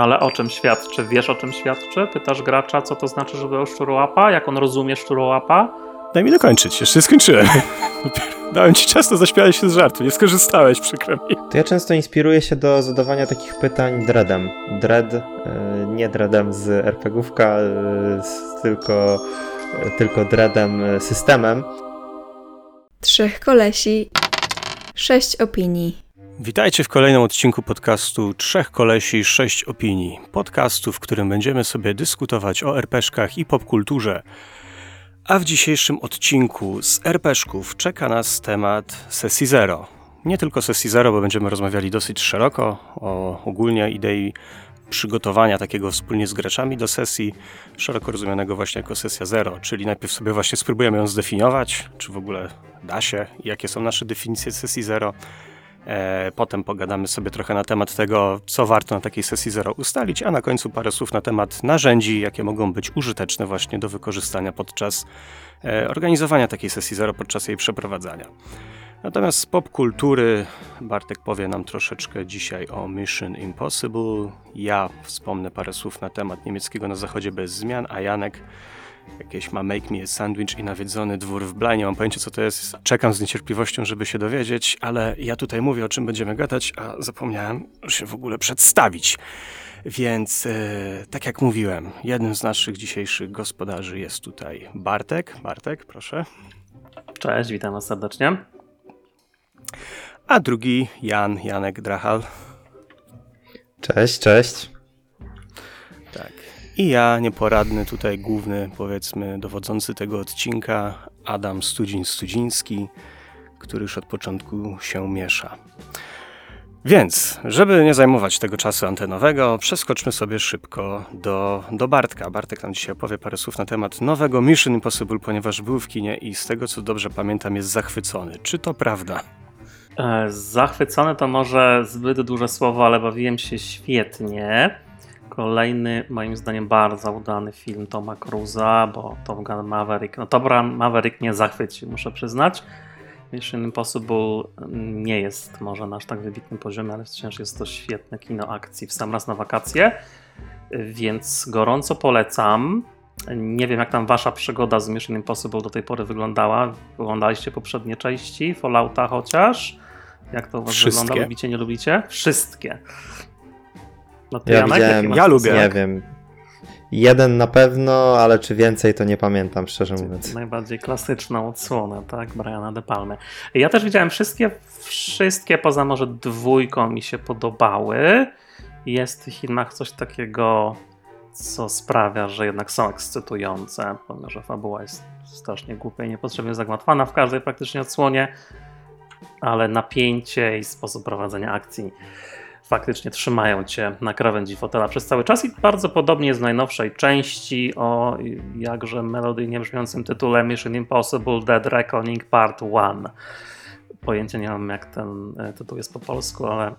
Ale o czym świadczy? Wiesz o czym świadczy? Pytasz gracza, co to znaczy, że był szczurołapa? Jak on rozumie szczurołapa? Daj mi dokończyć, jeszcze nie skończyłem. Dałem ci czas na zaśmiałeś się z żartu, nie skorzystałeś, przykro mi. To ja często inspiruję się do zadawania takich pytań dreadem. Dread, e, nie dreadem z RPGówka, e, z tylko, e, tylko dreadem systemem. Trzech kolesi, sześć opinii. Witajcie w kolejnym odcinku podcastu Trzech Kolesi, Sześć Opinii. Podcastu, w którym będziemy sobie dyskutować o RPszkach i popkulturze. A w dzisiejszym odcinku z RPszków czeka nas temat sesji zero. Nie tylko sesji zero, bo będziemy rozmawiali dosyć szeroko o ogólnie idei przygotowania takiego wspólnie z graczami do sesji, szeroko rozumianego właśnie jako sesja zero, czyli najpierw sobie właśnie spróbujemy ją zdefiniować, czy w ogóle da się, jakie są nasze definicje sesji zero. E, Potem pogadamy sobie trochę na temat tego, co warto na takiej sesji zero ustalić, a na końcu parę słów na temat narzędzi, jakie mogą być użyteczne właśnie do wykorzystania podczas e, organizowania takiej sesji zero, podczas jej przeprowadzania. Natomiast z popkultury Bartek powie nam troszeczkę dzisiaj o Mission Impossible. Ja wspomnę parę słów na temat niemieckiego na zachodzie bez zmian, a Janek jakieś ma Make Me a Sandwich i nawiedzony dwór w Blaj. Nie mam pojęcia, co to jest. Czekam z niecierpliwością, żeby się dowiedzieć, ale ja tutaj mówię, o czym będziemy gadać, a zapomniałem się w ogóle przedstawić. Więc, e, tak jak mówiłem, jednym z naszych dzisiejszych gospodarzy jest tutaj Bartek. Bartek, proszę. Cześć, witam was serdecznie. A drugi Jan, Janek Drachal. Cześć, cześć. Tak. I ja, nieporadny tutaj główny, powiedzmy, dowodzący tego odcinka, Adam Studziń-Studziński, który już od początku się miesza. Więc, żeby nie zajmować tego czasu antenowego, przeskoczmy sobie szybko do, do Bartka. Bartek nam dzisiaj opowie parę słów na temat nowego Mission Impossible, ponieważ był w kinie i z tego co dobrze pamiętam jest zachwycony. Czy to prawda? E, Zachwycony to może zbyt duże słowo, ale bawiłem się świetnie. Kolejny, moim zdaniem, bardzo udany film Toma Cruza, bo Top Gun Maverick. No, Top Gun Maverick mnie zachwycił, muszę przyznać. Mission Impossible nie jest może na aż tak wybitnym poziomie, ale wciąż jest to świetne kino akcji w sam raz na wakacje, więc gorąco polecam. Nie wiem, jak tam wasza przygoda z Mission Impossible do tej pory wyglądała. Oglądaliście poprzednie części, Fallouta chociaż? Jak to u was Wszystkie. wygląda? Lubicie, nie lubicie? Wszystkie. No ty Ja Janek, widziałem- Ja lubię. Nie wiem. Jeden na pewno, ale czy więcej to nie pamiętam, szczerze mówiąc. Najbardziej klasyczną odsłonę, tak? Briana De Palmy. Ja też widziałem wszystkie, wszystkie poza może dwójką mi się podobały. Jest w tych filmach coś takiego, co sprawia, że jednak są ekscytujące, pomimo że fabuła jest strasznie głupia i niepotrzebnie zagmatwana w każdej praktycznie odsłonie, ale napięcie i sposób prowadzenia akcji faktycznie trzymają cię na krawędzi fotela przez cały czas i bardzo podobnie jest w najnowszej części o jakże melodyjnie brzmiącym tytule Mission Impossible Dead Reckoning Part 1. Pojęcia nie mam jak ten e, tytuł jest po polsku, ale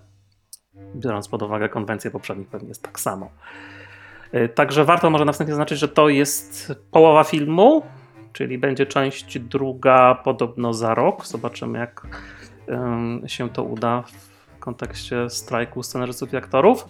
biorąc pod uwagę konwencję poprzednich pewnie jest tak samo. E, Także warto może na wstępie zaznaczyć, że to jest połowa filmu, czyli będzie część druga podobno za rok. Zobaczymy jak się to uda kontekście strajku scenarzystów i aktorów.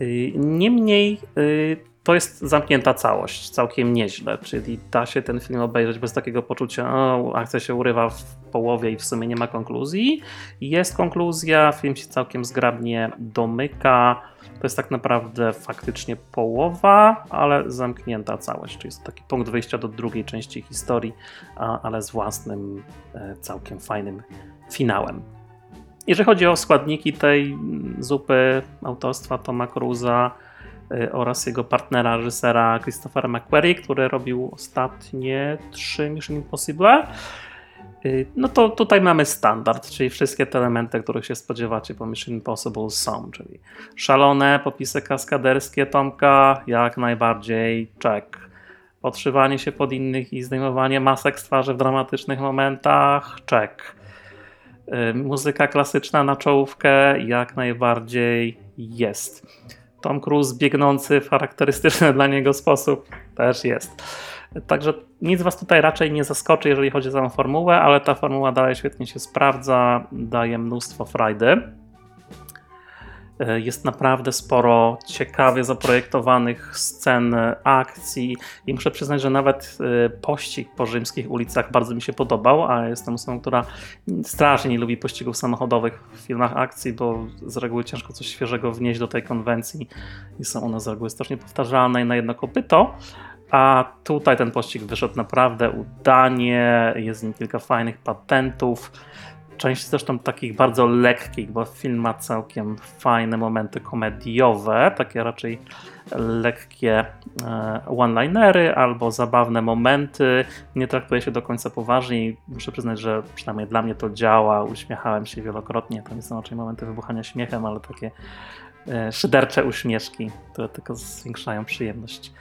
Y, Niemniej y, to jest zamknięta całość, całkiem nieźle, czyli da się ten film obejrzeć bez takiego poczucia, o, akcja się urywa w połowie i w sumie nie ma konkluzji. Jest konkluzja, film się całkiem zgrabnie domyka. To jest tak naprawdę faktycznie połowa, ale zamknięta całość, czyli jest taki punkt wyjścia do drugiej części historii, ale z własnym, e, całkiem fajnym finałem. Jeżeli chodzi o składniki tej zupy autorstwa Toma Cruza y, oraz jego partnera, reżysera Christophera McQuarrie, który robił ostatnie trzy Mission Impossible, y, no to tutaj mamy standard, czyli wszystkie te elementy, których się spodziewacie po Mission Impossible są, czyli szalone popisy kaskaderskie Tomka, jak najbardziej check. Podszywanie się pod innych i zdejmowanie masek z twarzy w dramatycznych momentach, check. Y, Muzyka klasyczna na czołówkę jak najbardziej jest. Tom Cruise biegnący w charakterystyczny dla niego sposób też jest. Także nic Was tutaj raczej nie zaskoczy, jeżeli chodzi o samą formułę, ale ta formuła dalej świetnie się sprawdza, daje mnóstwo frajdy. E, jest naprawdę sporo ciekawie zaprojektowanych scen akcji i muszę przyznać, że nawet e, pościg po rzymskich ulicach bardzo mi się podobał, a jestem osobą, która strasznie nie lubi pościgów samochodowych w filmach akcji, bo z reguły ciężko coś świeżego wnieść do tej konwencji i są one z reguły strasznie powtarzalne i na jedno kopyto. A tutaj ten pościg wyszedł naprawdę udanie, jest w nim kilka fajnych patentów. Część zresztą takich bardzo lekkich, bo film ma całkiem fajne momenty komediowe, takie raczej lekkie e, one-linery albo zabawne momenty. Nie traktuje się do końca poważnie i muszę przyznać, że przynajmniej dla mnie to działa. Uśmiechałem się wielokrotnie. To nie są raczej momenty wybuchania śmiechem, ale takie e, szydercze uśmieszki, które tylko zwiększają przyjemność.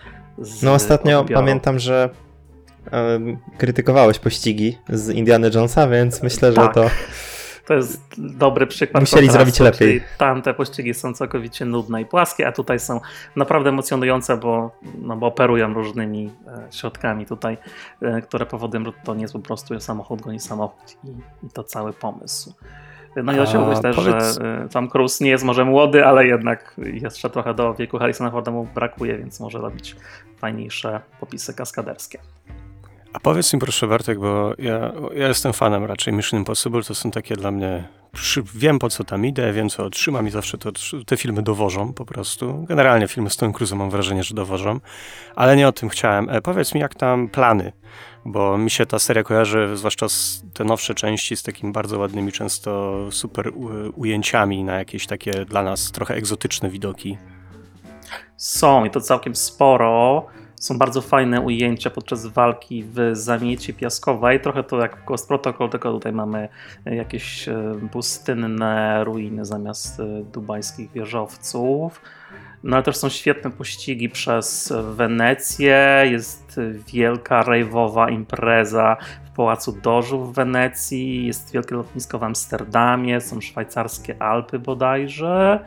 no ostatnio odbioru. pamiętam, że krytykowałeś pościgi z Indiana Jonesa, więc myślę, że tak. to. To jest dobry przykład. Musieli zrobić lepiej. Tamte pościgi są całkowicie nudne i płaskie, a tutaj są naprawdę emocjonujące, bo, no, bo operują różnymi e, środkami tutaj, e, które powodują, że to nie jest po prostu samochód goni samochód i, i to cały pomysł. No i osiągnąć też, powiedz... że Tom Cruise nie jest może młody, ale jednak jeszcze trochę do wieku Harrisona Forda mu brakuje, więc może robić fajniejsze popisy kaskaderskie. A powiedz mi proszę Bartek, bo ja, ja jestem fanem raczej Mission Impossible, to są takie dla mnie, wiem po co tam idę, wiem co otrzymam i zawsze to, te filmy dowożą po prostu. Generalnie filmy z Tom Cruise mam wrażenie, że dowożą, ale nie o tym chciałem. E, powiedz mi jak tam plany, bo mi się ta seria kojarzy, zwłaszcza te nowsze części z takimi bardzo ładnymi, często super ujęciami na jakieś takie dla nas trochę egzotyczne widoki. Są i to całkiem sporo. Są bardzo fajne ujęcia podczas walki w zamiecie piaskowej. Trochę to jak w Ghost Protocol, tylko tutaj mamy jakieś e, pustynne ruiny zamiast e, dubajskich wieżowców. No ale też są świetne pościgi przez Wenecję. Jest wielka rejwowa impreza w Pałacu Dożu w Wenecji. Jest wielkie lotnisko w Amsterdamie. Są szwajcarskie Alpy bodajże.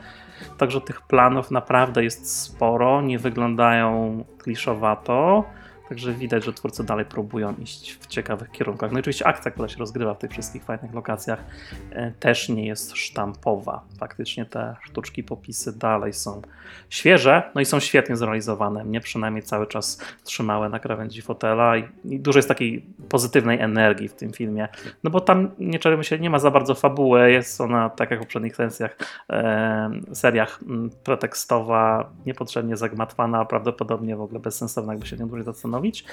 Także tych planów naprawdę jest sporo, nie wyglądają kliszowato. Także widać, że twórcy dalej próbują iść w ciekawych kierunkach. No i oczywiście akcja, która się rozgrywa w tych wszystkich fajnych lokacjach, e, też nie jest sztampowa. Faktycznie te sztuczki, popisy dalej są świeże, no i są świetnie zrealizowane. Mnie przynajmniej cały czas trzymały na krawędzi fotela i, dużo jest takiej pozytywnej energii w tym filmie. No bo tam, nie czarujmy się, nie ma za bardzo fabuły, jest ona, tak jak w poprzednich sensjach, e, seriach pretekstowa, niepotrzebnie zagmatwana, prawdopodobnie w ogóle bezsensowna, jakby się nie dłużej zastanowić zastanowić,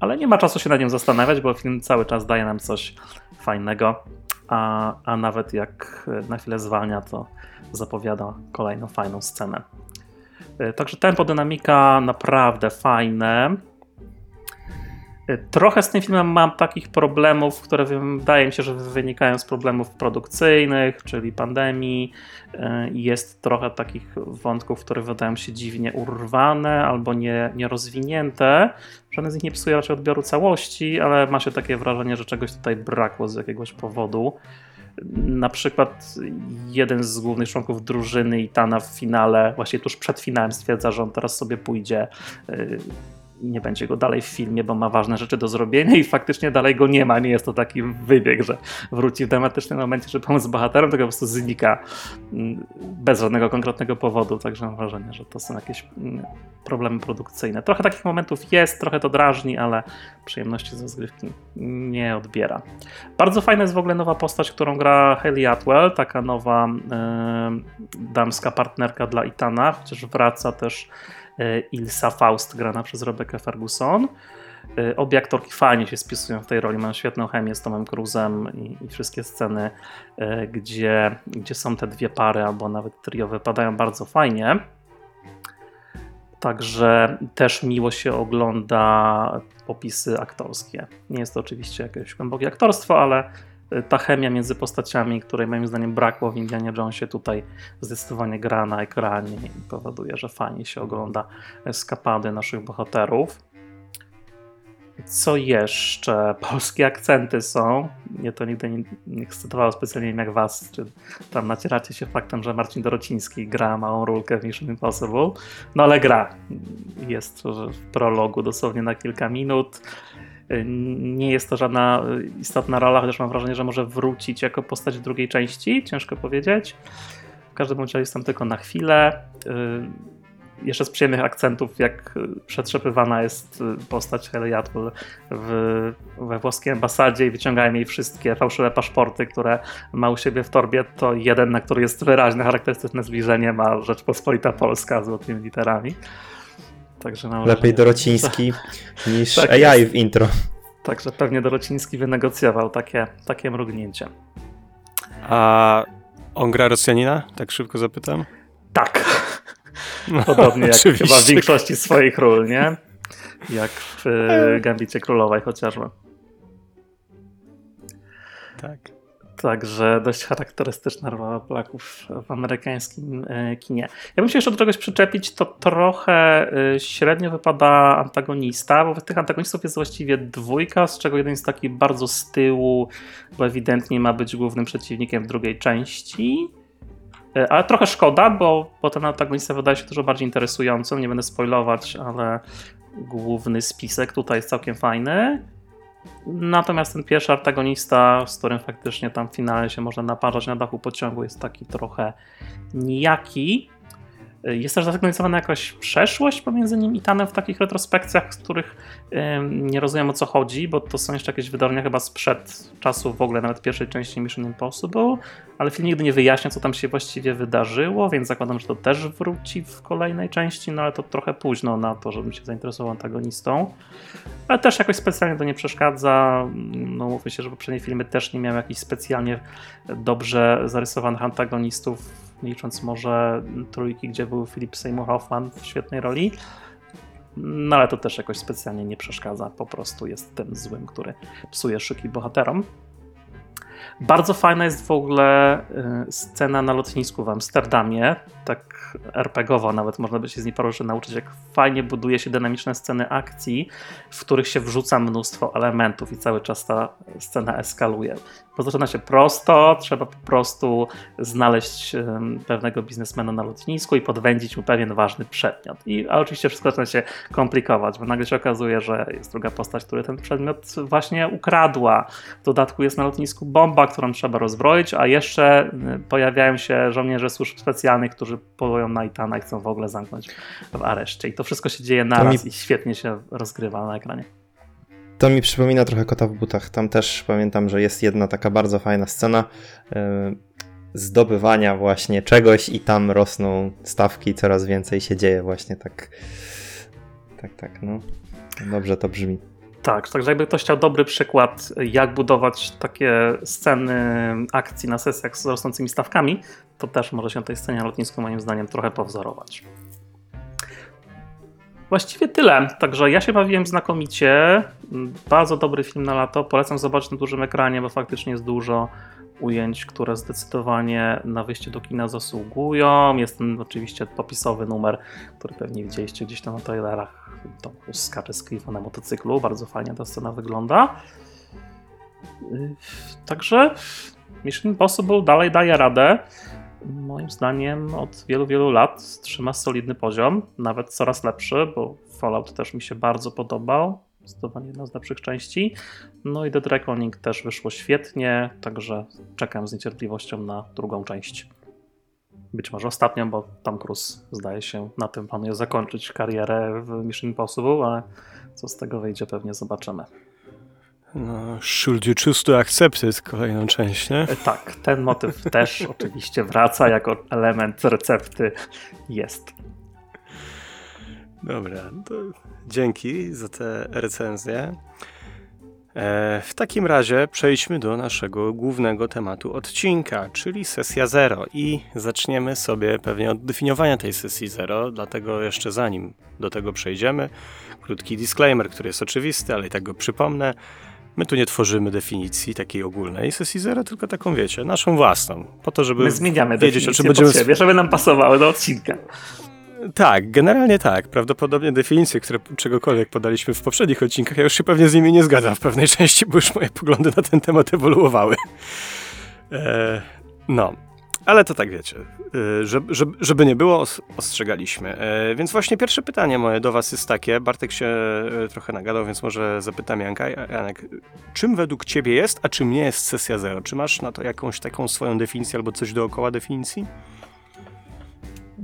ale nie ma czasu się nad nią zastanawiać, bo film cały czas daje nam coś fajnego, a, a nawet jak na chwilę zwalnia, to zapowiada kolejną fajną scenę. E, także tempo, dynamika naprawdę fajne. Y, trochę z tym filmem mam takich problemów, które wydaje mi się, że wynikają z problemów produkcyjnych, czyli pandemii. Y, jest trochę takich wątków, które wydają się dziwnie urwane albo nie, nierozwinięte. Żaden z nich nie psuje raczej odbioru całości, ale ma się takie wrażenie, że czegoś tutaj brakło z jakiegoś powodu. Na przykład jeden z głównych członków drużyny Itana w finale, właśnie tuż przed finałem stwierdza, że on teraz sobie pójdzie y, nie będzie go dalej w filmie, bo ma ważne rzeczy do zrobienia i faktycznie dalej go nie ma. Nie jest to taki wybieg, że wróci w dramatycznym momencie, żeby pomóc bohaterom, tylko po prostu znika mm, bez żadnego konkretnego powodu. Także mam wrażenie, że to są jakieś mm, problemy produkcyjne. Trochę takich momentów jest, trochę to drażni, ale przyjemności z rozgrywki nie odbiera. Bardzo fajna jest w ogóle nowa postać, którą gra Hayley Atwell, taka nowa yy, damska partnerka dla Itana, chociaż wraca też Ilsa Faust grana przez Rebecca Ferguson. E, obie aktorki fajnie się spisują w tej roli, mają świetną chemię z Tomem Cruzem i, i, wszystkie sceny, e, gdzie, gdzie są te dwie pary albo nawet trio wypadają bardzo fajnie. Także też miło się ogląda popisy aktorskie. Nie jest to oczywiście jakieś głębokie aktorstwo, ale ta chemia między postaciami, której moim zdaniem brakło w Indianie Jonesie, tutaj zdecydowanie gra na ekranie i powoduje, że fajnie się ogląda skapady naszych bohaterów. Co jeszcze? Polskie akcenty są. Mnie to nigdy nie, nie ekscytowało specjalnie jak was, czy tam nacieracie się faktem, że Marcin Dorociński gra małą rulkę w Mission Impossible. No ale gra. Jest w prologu dosłownie na kilka minut. Y, nie jest to żadna istotna rola, chociaż mam wrażenie, że może wrócić jako postać w drugiej części, ciężko powiedzieć. W każdym razie jestem tylko na chwilę. Y, jeszcze z przyjemnych akcentów, jak przetrzepywana jest y, postać Haley Atwell w, we włoskiej ambasadzie i wyciągają jej wszystkie fałszywe paszporty, które ma u siebie w torbie, to jeden, na który jest wyraźne, charakterystyczne zbliżenie, ma Rzeczpospolita Polska z złotymi literami. Także mam Lepiej Dorociński niż Tak AI jest. w intro. Także pewnie Dorociński wynegocjował takie, takie mrugnięcie. A on gra Rosjanina? Tak szybko zapytam. Tak. Podobnie jak Oczywiście. chyba w większości swoich ról, nie? Jak w y, Gambicie Królowej chociażby. Tak. Także dość charakterystyczna rola Polaków w amerykańskim e, kinie. Ja bym się jeszcze do czegoś przyczepić, to trochę e, średnio wypada antagonista, bo tych antagonistów jest właściwie dwójka, z czego jeden jest taki bardzo z tyłu, bo ewidentnie ma być głównym przeciwnikiem drugiej części. E, Ale trochę szkoda, bo, bo ten antagonista wydaje się dużo bardziej interesujący. Nie będę spoilować, ale główny spisek tutaj jest całkiem fajny. Natomiast ten pierwszy antagonista, z którym faktycznie tam w finale się można naparzać na dachu pociągu, jest taki trochę nijaki. Jest też zasygnalizowana jakaś przeszłość pomiędzy nim i Tanem w takich retrospekcjach, z których nie rozumiem o co chodzi, bo to są jeszcze jakieś wydarzenia chyba sprzed czasu w ogóle nawet pierwszej części Mission Impossible, ale film nigdy nie wyjaśnia, co tam się właściwie wydarzyło, więc zakładam, że to też wróci w kolejnej części, no ale to trochę późno na to, żebym się zainteresował antagonistą. Ale też jakoś specjalnie to nie przeszkadza. No mówmy się, że poprzednie filmy też nie miały jakichś specjalnie dobrze zarysowanych antagonistów, licząc może trójki, gdzie był Philip Seymour Hoffman w świetnej roli. No ale to też jakoś specjalnie nie przeszkadza. Po prostu jest tym złym, który psuje szyki bohaterom. Bardzo fajna jest w ogóle y, scena na lotnisku w Amsterdamie, tak RPGowo nawet można by się z niej paru nauczyć, jak fajnie buduje się dynamiczne sceny akcji, w których się wrzuca mnóstwo elementów i cały czas ta scena eskaluje. Zaczyna się prosto, trzeba po prostu znaleźć pewnego biznesmena na lotnisku i podwędzić mu pewien ważny przedmiot. I, a oczywiście wszystko zaczyna się komplikować, bo nagle się okazuje, że jest druga postać, która ten przedmiot właśnie ukradła. W dodatku jest na lotnisku bomba, którą trzeba rozbroić, a jeszcze y, pojawiają się żołnierze służb specjalnych, którzy polują na Itana i chcą w ogóle zamknąć w areszcie. I to wszystko się dzieje naraz mi- i świetnie się rozgrywa na ekranie. To mi przypomina trochę kota w butach. Tam też pamiętam, że jest jedna taka bardzo fajna scena yy, zdobywania właśnie czegoś i tam rosną stawki, coraz więcej się dzieje właśnie tak. Tak, tak, no. Dobrze to brzmi. Tak, także jakby ktoś chciał dobry przykład, jak budować takie sceny akcji na sesjach z rosnącymi stawkami, to też może się na tej scenie lotnisku moim zdaniem trochę powzorować. Właściwie tyle. Także ja się bawiłem znakomicie. Bardzo dobry film na lato. Polecam zobaczyć na dużym ekranie, bo faktycznie jest dużo ujęć, które zdecydowanie na wyjście do kina zasługują. Jest ten oczywiście popisowy numer, który pewnie widzieliście gdzieś tam na trailerach. Tom Cruise skacze z Cliffa na motocyklu. Bardzo fajnie ta scena wygląda. Yy, Także Mission Impossible dalej daje radę. Moim zdaniem od wielu, wielu lat trzyma solidny poziom, nawet coraz lepszy, bo Fallout też mi się bardzo podobał. Zdecydowanie jedna z lepszych części. No i The Reckoning też wyszło świetnie, także czekam z niecierpliwością na drugą część. Być może ostatnią, bo Tom Cruise zdaje się na tym planuje zakończyć karierę w Mission Impossible, ale co z tego wyjdzie pewnie zobaczymy. No, should you choose to accept it, kolejną część, nie? E, Tak, ten motyw też oczywiście wraca jako element recepty jest. Dobra, to dzięki za te recenzje. E, w takim razie przejdźmy do naszego głównego tematu odcinka, czyli sesja zero. I zaczniemy sobie pewnie od definiowania tej sesji zero, dlatego jeszcze zanim do tego przejdziemy, krótki disclaimer, który jest oczywisty, ale i tak go przypomnę. My tu nie tworzymy definicji takiej ogólnej sesji zero, tylko taką, wiecie, naszą własną, po to, żeby My zmieniamy wiedzieć, o czym będziemy siebie, żeby nam pasowały do odcinka. tak, generalnie tak. Prawdopodobnie definicje, które czegokolwiek podaliśmy w poprzednich odcinkach, ja już się pewnie z nimi nie zgadzam w pewnej części, bo już moje poglądy na ten temat ewoluowały. E, no, ale to tak wiecie, e, żeby, żeby, nie było, os- ostrzegaliśmy. E, więc właśnie pierwsze pytanie moje do was jest takie, Bartek się e, trochę nagadał, więc może zapytam Janka. Janek, czym według ciebie jest, a czym nie jest sesja zero? Czy masz na to jakąś taką swoją definicję albo coś dookoła definicji?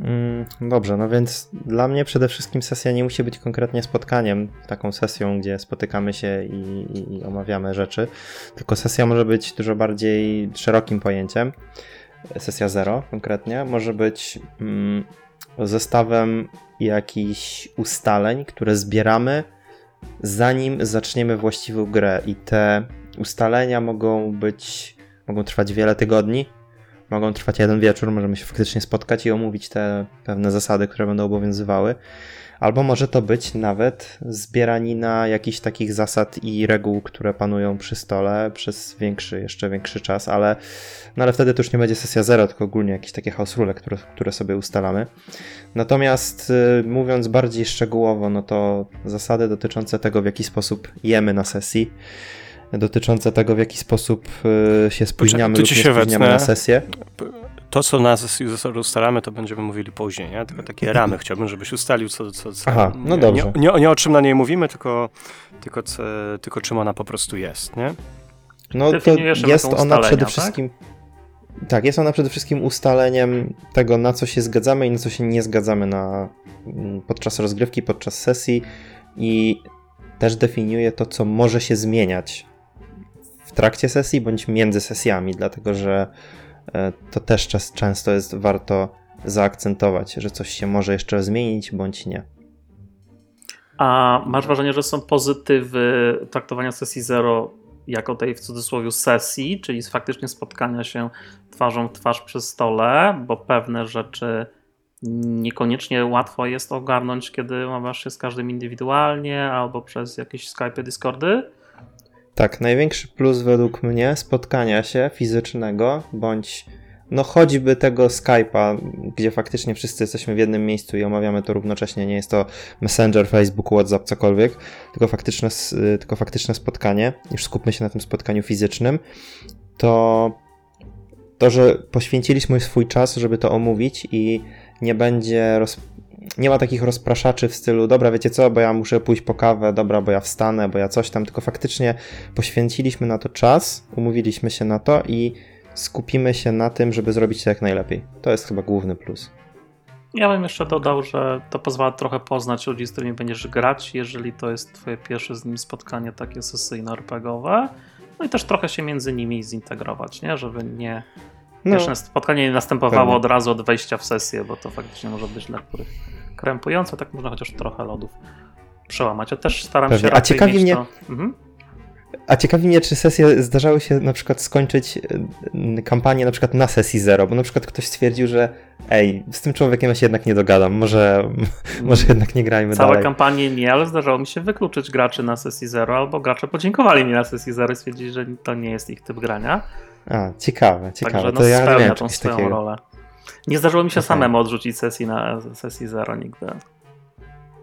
Mm, Dobrze, no więc dla mnie przede wszystkim sesja nie musi być konkretnie spotkaniem, taką sesją, gdzie spotykamy się i, i, i omawiamy rzeczy, tylko sesja może być dużo bardziej szerokim pojęciem. Sesja zero konkretnie może być mm, zestawem jakichś ustaleń, które zbieramy zanim zaczniemy właściwą grę i te ustalenia mogą być, mogą trwać wiele tygodni, mogą trwać jeden wieczór, możemy się faktycznie spotkać i omówić te pewne zasady, które będą obowiązywały. Albo może to być nawet zbieranina jakichś takich zasad i reguł, które panują przy stole przez większy, jeszcze większy czas, ale, no ale wtedy to już nie będzie sesja zero, tylko ogólnie jakieś takie house rule, które, które sobie ustalamy. Natomiast y, mówiąc bardziej szczegółowo, no to zasady dotyczące tego, w jaki sposób jemy na sesji, dotyczące tego, w jaki sposób y, się spóźniamy tu lub się spóźniamy wetnę. na sesję. To, co na sesji ze sobą ustalamy, to będziemy mówili później, nie? Tylko takie ramy chciałbym, żebyś ustalił, co... co, co Aha, no nie, dobrze. Nie, nie, nie o czym na niej mówimy, tylko, tylko, co, tylko czym ona po prostu jest, nie? No to jest ona przede tak? wszystkim. Tak, jest ona przede wszystkim ustaleniem tego, na co się zgadzamy i na co się nie zgadzamy na, mm, podczas rozgrywki, podczas sesji i też definiuje to, co może się zmieniać w trakcie sesji bądź między sesjami, dlatego że to też czas, często jest warto zaakcentować, że coś się może jeszcze zmienić bądź nie. A masz wrażenie, że są pozytywy traktowania sesji zero jako tej w cudzysłowie sesji, czyli faktycznie spotkania się twarzą w twarz przy stole, bo pewne rzeczy niekoniecznie łatwo jest ogarnąć, kiedy umawiasz się z każdym indywidualnie albo przez jakieś Skype, Discordy. Tak, największy plus według mnie spotkania się fizycznego, bądź no choćby tego Skype'a, gdzie faktycznie wszyscy jesteśmy w jednym miejscu i omawiamy to równocześnie, nie jest to Messenger, Facebook, WhatsApp, cokolwiek, tylko faktyczne, y, tylko faktyczne spotkanie, już skupmy się na tym spotkaniu fizycznym, to to, że poświęciliśmy swój czas, żeby to omówić i nie będzie roz... nie ma takich rozpraszaczy w stylu, dobra, wiecie co, bo ja muszę pójść po kawę, dobra, bo ja wstanę, bo ja coś tam, tylko faktycznie poświęciliśmy na to czas, umówiliśmy się na to i skupimy się na tym, żeby zrobić to jak najlepiej. To jest chyba główny plus. Ja bym jeszcze dodał, że to pozwala trochę poznać ludzi, z którymi będziesz grać, jeżeli to jest twoje pierwsze z nimi spotkanie takie sesyjno-RPGowe. No i też trochę się między nimi zintegrować, nie? Żeby nie No, pierwsze spotkanie nie następowało pewnie. od razu od wejścia w sesję, bo to faktycznie może być dla niektórych krępujące, tak można chociaż trochę lodów przełamać. Ja też staram Pewnie. się A ciekawi mnie- to... Mhm. a ciekawi mnie, czy sesje zdarzały się na przykład skończyć y, kampanię na przykład na sesji zero, bo na przykład ktoś stwierdził, że ej, z tym człowiekiem ja się jednak nie dogadam, może, może jednak nie grajmy Całe dalej. kampanie nie, ale zdarzało mi się wykluczyć graczy na sesji zero, albo gracze podziękowali mi na sesji zero i stwierdzili, że to nie jest ich typ grania. A, ciekawe, ciekawe. Także no to ja nie spełnia miałem tą swoją takiego. rolę. Nie zdarzyło mi się Okej. samemu odrzucić sesji na sesji zero nigdy.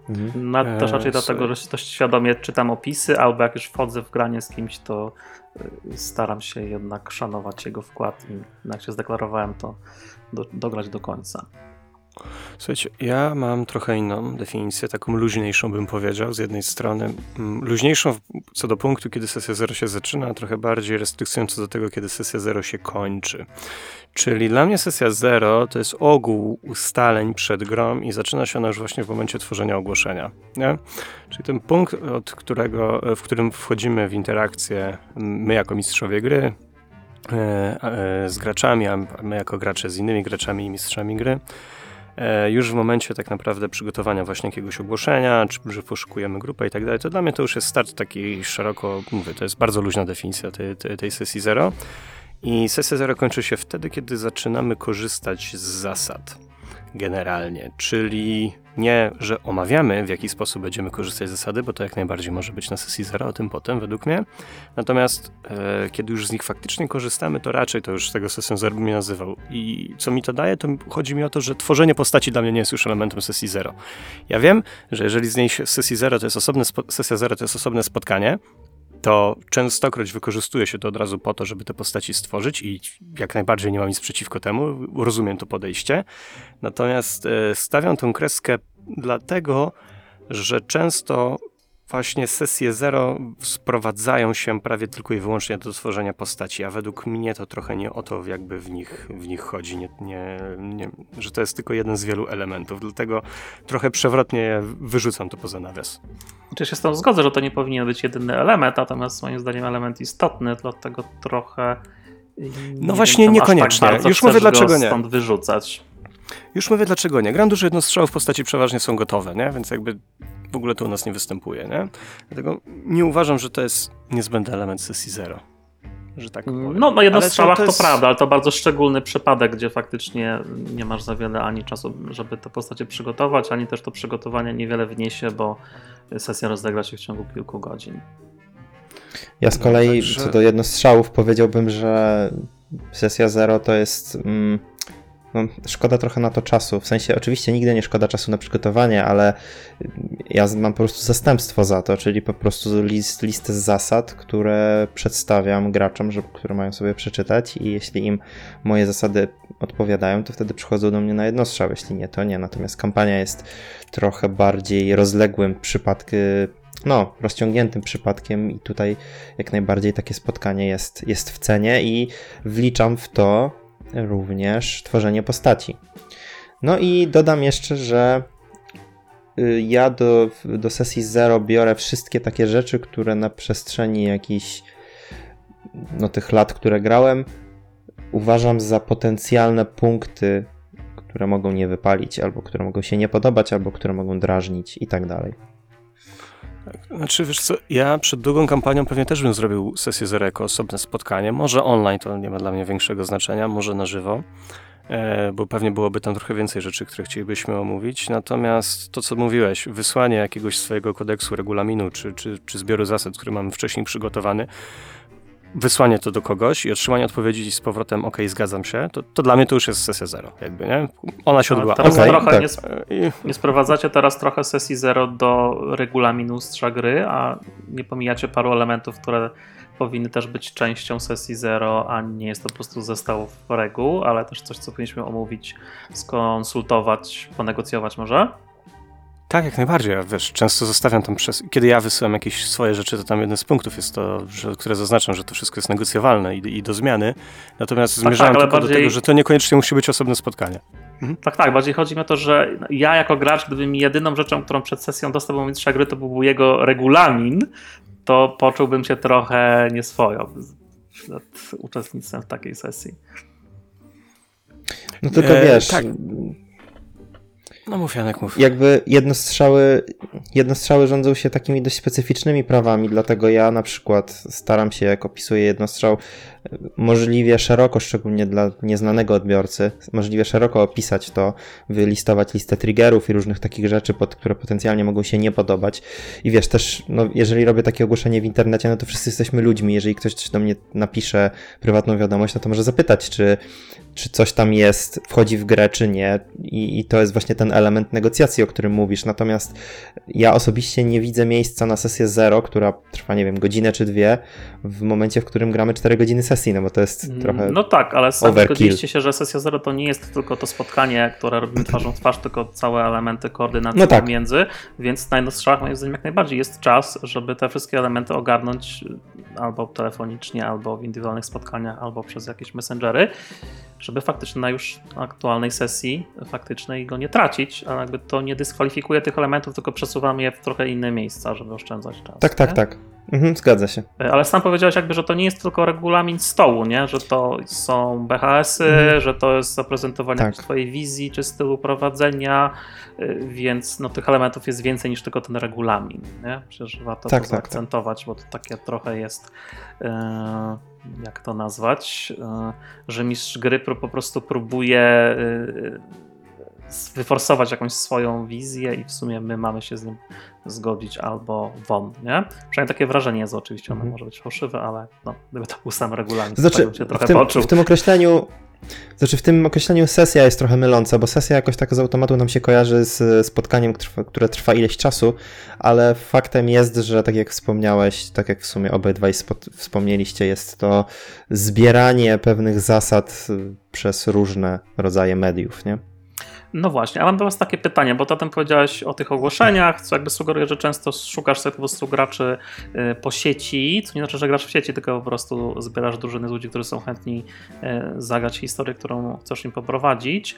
Mhm. No, też Eee, raczej dlatego, że dość świadomie czytam opisy, albo jak już wchodzę w granie z kimś, to y, staram się jednak szanować jego wkład i jak się zdeklarowałem, to do, dograć do końca. Słuchajcie, ja mam trochę inną definicję, taką luźniejszą bym powiedział. Z jednej strony mm, luźniejszą co do punktu, kiedy sesja 0 się zaczyna, a trochę bardziej restrykcją co do tego, kiedy sesja 0 się kończy. Czyli dla mnie sesja 0 to jest ogół ustaleń przed grą i zaczyna się ona już właśnie w momencie tworzenia ogłoszenia. Nie? Czyli ten punkt, od którego, w którym wchodzimy w interakcję my jako mistrzowie gry, e, e, z graczami, a my jako gracze z innymi graczami i mistrzami gry. E, Już w momencie tak naprawdę przygotowania właśnie jakiegoś ogłoszenia, czy że poszukujemy grupę i tak dalej, to dla mnie to już jest start taki szeroko, mówię, to jest bardzo luźna definicja tej, tej, tej sesji zero. I sesja zero kończy się wtedy, kiedy zaczynamy korzystać z zasad generalnie, czyli nie, że omawiamy, w jaki sposób będziemy korzystać z zasady, bo to jak najbardziej może być na sesji zero, o tym potem, według mnie. Natomiast e, kiedy już z nich faktycznie korzystamy, to raczej to już tego sesją zero bym nazywał. I co mi to daje, to chodzi mi o to, że tworzenie postaci dla mnie nie jest już elementem sesji zero. Ja wiem, że jeżeli z niej z sesji zero to jest osobne, sesja zero to jest osobne spotkanie, to częstokroć wykorzystuje się to od razu po to, żeby te postaci stworzyć i jak najbardziej nie mam nic przeciwko temu, rozumiem to podejście. Natomiast e, stawiam tą kreskę dlatego, że często właśnie sesje zero sprowadzają się prawie tylko i wyłącznie do tworzenia postaci, a według mnie to trochę nie o to jakby w nich, w nich chodzi, nie, nie, nie, że to jest tylko jeden z wielu elementów, dlatego trochę przewrotnie wyrzucam to poza nawias. Znaczy się z tą zgodzę, że to nie powinien być jedyny element, natomiast moim zdaniem element istotny, dlatego trochę no właśnie, wiem, niekoniecznie. Tak Już mówię dlaczego nie. stąd wyrzucać. Już mówię dlaczego nie. Gram dużo jednostrzałów w postaci przeważnie są gotowe, nie? Więc jakby w ogóle to u nas nie występuje, nie? Dlatego nie uważam, że to jest niezbędny element sesji zero. Że tak powiem. No, na jednostrzałach to, to, jest... to prawda, ale to bardzo szczególny przypadek, gdzie faktycznie nie masz za wiele ani czasu, żeby te postacie przygotować, ani też to przygotowanie niewiele wniesie, bo sesja rozegra się w ciągu kilku godzin. Ja z kolei no, także... co do jednostrzałów powiedziałbym, że sesja zero to jest. Mm, no, szkoda trochę na to czasu. W sensie, oczywiście nigdy nie szkoda czasu na przygotowanie, ale ja mam po prostu zastępstwo za to, czyli po prostu list, listę zasad, które przedstawiam graczom, żeby, które mają sobie przeczytać i jeśli im moje zasady odpowiadają, to wtedy przychodzą do mnie na jednostrzał, jeśli nie, to nie. Natomiast kampania jest trochę bardziej rozległym przypadkiem, no, rozciągniętym przypadkiem i tutaj jak najbardziej takie spotkanie jest, jest w cenie i wliczam w to również tworzenie postaci. No i dodam jeszcze, że y, ja do, do sesji zero biorę wszystkie takie rzeczy, które na przestrzeni jakichś no, tych lat, które grałem, uważam za potencjalne punkty, które mogą nie wypalić, albo które mogą się nie podobać, albo które mogą drażnić i tak dalej. Znaczy, wiesz co, ja przed długą kampanią pewnie też bym zrobił sesję zero jako osobne spotkanie. Może online to nie ma dla mnie większego znaczenia, może na żywo, e, bo pewnie byłoby tam trochę więcej rzeczy, które chcielibyśmy omówić. Natomiast to, co mówiłeś, wysłanie jakiegoś swojego kodeksu, regulaminu czy, czy, czy zbioru zasad, który mamy wcześniej przygotowany, wysłanie to do kogoś i otrzymanie odpowiedzi z powrotem ok, zgadzam się, to, to dla mnie to już jest sesja zero, jakby, nie? Ona się odbyła. Teraz okay, trochę tak. nie, sp nie, sprowadzacie teraz trochę sesji zero do regulaminu strza gry, a nie pomijacie paru elementów, które powinny też być częścią sesji zero, a nie jest to po prostu zestaw reguł, ale też coś, co powinniśmy omówić, skonsultować, ponegocjować może? Tak, jak najbardziej. Ja, wiesz, często zostawiam tam przez... Kiedy ja wysyłam jakieś swoje rzeczy, to tam jeden z punktów jest to, że, które zaznaczam, że to wszystko jest negocjowalne i, i do zmiany. Natomiast tak, zmierzałem tak, tylko bardziej... do tego, że to niekoniecznie musi być osobne spotkanie. Mhm. Tak, tak. Bardziej chodzi mi o to, że ja jako gracz, gdyby mi jedyną rzeczą, którą przed sesją dostał mistrza gry, to był jego regulamin, to poczułbym się trochę nieswojo przed uczestnictwem w takiej sesji. No tylko e, wiesz... Tak no mów Janek, mów. Jakby jednostrzały, jednostrzały rządzą się takimi dość specyficznymi prawami, dlatego ja na przykład staram się, jak opisuję jednostrzał, możliwie szeroko, szczególnie dla nieznanego odbiorcy, możliwie szeroko opisać to, wylistować listę triggerów i różnych takich rzeczy, pod, które potencjalnie mogą się nie podobać. I wiesz, też, no, jeżeli robię takie ogłoszenie w internecie, no to wszyscy jesteśmy ludźmi. Jeżeli ktoś do mnie napisze prywatną wiadomość, no to może zapytać, czy, czy coś tam jest, wchodzi w grę, czy nie. I, I to jest właśnie ten element negocjacji, o którym mówisz. Natomiast ja osobiście nie widzę miejsca na sesję zero, która trwa, nie wiem, godzinę czy dwie, w momencie, w którym gramy 4 godziny sesji, no bo to jest mm, trochę. No tak, ale sami zgodziliście się, że sesja zero to nie jest tylko to spotkanie, które robimy twarzą w twarz, tylko całe elementy koordynacji no tak. pomiędzy, więc na jednostrzałach moim zdaniem jak najbardziej jest czas, żeby te wszystkie elementy ogarnąć albo telefonicznie, albo w indywidualnych spotkaniach, albo przez jakieś messengery żeby faktycznie na już aktualnej sesji faktycznej go nie tracić, a jakby to nie dyskwalifikuje tych elementów, tylko przesuwamy je w trochę inne miejsca, żeby oszczędzać czas. Tak, tak, tak. Mhm, zgadza się. E, ale sam powiedziałeś jakby, że to nie jest tylko regulamin stołu, nie? Że to są BHS-y, mhm. że to jest zaprezentowanie tak. twojej wizji czy stylu prowadzenia, e, więc no, tych elementów jest więcej niż tylko ten regulamin, nie? Przecież warto tak, to tak, tak. zaakcentować, tak. bo to takie trochę jest e, jak to nazwać, że mistrz gry po prostu próbuje wyforsować jakąś swoją wizję i w sumie my mamy się z nim zgodzić albo won, nie? Przynajmniej takie wrażenie jest, oczywiście ono mm. może być fałszywe, ale no, gdyby to był sam regulamin, znaczy, to się trochę w tym, poczuł. W tym określeniu znaczy w tym określeniu sesja jest trochę myląca, bo sesja jakoś tak z automatu nam się kojarzy z spotkaniem, które trwa ileś czasu, ale faktem jest, że tak jak wspomniałeś, tak jak w sumie obydwaj wspomnieliście, jest to zbieranie pewnych zasad przez różne rodzaje mediów, nie? No właśnie, a mam do Was takie pytanie, bo zatem powiedziałeś o tych ogłoszeniach, co jakby sugeruje, że często szukasz sobie po prostu graczy y, po sieci, co nie znaczy, że grasz w sieci, tylko po prostu zbierasz drużyny z ludzi, którzy są chętni y, zagrać historię, którą chcesz im poprowadzić.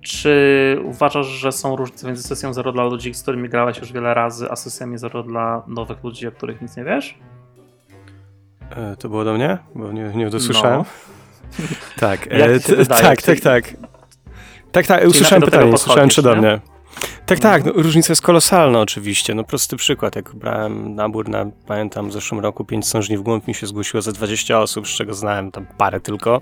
Czy uważasz, że są różnice między sesją zero dla ludzi, z którymi grałeś już wiele razy, a sesjami zero dla nowych ludzi, o których nic nie wiesz? E, to było do mnie? Bo nie, nie dosłyszałem. No. Tak, e, tak, Czy- tak, tak. Tak, tak, usłyszałem pytanie, nie słyszałem czy do mnie. Tak, tak, no, różnica jest kolosalna oczywiście. No prosty przykład, jak brałem nabór na, pamiętam, w zeszłym roku pięć sążni w głąb mi się zgłosiło ze 20 osób, z czego znałem tam parę tylko,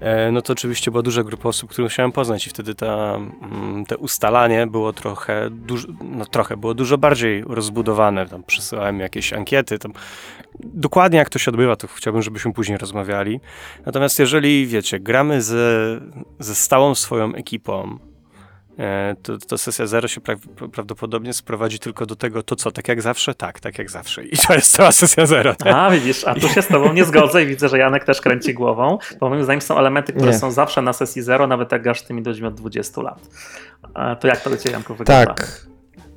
e, no to oczywiście była duża grupa osób, którą chciałem poznać i wtedy ta, mm, te ustalanie było trochę, dużo, no trochę, było dużo bardziej rozbudowane. Tam przesyłałem jakieś ankiety, tam dokładnie jak to się odbywa, to chciałbym, żebyśmy później rozmawiali. Natomiast jeżeli, wiecie, gramy ze, ze stałą swoją ekipą, to, to sesja zero się pra- prawdopodobnie sprowadzi tylko do tego, to co, tak jak zawsze? Tak, tak jak zawsze. I to jest cała sesja zero. Tak? A, widzisz, a tu się z tobą nie zgodzę i widzę, że Janek też kręci głową, bo moim zdaniem są elementy, które Nie. są zawsze na sesji zero, nawet jak grasz tymi ludźmi od 20 lat. A To jak to do ciebie, Janku, wygląda? Tak.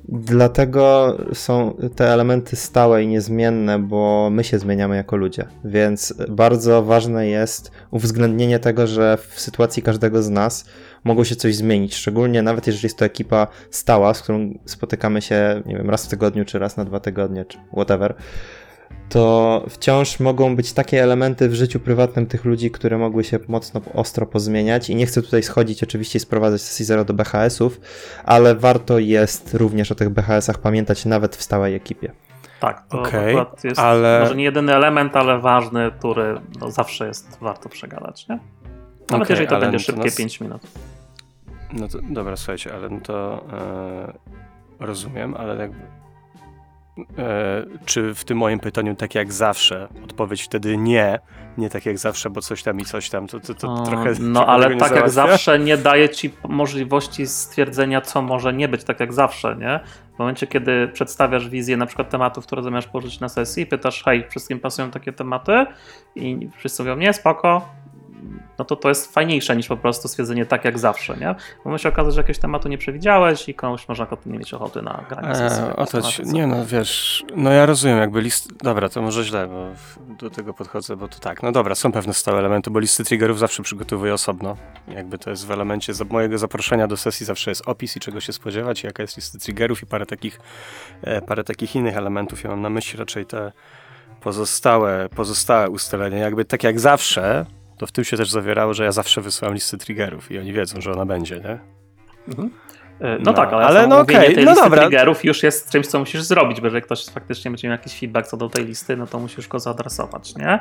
Dlatego są te elementy stałe i niezmienne, bo my się zmieniamy jako ludzie. Więc bardzo ważne jest uwzględnienie tego, że w sytuacji każdego z nas mogło się coś zmienić. Szczególnie nawet jeżeli jest to ekipa stała, z którą spotykamy się, nie wiem, raz w tygodniu, czy raz na dwa tygodnie, czy whatever. To wciąż mogą być takie elementy w życiu prywatnym tych ludzi, które mogły się mocno ostro pozmieniać. I nie chcę tutaj schodzić oczywiście i sprowadzać sesji zero do BHS-ów, ale warto jest również o tych BHS-ach pamiętać nawet w stałej ekipie. Tak, to Okej, akurat jest ale- może nie jedyny element, ale ważny, który no, zawsze jest warto przegadać, nie? Nawet Okej, jeżeli to będzie szybkie nas- 5 minut. No to dobra, słuchajcie, ale no to e, rozumiem, ale jakby. E, czy w tym moim pytaniu, tak jak zawsze, odpowiedź wtedy nie, nie tak jak zawsze, bo coś tam i coś tam, to, to, to O, trochę. No ale tak jak załatwia? zawsze nie daje ci możliwości stwierdzenia, co może nie być tak jak zawsze, nie? W momencie, kiedy przedstawiasz wizję na przykład tematów, które zamiast położyć na sesji, pytasz, hej, wszystkim pasują takie tematy i wszyscy mówią, nie, spoko, no to to jest fajniejsze niż po prostu stwierdzenie tak jak zawsze, nie? Bo może się okazać, że jakiegoś tematu nie przewidziałeś i komuś akurat nie mieć ochoty na granie E, o to ci, tematyce. nie no, wiesz, no ja rozumiem, jakby list, dobra, to może źle, bo do tego podchodzę, bo to tak, no dobra, są pewne stałe elementy, bo listy triggerów zawsze przygotowuję osobno, jakby to jest w elemencie za, mojego zaproszenia do sesji zawsze jest opis i czego się spodziewać, i jaka jest lista triggerów i parę takich, e, parę takich innych elementów, ja mam na myśli raczej te pozostałe, pozostałe ustalenia, jakby tak jak zawsze, to w tym się też zawierało, że ja zawsze wysyłam listy triggerów i oni wiedzą, że ona będzie, nie? Mhm. E, No, No, tak, ale, ale no no okej, tej no listy dobra. triggerów już jest czymś, co musisz zrobić, bo jeżeli ktoś faktycznie będzie miał jakiś feedback co do tej listy, no to musisz go zaadresować, nie?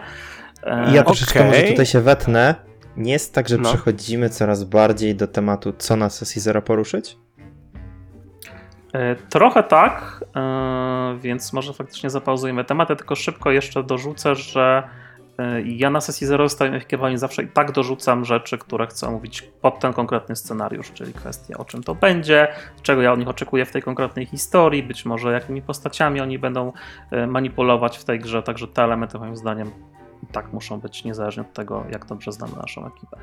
E, I ja troszeczkę okej. może tutaj się wetnę. Nie jest tak, że No. przechodzimy coraz bardziej do tematu, co na sesji zero poruszyć? E, Trochę tak, e, więc może faktycznie zapauzujemy temat. Ja tylko szybko jeszcze dorzucę, że ja na sesji zero stawiam zawsze i tak dorzucam rzeczy, które chcę omówić pod ten konkretny scenariusz, czyli kwestia o czym to będzie, czego ja od nich oczekuję w tej konkretnej historii, być może jakimi postaciami oni będą e, manipulować w tej grze, także te elementy moim zdaniem i tak muszą być niezależnie od tego, jak dobrze znamy naszą ekipę.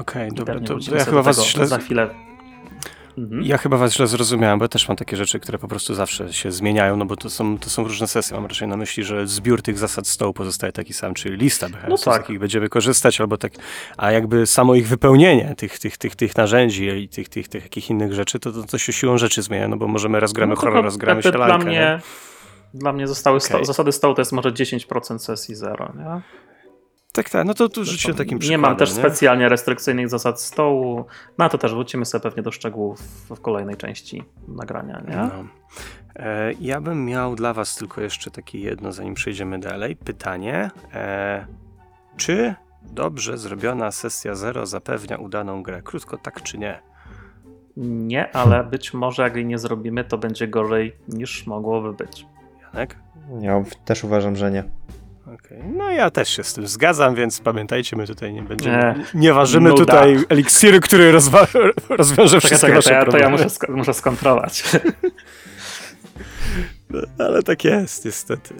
Okej, I dobra, to, to ja chyba was źle... za chwilę. Mhm. Ja chyba was źle zrozumiałem, bo ja też mam takie rzeczy, które po prostu zawsze się zmieniają, no bo to są, to są różne sesje. Mam raczej na myśli, że zbiór tych zasad stołu pozostaje taki sam, czyli lista BHS, No tak. jakich będziemy korzystać, albo tak, a jakby samo ich wypełnienie tych, tych, tych, tych narzędzi i tych, tych, tych jakich innych rzeczy, to, to, to się siłą rzeczy zmienia, no bo możemy raz gramy No, horror, raz gramy sielankę. Dla mnie, dla mnie zostały sto, Okej. zasady stołu to jest może 10% sesji zero. Nie? Tak, tak, no to tu rzućcie takim nie przykładem. mam też nie? specjalnie restrykcyjnych zasad stołu. No to też wrócimy sobie pewnie do szczegółów w kolejnej części nagrania. Nie? No. E, ja bym miał dla Was tylko jeszcze takie jedno, zanim przejdziemy dalej. Pytanie. E, czy dobrze zrobiona sesja zero zapewnia udaną grę? Krótko, tak czy nie? Nie, ale być może jak jej nie zrobimy, to będzie gorzej niż mogłoby być. Janek? Ja też uważam, że nie. Okej. No ja też się z tym zgadzam, więc pamiętajcie, my tutaj nie będziemy, Nie. nie ważymy Nuda. tutaj eliksiru, który rozwa- rozwiąże wszystkie wasze to ja, to ja muszę, sk- muszę skontrować. Ale tak jest, niestety.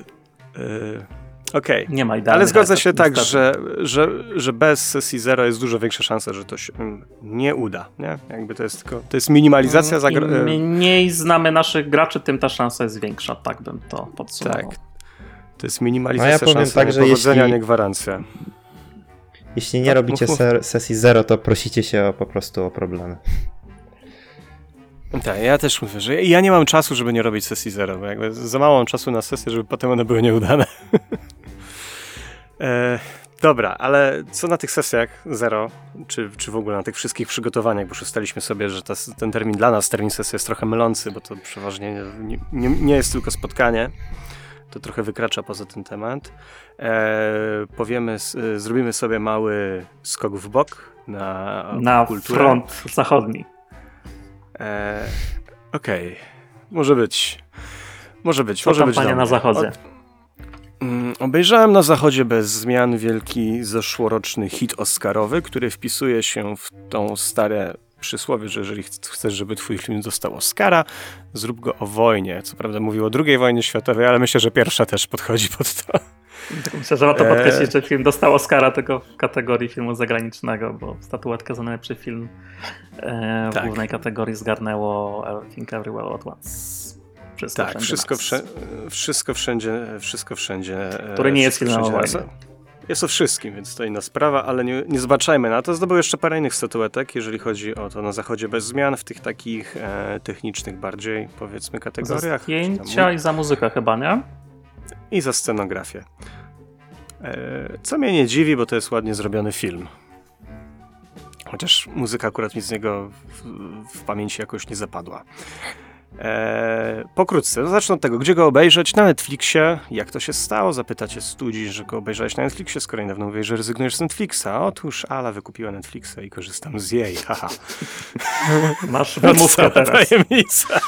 E, Okej. Nie ma idealnych Ale zgadza recept, się tak, że, że, że bez sesji zero jest dużo większa szansa, że to się mm, nie uda. Nie? Jakby to jest tylko. To jest minimalizacja zagra- Im mniej znamy naszych graczy, tym ta szansa jest większa, tak bym to podsumował. Tak. To jest minimalizacja No ja powiem szansy tak, że powodzenia, jeśli- nie gwarancja. Jeśli nie Tak, robicie mów, mów. ser- sesji zero, to prosicie się o, po prostu o problemy. Tak, ja też mówię, że ja nie mam czasu, żeby nie robić sesji zero, bo jakby za mało mam czasu na sesję, żeby potem one były nieudane. e, dobra, ale co na tych sesjach zero, czy, czy w ogóle na tych wszystkich przygotowaniach, bo już ustaliliśmy sobie, że ta, ten termin dla nas, termin sesji jest trochę mylący, bo to przeważnie nie, nie, nie jest tylko spotkanie, to trochę wykracza poza ten temat. E, powiemy, e, zrobimy sobie mały skok w bok na, Na kulturę. front zachodni. E, Okej, może być. Może być, Co może być. panie na zachodzie? O, mm, obejrzałem na zachodzie bez zmian wielki zeszłoroczny hit Oscarowy, który wpisuje się w tą stare przysłowie, że jeżeli ch- chcesz, żeby twój film dostał Oscara, zrób go o wojnie. Co prawda mówił o II wojnie światowej, ale myślę, że pierwsza też podchodzi pod to. Myślę, że warto podkreślić, że film dostał Oscara tylko w kategorii filmu zagranicznego, bo statuetkę za najlepszy film e, w Tak. głównej kategorii zgarnęło Everything Everywhere at Once. Wszystko Tak, wszędzie wszystko, wsze, wszystko wszędzie, wszystko wszędzie. e, Który nie jest wszystko filmem o wszędzie wojnie. Jest o wszystkim, więc to inna sprawa, ale nie, nie zbaczajmy na to. Zdobył jeszcze parę innych statuetek, jeżeli chodzi o to na zachodzie bez zmian, w tych takich e, technicznych bardziej, powiedzmy, Za kategoriach. czy zdjęcia i za muzykę chyba, nie? I za scenografię. E, co mnie nie dziwi, bo to jest ładnie zrobiony film. Chociaż muzyka akurat mi z niego w, w pamięci jakoś nie zapadła. E, pokrótce, no zacznę od tego, gdzie go obejrzeć? Na Netflixie. Jak to się stało? Zapytacie studzi, że go obejrzałeś na Netflixie, skoro niedawno mówiłeś, że rezygnujesz z Netflixa. Otóż Ala wykupiła Netflixa i korzystam z jej. Haha. Masz wymówkę teraz. Tajemnica.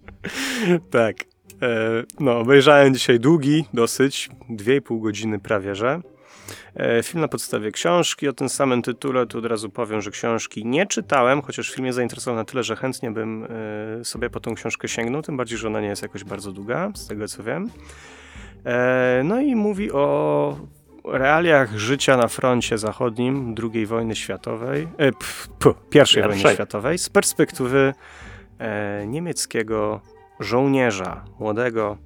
tak. E, no, obejrzałem dzisiaj długi, dosyć, 2,5 godziny prawie, że. E, film na podstawie książki o tym samym tytule. Tu od razu powiem, że książki nie czytałem, chociaż film mnie zainteresował na tyle, że chętnie bym e, sobie po tą książkę sięgnął, tym bardziej, że ona nie jest jakoś bardzo długa, z tego co wiem. E, no i mówi o realiach życia na froncie zachodnim II wojny światowej, e, pf, pierwszej wojny światowej z perspektywy e, niemieckiego żołnierza, młodego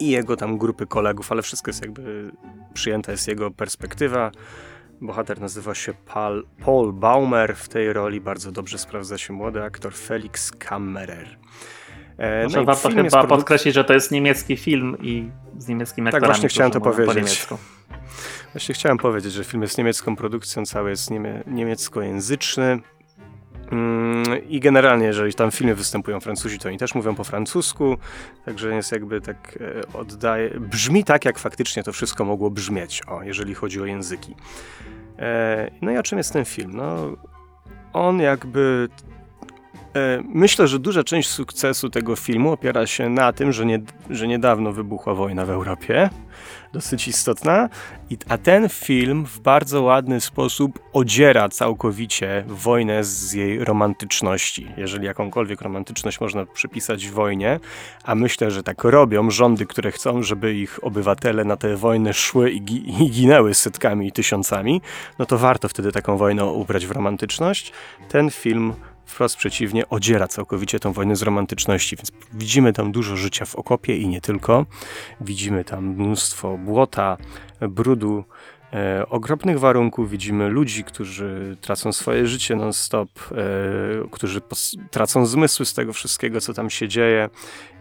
i jego tam grupy kolegów, ale wszystko jest jakby przyjęta jest jego perspektywa. Bohater nazywa się Paul, Paul Baumer. W tej roli bardzo dobrze sprawdza się młody aktor Felix Kammerer. E, Może i warto chyba podkreślić, że to jest niemiecki film i z niemieckimi Tak, aktorami. właśnie chciałem to po powiedzieć. niemiecku. Właśnie chciałem powiedzieć, że film jest niemiecką produkcją, cały jest niemie niemieckojęzyczny. Mm, I generalnie, jeżeli tam w filmie występują Francuzi, to oni też mówią po francusku, także jest jakby tak e, oddaje, brzmi tak, jak faktycznie to wszystko mogło brzmieć, o, jeżeli chodzi o języki. E, no i o czym jest ten film? No, on jakby Myślę, że duża część sukcesu tego filmu opiera się na tym, że, nie, że niedawno wybuchła wojna w Europie, dosyć istotna, a ten film w bardzo ładny sposób odziera całkowicie wojnę z jej romantyczności. Jeżeli jakąkolwiek romantyczność można przypisać wojnie, a myślę, że tak robią rządy, które chcą, żeby ich obywatele na te wojny szły i, gi- i ginęły setkami i tysiącami, no to warto wtedy taką wojnę ubrać w romantyczność. Ten film wprost przeciwnie, odziera całkowicie tą wojnę z romantyczności, więc widzimy tam dużo życia w okopie i nie tylko. Widzimy tam mnóstwo błota, brudu, e, warunków. Widzimy ludzi, którzy tracą swoje życie non-stop, e, którzy tracą zmysły z tego wszystkiego, co tam się dzieje.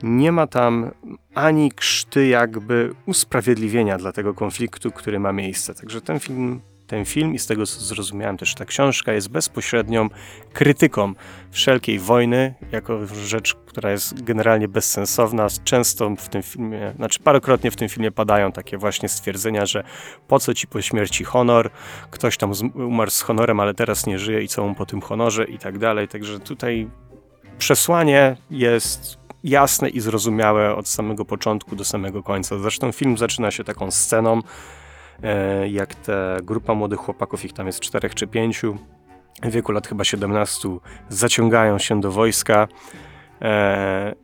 Nie ma tam ani krzty jakby usprawiedliwienia dla tego konfliktu, który ma miejsce. Także ten film ten film i z tego co zrozumiałem też ta książka jest bezpośrednią krytyką wszelkiej wojny jako rzecz, która jest generalnie bezsensowna. Często w tym filmie, znaczy parokrotnie w tym filmie padają takie właśnie stwierdzenia, że po co ci po śmierci honor, ktoś tam umarł z honorem, ale teraz nie żyje i co mu po tym honorze i tak dalej. Także tutaj przesłanie jest jasne i zrozumiałe od samego początku do samego końca. Zresztą film zaczyna się taką sceną, jak ta grupa młodych chłopaków, ich tam jest czterech czy pięciu, w wieku lat chyba 17, zaciągają się do wojska. E,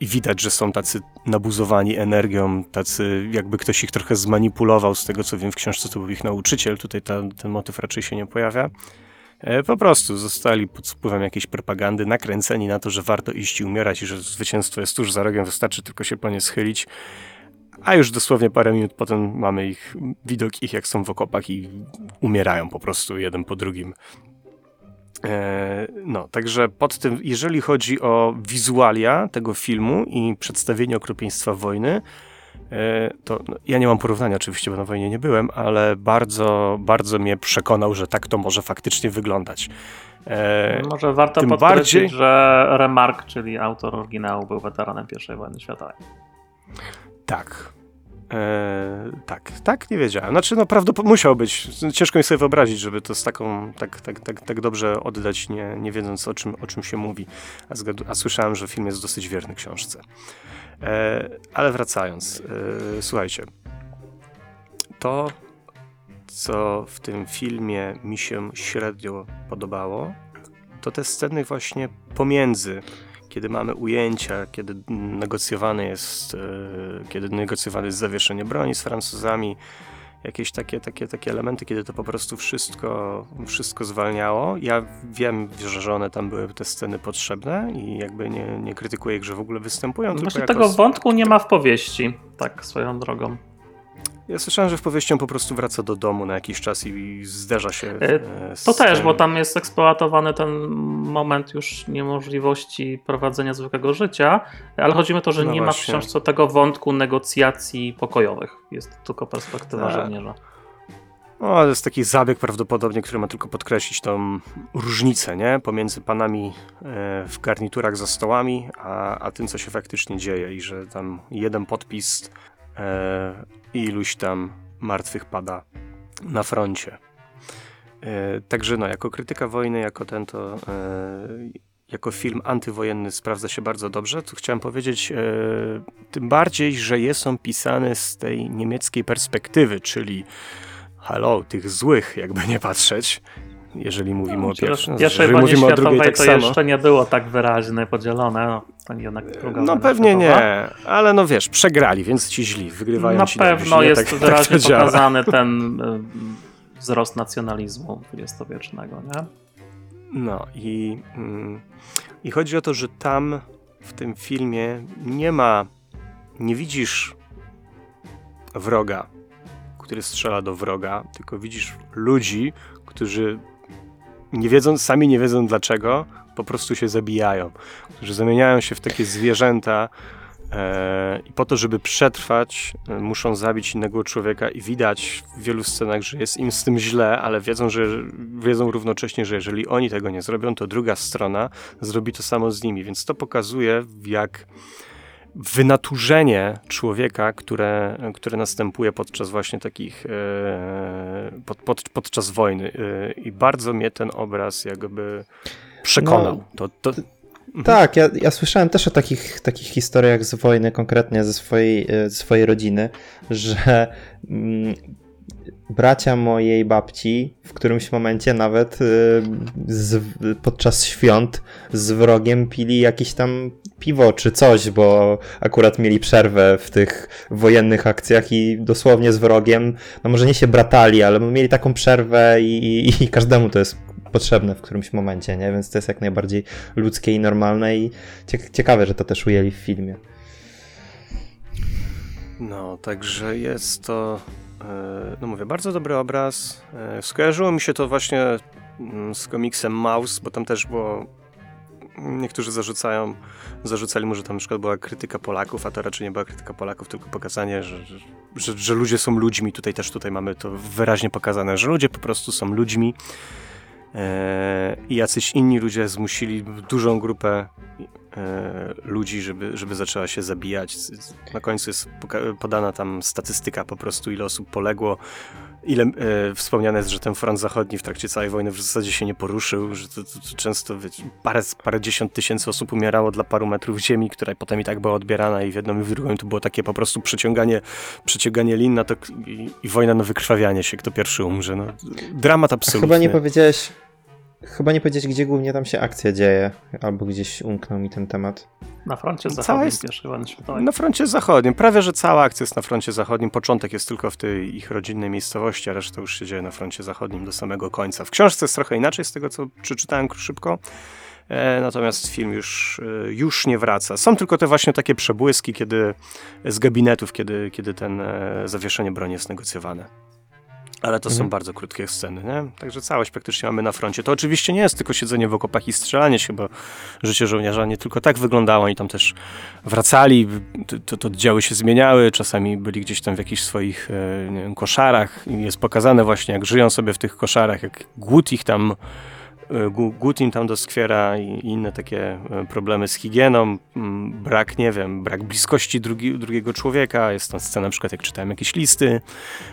i widać, że są tacy nabuzowani energią, tacy jakby ktoś ich trochę zmanipulował, z tego co wiem w książce to był ich nauczyciel, tutaj ta, ten motyw raczej się nie pojawia. E, po prostu zostali pod wpływem jakiejś propagandy nakręceni na to, że warto iść i umierać i że zwycięstwo jest tuż za rogiem, wystarczy tylko się po nie schylić. A już dosłownie parę minut potem mamy ich, widok ich jak są w okopach i umierają po prostu jeden po drugim. E, no, także pod tym, jeżeli chodzi o wizualia tego filmu i przedstawienie okropieństwa wojny, e, to no, ja nie mam porównania oczywiście, bo na wojnie nie byłem, ale bardzo, bardzo mnie przekonał, że tak to może faktycznie wyglądać. E, może warto podkreślić, bardziej... że Remark, czyli autor oryginału, był weteranem I wojny światowej. Tak, Eee, tak, tak, nie wiedziałem. Znaczy, no prawdopodobnie musiał być. Ciężko mi sobie wyobrazić, żeby to z taką, tak, tak, tak, tak dobrze oddać, nie, nie wiedząc o czym, o czym się mówi. A, zgadu, a słyszałem, że film jest dosyć wierny książce. Eee, ale wracając, eee, słuchajcie. To, co w tym filmie mi się średnio podobało, to te sceny właśnie pomiędzy kiedy mamy ujęcia, kiedy negocjowane jest, e, kiedy negocjowane jest zawieszenie broni z Francuzami, jakieś takie, takie, takie elementy, kiedy to po prostu wszystko, wszystko zwalniało. Ja wiem, że one tam były te sceny potrzebne i jakby nie, nie krytykuję ich, że w ogóle występują. Właśnie tego wątku nie ma w powieści, tak swoją drogą. Ja słyszałem, że w powieści on po prostu wraca do domu na jakiś czas i zderza się. E, z to też, bo tam jest eksploatowany ten moment już niemożliwości prowadzenia zwykłego życia, ale chodzi o to, że no nie właśnie. ma w książce tego wątku negocjacji pokojowych. Jest tylko perspektywa tak. żołnierza. No, ale jest taki zabieg prawdopodobnie, który ma tylko podkreślić tą różnicę nie? pomiędzy panami e, w garniturach za stołami, a, a tym, co się faktycznie dzieje i że tam jeden podpis e, iluś tam martwych pada na froncie. E, także no, jako krytyka wojny, jako ten to, e, jako film antywojenny sprawdza się bardzo dobrze. Tu chciałem powiedzieć, e, tym bardziej, że jest on pisany z tej niemieckiej perspektywy, czyli halo, tych złych, jakby nie patrzeć, jeżeli mówimy no, o pierwszym. Pierwszej wojnie mówimy o drugiej, tak to samo. jeszcze nie było tak wyraźnie podzielone. No, no pewnie nie, ale no wiesz, przegrali, więc ci źli, wygrywają Na ci pewno dobrze, jest tak, wyraźnie tak pokazany ten y, wzrost nacjonalizmu dwudziestowiecznego, nie? No i, mm, i chodzi o to, że tam w tym filmie nie ma, nie widzisz wroga, który strzela do wroga, tylko widzisz ludzi, którzy nie wiedzą, sami nie wiedzą dlaczego, po prostu się zabijają, którzy zamieniają się w takie zwierzęta e, i po to, żeby przetrwać, e, muszą zabić innego człowieka i widać w wielu scenach, że jest im z tym źle, ale wiedzą, że wiedzą równocześnie, że jeżeli oni tego nie zrobią, to druga strona zrobi to samo z nimi, więc to pokazuje, jak wynaturzenie człowieka, które, które następuje podczas właśnie takich, e, pod, pod, podczas wojny. E, I bardzo mnie ten obraz jakby przekonał. No, to, to... Mhm. Tak, ja, ja słyszałem też o takich, takich historiach z wojny, konkretnie ze swojej, e, ze swojej rodziny, że mm, bracia mojej babci w którymś momencie nawet z, podczas świąt z wrogiem pili jakieś tam piwo czy coś, bo akurat mieli przerwę w tych wojennych akcjach i dosłownie z wrogiem, no może nie się bratali, ale mieli taką przerwę i, i, i każdemu to jest potrzebne w którymś momencie, nie? Więc to jest jak najbardziej ludzkie i normalne i ciekawe, że to też ujęli w filmie. No, także jest to, no mówię, bardzo dobry obraz. E, skojarzyło mi się to właśnie mm, z komiksem Mouse, bo tam też było niektórzy zarzucają, zarzucali mu, że tam na przykład była krytyka Polaków, a to raczej nie była krytyka Polaków, tylko pokazanie, że, że, że, że ludzie są ludźmi. Tutaj też tutaj mamy to wyraźnie pokazane, że ludzie po prostu są ludźmi e, i jacyś inni ludzie zmusili dużą grupę e, ludzi, żeby, żeby zaczęła się zabijać. Na końcu jest podana tam statystyka po prostu, ile osób poległo ile e, wspomniane jest, że ten front zachodni w trakcie całej wojny w zasadzie się nie poruszył, że to, to, to często wiecie, parę, parę dziesiąt tysięcy osób umierało dla paru metrów ziemi, która potem i tak była odbierana i w jedną i w drugą to było takie po prostu przeciąganie, przeciąganie lin na to i, i wojna na wykrwawianie się, kto pierwszy umrze. No, dramat absolutny. Chyba nie powiedziałeś chyba nie powiedzieć, gdzie głównie tam się akcja dzieje, albo gdzieś umknął mi ten temat. Na froncie zachodnim jest- wojny światowej. Na froncie zachodnim. Prawie, że cała akcja jest na froncie zachodnim. Początek jest tylko w tej ich rodzinnej miejscowości, a reszta już się dzieje na froncie zachodnim do samego końca. W książce jest trochę inaczej z tego, co przeczytałem szybko. E, natomiast film już, e, już nie wraca. Są tylko te właśnie takie przebłyski, kiedy z gabinetów, kiedy, kiedy ten e, zawieszenie broni jest negocjowane. Ale to są Mhm. bardzo krótkie sceny, nie? Także całość praktycznie mamy na froncie. To oczywiście nie jest tylko siedzenie w okopach i strzelanie się, bo życie żołnierza nie tylko tak wyglądało. Oni tam też wracali, to, to, oddziały się zmieniały, czasami byli gdzieś tam w jakichś swoich e, wiem, koszarach i jest pokazane właśnie, jak żyją sobie w tych koszarach, jak głód ich tam e, gu- głód im tam doskwiera i inne takie e, problemy z higieną, m, brak, nie wiem, brak bliskości drugi, drugiego człowieka, jest tam scena na przykład, jak czytałem jakieś listy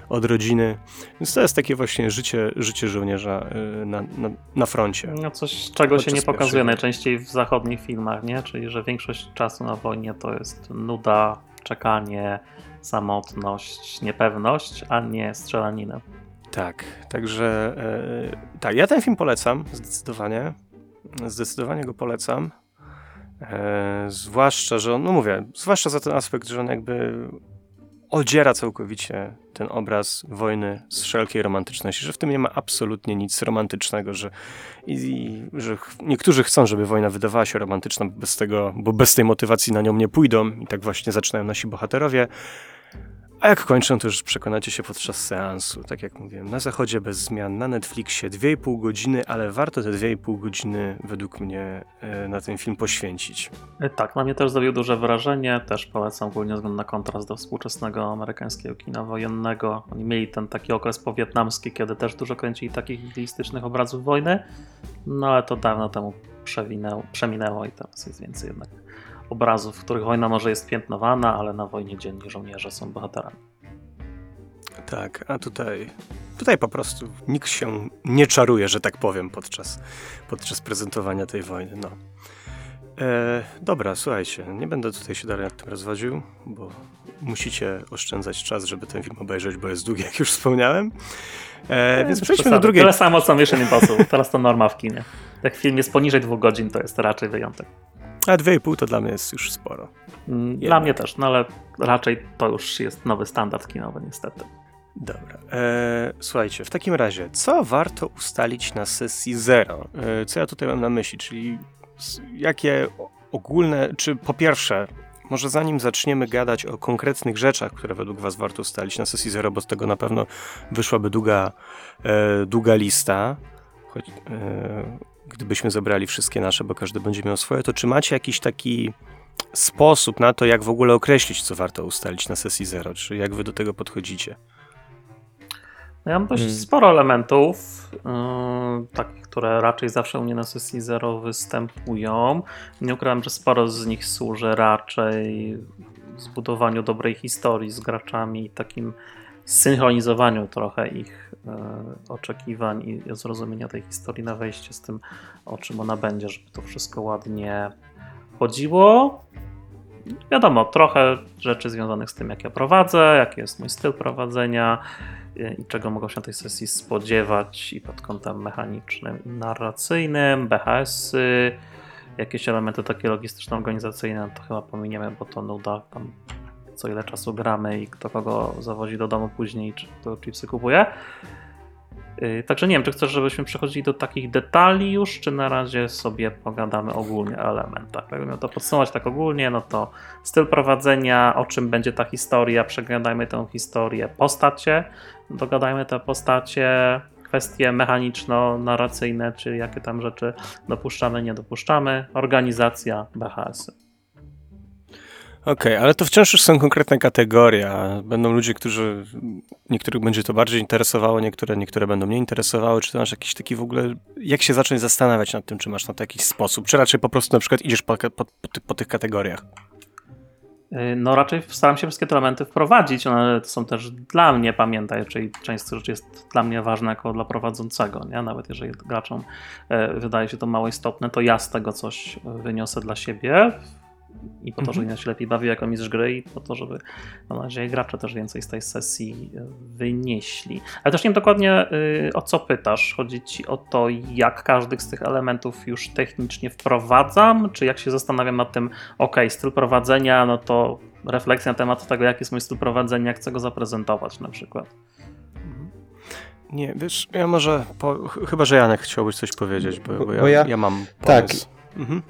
od rodziny, więc to jest takie właśnie życie, życie żołnierza e, na, na, na froncie. No coś, czego się nie pokazuje najczęściej w zachodnich filmach, nie? Czyli, że większość czasu na wojnie to jest nuda, czekanie, samotność, niepewność, a nie strzelanina. Tak, także e, tak, ja ten film polecam zdecydowanie. Zdecydowanie go polecam. E, zwłaszcza, że on, no mówię, zwłaszcza za ten aspekt, że on jakby odziera całkowicie ten obraz wojny z wszelkiej romantyczności, że w tym nie ma absolutnie nic romantycznego, że, i, i, że niektórzy chcą, żeby wojna wydawała się romantyczna, bez tego, bo bez tej motywacji na nią nie pójdą i tak właśnie zaczynają nasi bohaterowie. A jak kończę, to już przekonacie się podczas seansu. Tak jak mówiłem, na zachodzie bez zmian, na Netflixie 2,5 godziny, ale warto te 2,5 godziny według mnie e, na ten film poświęcić. E, Tak, na mnie też zrobił duże wrażenie. Też polecam ze względu na kontrast do współczesnego amerykańskiego kina wojennego. Oni mieli ten taki okres powietnamski, kiedy też dużo kręcili takich idealistycznych obrazów wojny, no ale to dawno temu przeminęło i teraz jest więcej jednak obrazów, w których wojna może jest piętnowana, ale na wojnie dzienni żołnierze są bohaterami. Tak, a tutaj, tutaj po prostu nikt się nie czaruje, że tak powiem, podczas, podczas prezentowania tej wojny. No. E, dobra, słuchajcie, nie będę tutaj się dalej nad tym rozwodził, bo musicie oszczędzać czas, żeby ten film obejrzeć, bo jest długi, jak już wspomniałem. E, więc przejdźmy do drugiej. Tyle samo co Mission Impossible. Teraz to norma w kinie. Jak film jest poniżej dwóch godzin, to jest raczej wyjątek. A 2,5 to dla mnie jest już sporo. Mm, Dla Jednak. mnie też, no ale raczej to już jest nowy standard kinowy niestety. Dobra. E, słuchajcie, w takim razie, co warto ustalić na sesji zero? E, co ja tutaj mam na myśli? Czyli jakie ogólne, czy po pierwsze, może zanim zaczniemy gadać o konkretnych rzeczach, które według Was warto ustalić na sesji zero, bo z tego na pewno wyszłaby długa, e, długa lista, choć e, gdybyśmy zebrali wszystkie nasze, bo każdy będzie miał swoje, to czy macie jakiś taki sposób na to, jak w ogóle określić, co warto ustalić na sesji zero? Czy jak Wy do tego podchodzicie? No ja mam dość Mm. sporo elementów, yy, takich, które raczej zawsze u mnie na sesji zero występują. Nie ukrywam, że sporo z nich służy raczej zbudowaniu dobrej historii z graczami i takim synchronizowaniu trochę ich yy, oczekiwań i zrozumienia tej historii na wejście z tym, o czym ona będzie, żeby to wszystko ładnie chodziło. Wiadomo, trochę rzeczy związanych z tym, jak ja prowadzę, jaki jest mój styl prowadzenia y, i czego mogą się na tej sesji spodziewać i pod kątem mechanicznym i narracyjnym, BHS-y, jakieś elementy takie logistyczno-organizacyjne, to chyba pominiemy, bo to nuda tam co ile czasu gramy i kto kogo zawozi do domu później, czy kto chipsy kupuje. Yy, Także nie wiem, czy chcesz, żebyśmy przechodzili do takich detali już, czy na razie sobie pogadamy ogólnie o elementach. Jakbym to podsumować tak ogólnie, no to styl prowadzenia, o czym będzie ta historia, przegadajmy tę historię, postacie, dogadajmy te postacie, kwestie mechaniczno-narracyjne, czy jakie tam rzeczy dopuszczamy, nie dopuszczamy, organizacja, BHS. Okej, ale to wciąż już są konkretne kategorie. Będą ludzie, którzy niektórych będzie to bardziej interesowało, niektóre, niektóre będą mnie interesowały. Czy ty masz jakiś taki w ogóle, jak się zacząć zastanawiać nad tym, czy masz na to jakiś sposób, czy raczej po prostu na przykład idziesz po, po, po, ty- po tych kategoriach? Yy, No raczej staram się wszystkie te elementy wprowadzić, one są też dla mnie, pamiętaj, czyli część rzeczy jest dla mnie ważna jako dla prowadzącego, nie? nawet jeżeli graczom e, wydaje się to mało istotne, to ja z tego coś wyniosę dla siebie i po to, żeby Mhm. ja się lepiej bawił jako mistrz gry i po to, żeby mam nadzieję gracze też więcej z tej sesji e, wynieśli. Ale też nie wiem dokładnie y, o co pytasz. Chodzi ci o to, jak każdy z tych elementów już technicznie wprowadzam, czy jak się zastanawiam nad tym, ok, styl prowadzenia, no to refleksja na temat tego, jaki jest mój styl prowadzenia, jak chcę go zaprezentować na przykład. Nie, wiesz, ja może, po, ch- chyba że Janek chciałbyś coś powiedzieć, bo, Bo- ja, bo ja- ja mam tak. pomysł. Mhm.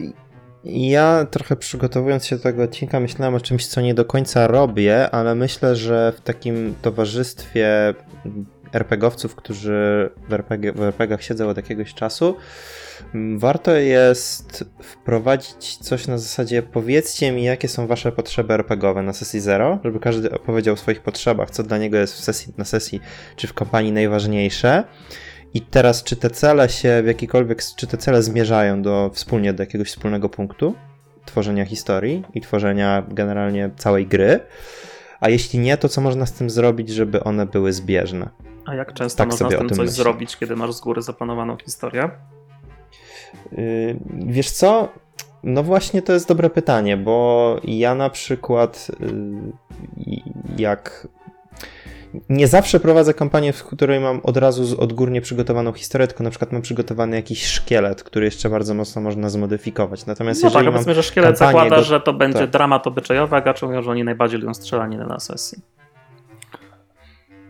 Ja trochę przygotowując się do tego odcinka myślałem o czymś, co nie do końca robię, ale myślę, że w takim towarzystwie RPGowców, którzy w, RPG, w RPGach siedzą od jakiegoś czasu, warto jest wprowadzić coś na zasadzie powiedzcie mi, jakie są wasze potrzeby RPGowe na sesji zero, żeby każdy opowiedział o swoich potrzebach, co dla niego jest sesji, na sesji czy w kampanii najważniejsze. I teraz, czy te cele się w jakikolwiek, czy te cele zmierzają do, wspólnie do jakiegoś wspólnego punktu tworzenia historii i tworzenia generalnie całej gry? A jeśli nie, to co można z tym zrobić, żeby one były zbieżne? A jak często Tak można z tym tym coś myślę. zrobić, kiedy masz z góry zaplanowaną historię? Yy, Wiesz co? No właśnie to jest dobre pytanie, bo ja na przykład yy, jak nie zawsze prowadzę kampanię, w której mam od razu odgórnie przygotowaną historię, tylko na przykład mam przygotowany jakiś szkielet, który jeszcze bardzo mocno można zmodyfikować. Natomiast No jeżeli tak, mam powiedzmy, że szkielet zakłada, go- że to będzie tak. dramat obyczajowy, a gracze mówią, że oni najbardziej lubią strzelaniny na sesji.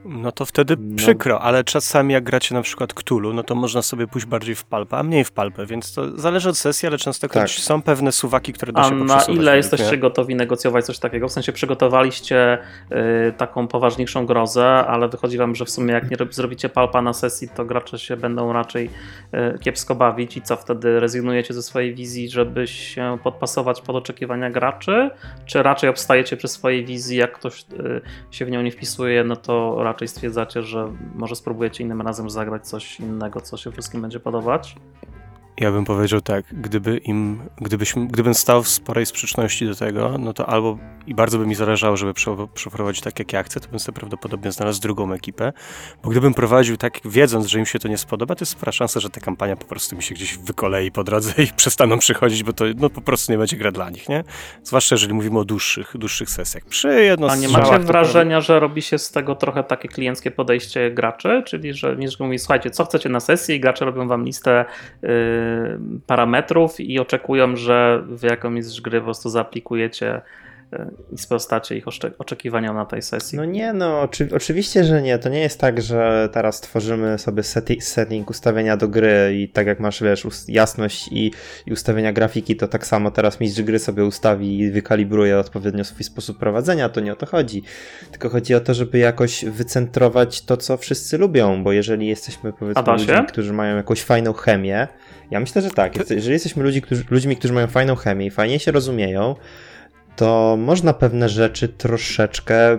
No to wtedy No. przykro, ale czasami jak gracie na przykład Cthulhu, no to można sobie pójść bardziej w palpę, a mniej w palpę, więc to zależy od sesji, ale częstokroć Tak. są pewne suwaki, które da A się na poprzesuwać ile jesteście mnie. gotowi negocjować coś takiego? W sensie przygotowaliście y, taką poważniejszą grozę, ale wychodzi wam, że w sumie jak nie rob- zrobicie palpa na sesji, to gracze się będą raczej y, kiepsko bawić i co wtedy rezygnujecie ze swojej wizji, żeby się podpasować pod oczekiwania graczy? Czy raczej obstajecie przy swojej wizji, jak ktoś y, się w nią nie wpisuje, no to raczej stwierdzacie, że może spróbujecie innym razem zagrać coś innego, co się wszystkim będzie podobać? Ja bym powiedział tak, gdyby im, gdybyśmy, gdybym stał w sporej sprzeczności do tego, no to albo i bardzo by mi zależało, żeby prze- przeprowadzić tak, jak ja chcę, to bym sobie prawdopodobnie znalazł drugą ekipę, bo gdybym prowadził tak, wiedząc, że im się to nie spodoba, to jest spora szansa, że ta kampania po prostu mi się gdzieś wykolei po drodze i przestaną przychodzić, bo to no, po prostu nie będzie gra dla nich, nie? Zwłaszcza, jeżeli mówimy o dłuższych, dłuższych sesjach. Przy jedno A nie macie wrażenia, że robi się z tego trochę takie klienckie podejście graczy? Czyli, że mistrz mówi, słuchajcie, co chcecie na sesji i gracze robią wam listę yy, parametrów i oczekują, że wy jako mistrz gry po prostu zaaplikujecie yy, i sprostacie ich oczekiwaniom na tej sesji. No nie, no oczy, oczywiście, że nie. To nie jest tak, że teraz tworzymy sobie seti, setting ustawienia do gry i tak jak masz, wiesz, jasność i, i ustawienia grafiki, to tak samo teraz mistrz gry sobie ustawi i wykalibruje odpowiednio swój sposób prowadzenia. To nie o to chodzi. Tylko chodzi o to, żeby jakoś wycentrować to, co wszyscy lubią, bo jeżeli jesteśmy powiedzmy ludźmi, którzy mają jakąś fajną chemię, ja myślę, że tak. Jeżeli jesteśmy ludzi, którzy, ludźmi, którzy mają fajną chemię i fajnie się rozumieją, to można pewne rzeczy troszeczkę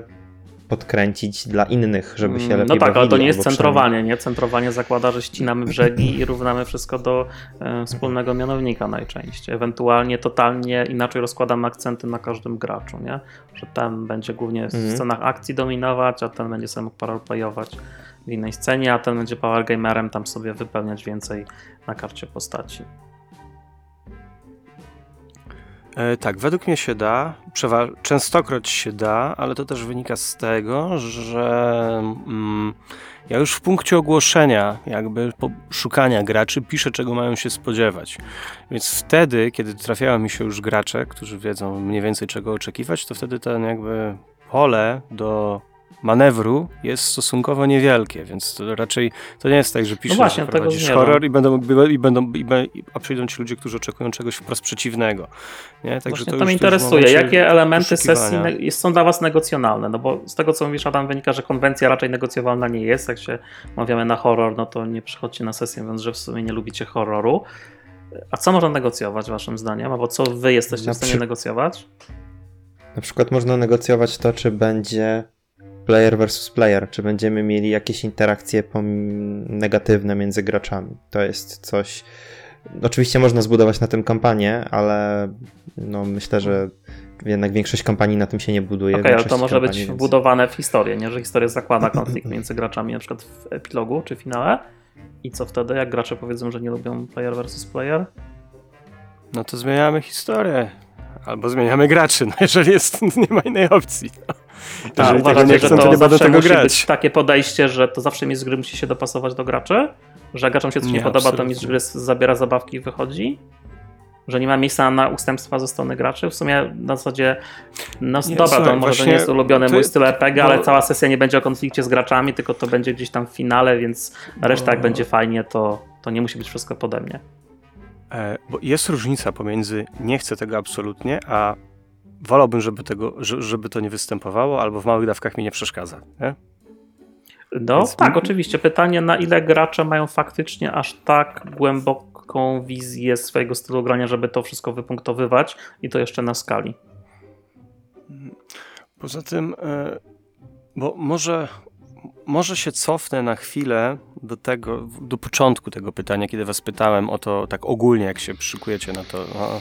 podkręcić dla innych, żeby się Mm, lepiej No tak, ale bawili, to nie jest centrowanie, nie? Centrowanie zakłada, że ścinamy brzegi i równamy wszystko do e, wspólnego mianownika najczęściej. Ewentualnie totalnie inaczej rozkładamy akcenty na każdym graczu, nie? Że ten będzie głównie w Mhm. scenach akcji dominować, a ten będzie sobie mógł paralplayować w innej scenie, a ten będzie power gamerem, tam sobie wypełniać więcej na karcie postaci. E, tak, według mnie się da, przewa- częstokroć się da, ale to też wynika z tego, że mm, ja już w punkcie ogłoszenia, jakby szukania graczy, piszę, czego mają się spodziewać. Więc wtedy, kiedy trafiają mi się już gracze, którzy wiedzą mniej więcej czego oczekiwać, to wtedy ten jakby pole do manewru jest stosunkowo niewielkie, więc to raczej to nie jest tak, że piszesz, No właśnie, że prowadzisz horror i będą, i będą i be- a przyjdą ci ludzie, którzy oczekują czegoś wprost przeciwnego. Nie? Także to to mnie interesuje, jakie elementy sesji są dla Was negocjonalne? No bo z tego, co mówisz, Adam, wynika, że konwencja raczej negocjowalna nie jest. Jak się umawiamy na horror, no to nie przychodźcie na sesję, mówiąc, że w sumie nie lubicie horroru. A co można negocjować, Waszym zdaniem? Albo co Wy jesteście Na w stanie przy- negocjować? Na przykład można negocjować to, czy będzie player versus player, czy będziemy mieli jakieś interakcje negatywne między graczami. To jest coś. Oczywiście można zbudować na tym kampanię, ale no myślę, że jednak większość kampanii na tym się nie buduje. Okej, ale to może być więc- wbudowane w historię, nie? Że historia zakłada konflikt między graczami, na przykład w epilogu czy finale. I co wtedy, jak gracze powiedzą, że nie lubią player versus player? No to zmieniamy historię. Albo zmieniamy graczy, no jeżeli jest, nie ma innej opcji. No. A Jeżeli tego uważacie, nie że chcą, to, to nie będę tego musi grać. być takie podejście, że to zawsze mistrz gry musi się dopasować do graczy? Że jak graczom się coś nie, Nie, podoba, to mistrz gry zabiera zabawki i wychodzi? Że nie ma miejsca na ustępstwa ze strony graczy? W sumie na zasadzie, no Nie, dobra, słuchaj, to może nie jest ulubiony to mój styl RPG, bo- ale cała sesja nie będzie o konflikcie z graczami, tylko to będzie gdzieś tam w finale, więc reszta jak Bo- będzie fajnie, to, to nie musi być wszystko pode mnie. E, Bo jest różnica pomiędzy nie chcę tego absolutnie, a wolałbym, żeby, tego, że- żeby to nie występowało, albo w małych dawkach mi nie przeszkadza. Nie? No Więc- tak, oczywiście. Pytanie, na ile gracze mają faktycznie aż tak głęboką wizję swojego stylu grania, żeby to wszystko wypunktowywać i to jeszcze na skali. Poza tym, e, bo może, może się cofnę na chwilę do tego, do początku tego pytania, kiedy was pytałem o to tak ogólnie, jak się przykujecie na to, no,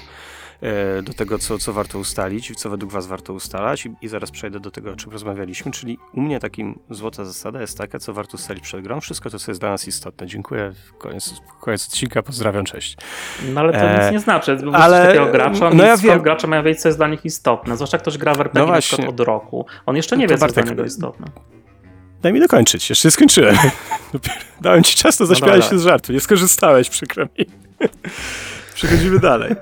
do tego, co, co warto ustalić, co według was warto ustalać i, i zaraz przejdę do tego, o czym rozmawialiśmy, czyli u mnie takim złota zasada jest taka, co warto ustalić przed grą, wszystko to, co jest dla nas istotne. Dziękuję, koniec, koniec odcinka, pozdrawiam, cześć. No ale to E, nic nie znaczy. Bo ale- takiego gracza, no ja wiem. gracze mają wiedzieć, co jest dla nich istotne. Zwłaszcza ktoś gra w RPG No od roku. On jeszcze nie No wie, co jest dla Bartek, niego istotne. Daj mi dokończyć, jeszcze nie skończyłem. Dopiero Dałem ci czas, to No zaśmiałeś dobra. się z żartu. Nie skorzystałeś, przykro mi. Przechodzimy dalej. E,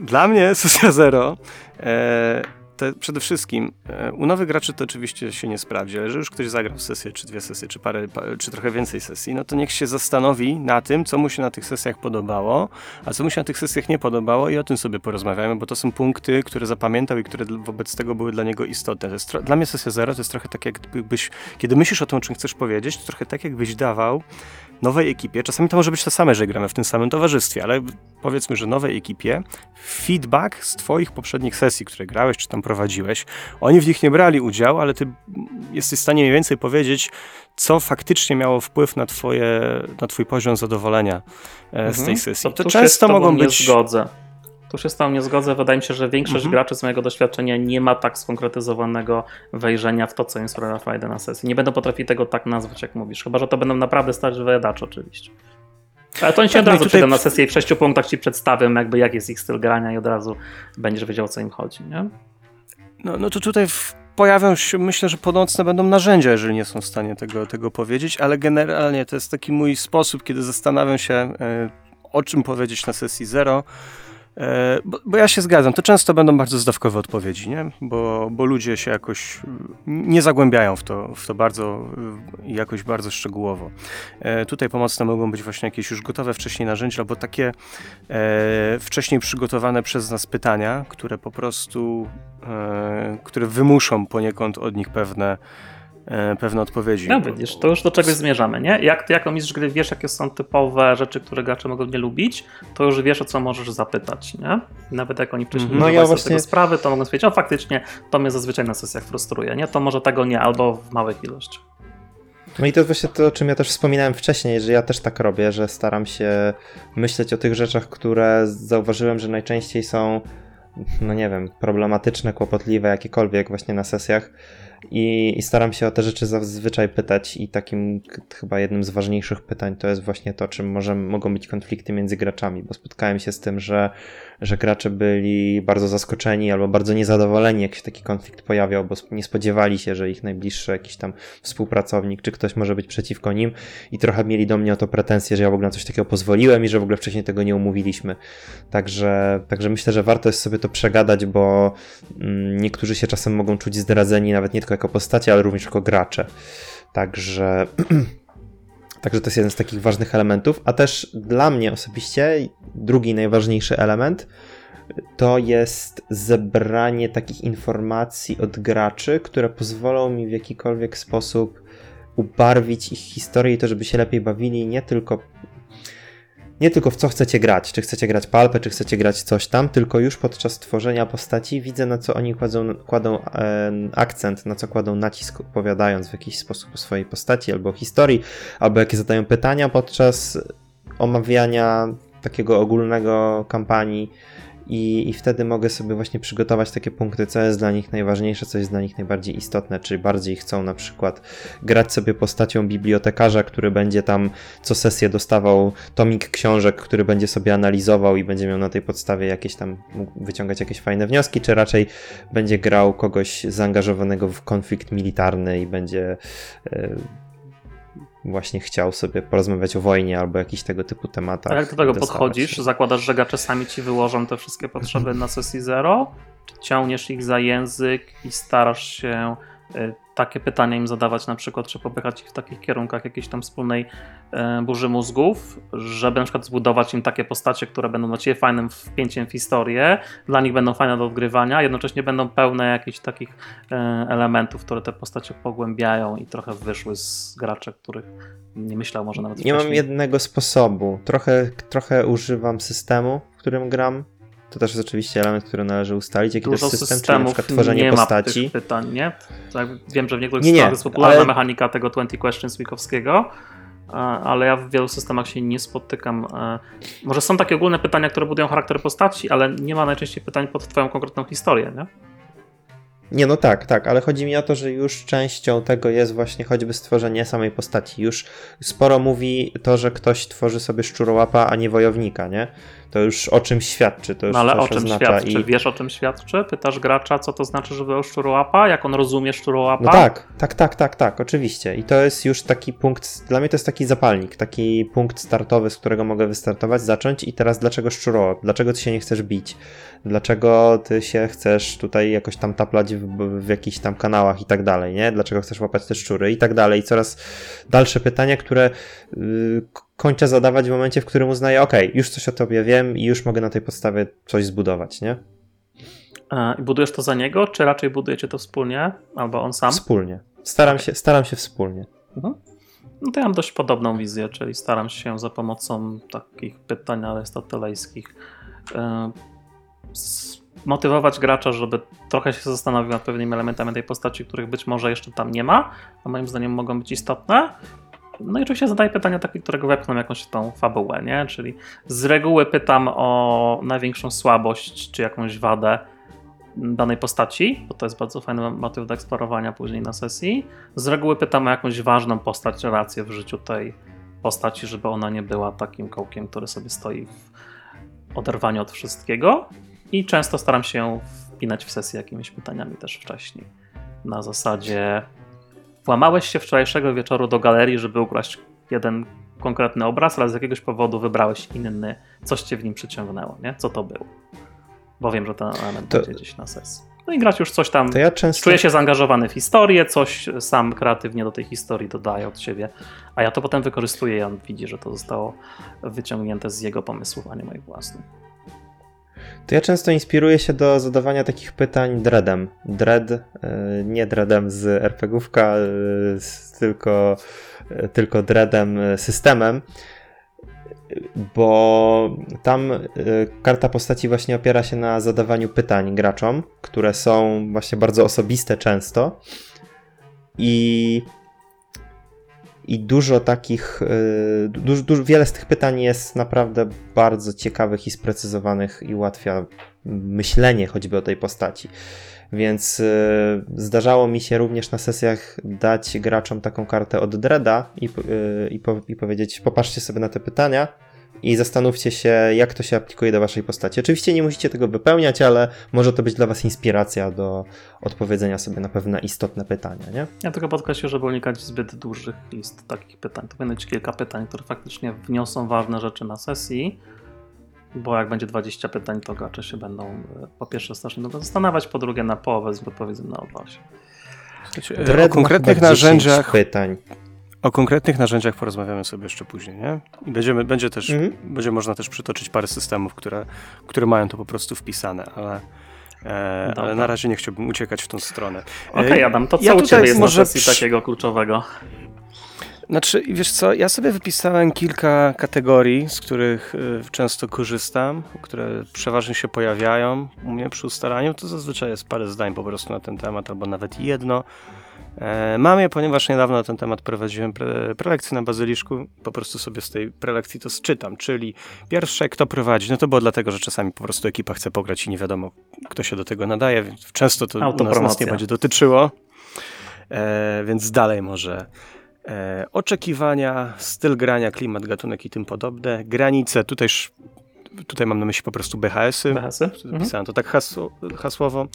dla mnie sesja zero e, to przede wszystkim e, u nowych graczy to oczywiście się nie sprawdzi, ale że już ktoś zagrał sesję, czy dwie sesje, czy parę, pa, czy trochę więcej sesji, no to niech się zastanowi na tym, co mu się na tych sesjach podobało, a co mu się na tych sesjach nie podobało i o tym sobie porozmawiamy, bo to są punkty, które zapamiętał i które wobec tego były dla niego istotne. Dla mnie sesja zero to jest trochę tak, jakbyś, kiedy myślisz o tym, o czym chcesz powiedzieć, to trochę tak, jakbyś dawał nowej ekipie, czasami to może być to same, że gramy w tym samym towarzystwie, ale powiedzmy, że nowej ekipie, feedback z twoich poprzednich sesji, które grałeś, czy tam prowadziłeś, oni w nich nie brali udziału, ale ty jesteś w stanie mniej więcej powiedzieć, co faktycznie miało wpływ na, twoje, na twój poziom zadowolenia e, z tej Mhm. sesji. To, z często mogą nie być... Zgodzę. Tu się z tobą nie zgodzę. Wydaje mi się, że większość Mhm. graczy z mojego doświadczenia nie ma tak skonkretyzowanego wejrzenia w to, co im sprawia frajdę na sesji. Nie będą potrafić tego tak nazwać, jak mówisz. Chyba, że to będą naprawdę stać wyjadacze oczywiście. Ale to oni się Tak, od no razu tutaj- na sesję i w sześciu punktach ci przedstawią, jakby jak jest ich styl grania i od razu będziesz wiedział, o co im chodzi. Nie? No, no to tutaj w, pojawią się, myślę, że pomocne będą narzędzia, jeżeli nie są w stanie tego, tego powiedzieć, ale generalnie to jest taki mój sposób, kiedy zastanawiam się, e, o czym powiedzieć na sesji zero. E, bo, bo ja się zgadzam, to często będą bardzo zdawkowe odpowiedzi, nie? Bo, bo ludzie się jakoś mm, nie zagłębiają w to, w to bardzo, y, jakoś bardzo szczegółowo. E, tutaj pomocne mogą być właśnie jakieś już gotowe wcześniej narzędzia, albo takie e, wcześniej przygotowane przez nas pytania, które po prostu, e, które wymuszą poniekąd od nich pewne, pewne odpowiedzi. No widzisz, to już do czegoś zmierzamy, nie? Jak ty jako mistrz gry wiesz, jakie są typowe rzeczy, które gracze mogą nie lubić, to już wiesz, o co możesz zapytać, nie? Nawet jak oni wcześniej Mhm. nie No ja ja właśnie- tego sprawy, to mogą powiedzieć, o faktycznie, to mnie zazwyczaj na sesjach frustruje, nie? To może tego nie, albo w małych ilościach. No i to jest właśnie to, o czym ja też wspominałem wcześniej, że ja też tak robię, że staram się myśleć o tych rzeczach, które zauważyłem, że najczęściej są, no nie wiem, problematyczne, kłopotliwe, jakiekolwiek właśnie na sesjach. I, I staram się o te rzeczy zazwyczaj pytać, i takim chyba jednym z ważniejszych pytań to jest właśnie to, czym może, mogą być konflikty między graczami, bo spotkałem się z tym, że, że gracze byli bardzo zaskoczeni albo bardzo niezadowoleni, jak się taki konflikt pojawiał, bo nie spodziewali się, że ich najbliższy jakiś tam współpracownik czy ktoś może być przeciwko nim i trochę mieli do mnie o to pretensje, że ja w ogóle na coś takiego pozwoliłem i że w ogóle wcześniej tego nie umówiliśmy. Także, także myślę, że warto jest sobie to przegadać, bo mm, niektórzy się czasem mogą czuć zdradzeni nawet nie tylko jako postacie, ale również jako gracze. Także Także to jest jeden z takich ważnych elementów, a też dla mnie osobiście drugi najważniejszy element to jest zebranie takich informacji od graczy, które pozwolą mi w jakikolwiek sposób ubarwić ich historię i to, żeby się lepiej bawili, nie tylko nie tylko w co chcecie grać, czy chcecie grać palpę, czy chcecie grać coś tam, tylko już podczas tworzenia postaci widzę na co oni kładą, kładą e, akcent, na co kładą nacisk opowiadając w jakiś sposób o swojej postaci albo historii, albo jakie zadają pytania podczas omawiania takiego ogólnego kampanii i, i wtedy mogę sobie właśnie przygotować takie punkty, co jest dla nich najważniejsze, co jest dla nich najbardziej istotne, czy bardziej chcą na przykład grać sobie postacią bibliotekarza, który będzie tam co sesję dostawał tomik książek, który będzie sobie analizował i będzie miał na tej podstawie jakieś tam wyciągać jakieś fajne wnioski, czy raczej będzie grał kogoś zaangażowanego w konflikt militarny i będzie e, właśnie chciał sobie porozmawiać o wojnie albo jakichś tego typu tematach. A jak do tego podchodzisz? się. Zakładasz, że gracze sami ci wyłożą te wszystkie potrzeby na sesji zero? Czy ciągniesz ich za język i starasz się y, takie pytania im zadawać, na przykład, czy popychać ich w takich kierunkach jakiejś tam wspólnej y, burzy mózgów, żeby na przykład zbudować im takie postacie, które będą dla ciebie fajnym wpięciem w historię, dla nich będą fajne do odgrywania, jednocześnie będą pełne jakichś takich y, elementów, które te postacie pogłębiają i trochę wyszły z graczy, których nie myślał może nawet Nie mam wcześniej. jednego sposobu. Trochę, trochę używam systemu, w którym gram. To też jest oczywiście element, który należy ustalić. Jaki Dużo jest system, czyli na przykład tworzenie nie postaci. ma pytań, nie? Tak, wiem, że w niektórych Nie, nie, jest popularna ale- mechanika tego 20 questions weekowskiego, e, ale ja w wielu systemach się nie spotykam. E, Może są takie ogólne pytania, które budują charakter postaci, ale nie ma najczęściej pytań pod twoją konkretną historię, nie? Nie, no tak, tak, ale chodzi mi o to, że już częścią tego jest właśnie choćby stworzenie samej postaci. Już sporo mówi to, że ktoś tworzy sobie szczurołapa, a nie wojownika, nie? To już o czym świadczy, to już No ale o czym świadczy? i... Wiesz o czym świadczy? Pytasz gracza, co to znaczy, że był szczurołapa? Jak on rozumie szczurołapa? No tak, tak, tak, tak, tak, oczywiście. I to jest już taki punkt, dla mnie to jest taki zapalnik, taki punkt startowy, z którego mogę wystartować, zacząć i teraz dlaczego szczurołap? Dlaczego ty się nie chcesz bić? Dlaczego ty się chcesz tutaj jakoś tam taplać w, w jakichś tam kanałach i tak dalej, nie? Dlaczego chcesz łapać te szczury i tak dalej. I coraz dalsze pytania, które yy, k- kończę zadawać w momencie, w którym uznaję, ok, już coś o tobie wiem i już mogę na tej podstawie coś zbudować, nie? E, I budujesz to za niego, czy raczej budujecie to wspólnie? Albo on sam? Wspólnie. Staram się, staram się wspólnie. Mhm. No to ja mam dość podobną wizję, czyli staram się za pomocą takich pytań arystotelejskich e, s- motywować gracza, żeby trochę się zastanowił nad pewnymi elementami tej postaci, których być może jeszcze tam nie ma, a moim zdaniem mogą być istotne. No i oczywiście zadaję pytania takie, które wepchną jakąś tą fabułę, nie? Czyli z reguły pytam o największą słabość czy jakąś wadę danej postaci, bo to jest bardzo fajny motyw do eksplorowania później na sesji. Z reguły pytam o jakąś ważną postać, relację w życiu tej postaci, żeby ona nie była takim kołkiem, który sobie stoi w oderwaniu od wszystkiego. I często staram się ją wpinać w sesję jakimiś pytaniami też wcześniej. Na zasadzie włamałeś się wczorajszego wieczoru do galerii, żeby ukraść jeden konkretny obraz, ale z jakiegoś powodu wybrałeś inny, coś cię w nim przyciągnęło, nie? Co to było? Bo wiem, że ten element To- będzie gdzieś na sesji. No i grać już coś tam To ja często... Czuję się zaangażowany w historię, coś sam kreatywnie do tej historii dodaje od siebie, a ja to potem wykorzystuję i on widzi, że to zostało wyciągnięte z jego pomysłów, a nie moich własnych. To ja często inspiruję się do zadawania takich pytań dreadem. Dread, e, nie dreadem z RPGówka, e, tylko, e, tylko dreadem systemem, bo tam karta postaci właśnie opiera się na zadawaniu pytań graczom, które są właśnie bardzo osobiste często i i dużo takich, y, dużo, dużo, wiele z tych pytań jest naprawdę bardzo ciekawych i sprecyzowanych i ułatwia myślenie choćby o tej postaci. Więc y, zdarzało mi się również na sesjach dać graczom taką kartę od Dreda i, y, i, i powiedzieć: Popatrzcie sobie na te pytania i zastanówcie się, jak to się aplikuje do waszej postaci. Oczywiście nie musicie tego wypełniać, ale może to być dla was inspiracja do odpowiedzenia sobie na pewne istotne pytania, nie? Ja tylko podkreślę, żeby unikać zbyt dużych list takich pytań. To powinno być kilka pytań, które faktycznie wniosą ważne rzeczy na sesji, bo jak będzie 20 pytań, to gracze się będą e, po pierwsze strasznie długo zastanawiać, po drugie na połowę z wypowiedzą na Dread E, O konkretnych chyba 10 narzędziach, pytań. O konkretnych narzędziach porozmawiamy sobie jeszcze później, nie? I będziemy, będzie też, Mhm. będzie można też przytoczyć parę systemów, które, które mają to po prostu wpisane, ale, e, ale na razie nie chciałbym uciekać w tą stronę. E, Okej, Adam, to co ja u Ciebie jest może na sesji takiego kluczowego? Znaczy, wiesz co, ja sobie wypisałem kilka kategorii, z których y, często korzystam, które przeważnie się pojawiają u mnie przy ustalaniu. To zazwyczaj jest parę zdań po prostu na ten temat, albo nawet jedno. E, mam je, ponieważ niedawno na ten temat prowadziłem pre, prelekcję na Bazyliszku. Po prostu sobie z tej prelekcji to czytam. Czyli pierwsze, kto prowadzi, no to było dlatego, że czasami po prostu ekipa chce pograć i nie wiadomo, kto się do tego nadaje. Więc często to nas, nas nie będzie dotyczyło. E, więc dalej może e, oczekiwania, styl grania, klimat, gatunek i tym podobne. Granice, tutaj, tutaj mam na myśli po prostu BHS-y. BHS-y? Mhm. Pisałem to tak hasło, hasłowo.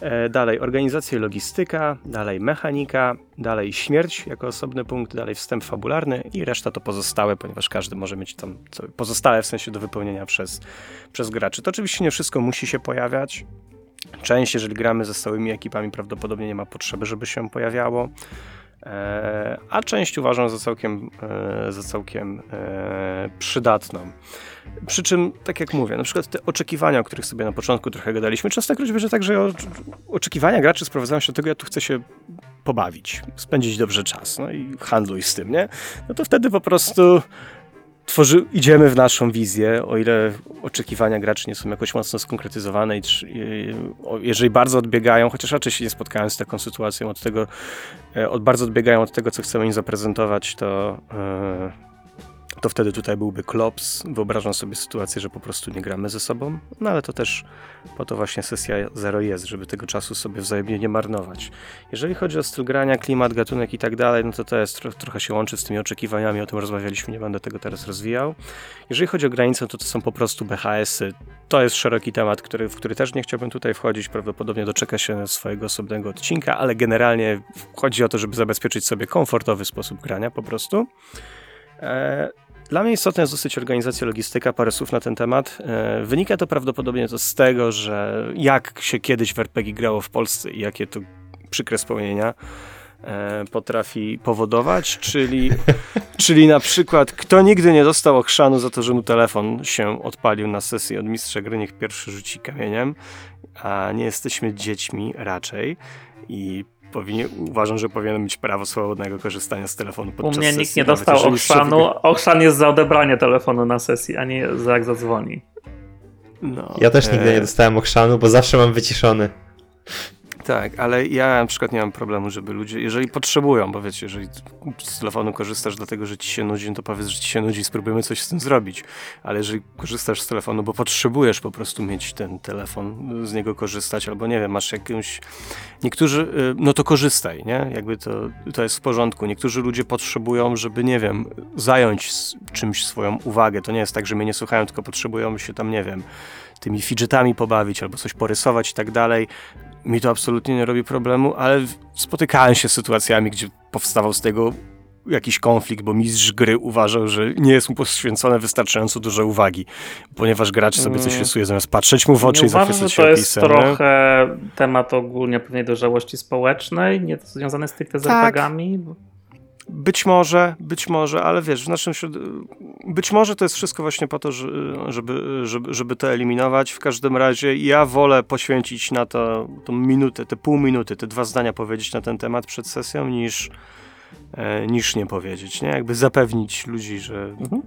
E, dalej organizacja i logistyka, dalej mechanika, dalej śmierć jako osobny punkt, dalej wstęp fabularny i reszta to pozostałe, ponieważ każdy może mieć tam pozostałe w sensie do wypełnienia przez, przez graczy. To oczywiście nie wszystko musi się pojawiać. Część, jeżeli gramy ze stałymi ekipami, prawdopodobnie nie ma potrzeby, żeby się pojawiało. E, a część uważam za całkiem, e, za całkiem e, przydatną. Przy czym, tak jak mówię, na przykład te oczekiwania, o których sobie na początku trochę gadaliśmy, często jak ludzie tak, że oczekiwania graczy sprowadzają się do tego, ja tu chcę się pobawić, spędzić dobrze czas, no i handluj z tym, nie? No to wtedy po prostu tworzy, idziemy w naszą wizję, o ile oczekiwania graczy nie są jakoś mocno skonkretyzowane i, i jeżeli bardzo odbiegają, chociaż raczej się nie spotkałem z taką sytuacją, od tego, e, od, bardzo odbiegają od tego, co chcemy im zaprezentować, to, e, to wtedy tutaj byłby klops. Wyobrażam sobie sytuację, że po prostu nie gramy ze sobą, no ale to też po to właśnie sesja zero jest, żeby tego czasu sobie wzajemnie nie marnować. Jeżeli chodzi o styl grania, klimat, gatunek i tak dalej, no to to jest tro, trochę się łączy z tymi oczekiwaniami, o tym rozmawialiśmy, nie będę tego teraz rozwijał. Jeżeli chodzi o granice, to to są po prostu BHS-y. To jest szeroki temat, który, w który też nie chciałbym tutaj wchodzić, prawdopodobnie doczeka się swojego osobnego odcinka, ale generalnie chodzi o to, żeby zabezpieczyć sobie komfortowy sposób grania po prostu. E, Dla mnie istotna jest dosyć organizacja, logistyka, parę słów na ten temat. E, Wynika to prawdopodobnie to z tego, że jak się kiedyś w RPG grało w Polsce i jakie to przykre wspomnienia e, potrafi powodować, czyli, czyli na przykład kto nigdy nie dostał ochrzanu za to, że mu telefon się odpalił na sesji od mistrza gry, niech pierwszy rzuci kamieniem, a nie jesteśmy dziećmi raczej i powinien, uważam, że powinno mieć prawo swobodnego korzystania z telefonu U podczas mnie sesji. nikt nie nawet dostał mistrzowi ochrzanu. Ochrzan jest za odebranie telefonu na sesji, a nie za jak zadzwoni. No, Ja też nigdy e, nie dostałem ochrzanu, bo zawsze mam wyciszony. Tak, ale ja na przykład nie mam problemu, żeby ludzie, jeżeli potrzebują, bo wiecie, jeżeli z telefonu korzystasz dlatego, że ci się nudzi, no to powiedz, że ci się nudzi spróbujemy coś z tym zrobić. Ale jeżeli korzystasz z telefonu, bo potrzebujesz po prostu mieć ten telefon, z niego korzystać, albo nie wiem, masz jakąś... Niektórzy, y, no to korzystaj, nie? Jakby to, to jest w porządku. Niektórzy ludzie potrzebują, żeby, nie wiem, zająć czymś swoją uwagę. To nie jest tak, że mnie nie słuchają, tylko potrzebują się tam, nie wiem, tymi fidgetami pobawić albo coś porysować i tak dalej. Mi to absolutnie nie robi problemu, ale spotykałem się z sytuacjami, gdzie powstawał z tego jakiś konflikt, bo mistrz gry uważał, że nie jest mu poświęcone wystarczająco dużo uwagi, ponieważ gracz sobie coś Mm. rysuje, zamiast patrzeć mu w oczy nie i zachwycać się to jest opisem. nie? trochę temat ogólnie pewnej dojrzałości społecznej, nie związany stricte z Tak. RPGami. Być może, być może, ale wiesz, w naszym być może to jest wszystko właśnie po to, że- żeby, żeby, żeby to eliminować. W każdym razie ja wolę poświęcić na to tą minutę, te pół minuty, te dwa zdania powiedzieć na ten temat przed sesją, niż, e, niż nie powiedzieć, nie? Jakby zapewnić ludzi, że Mhm.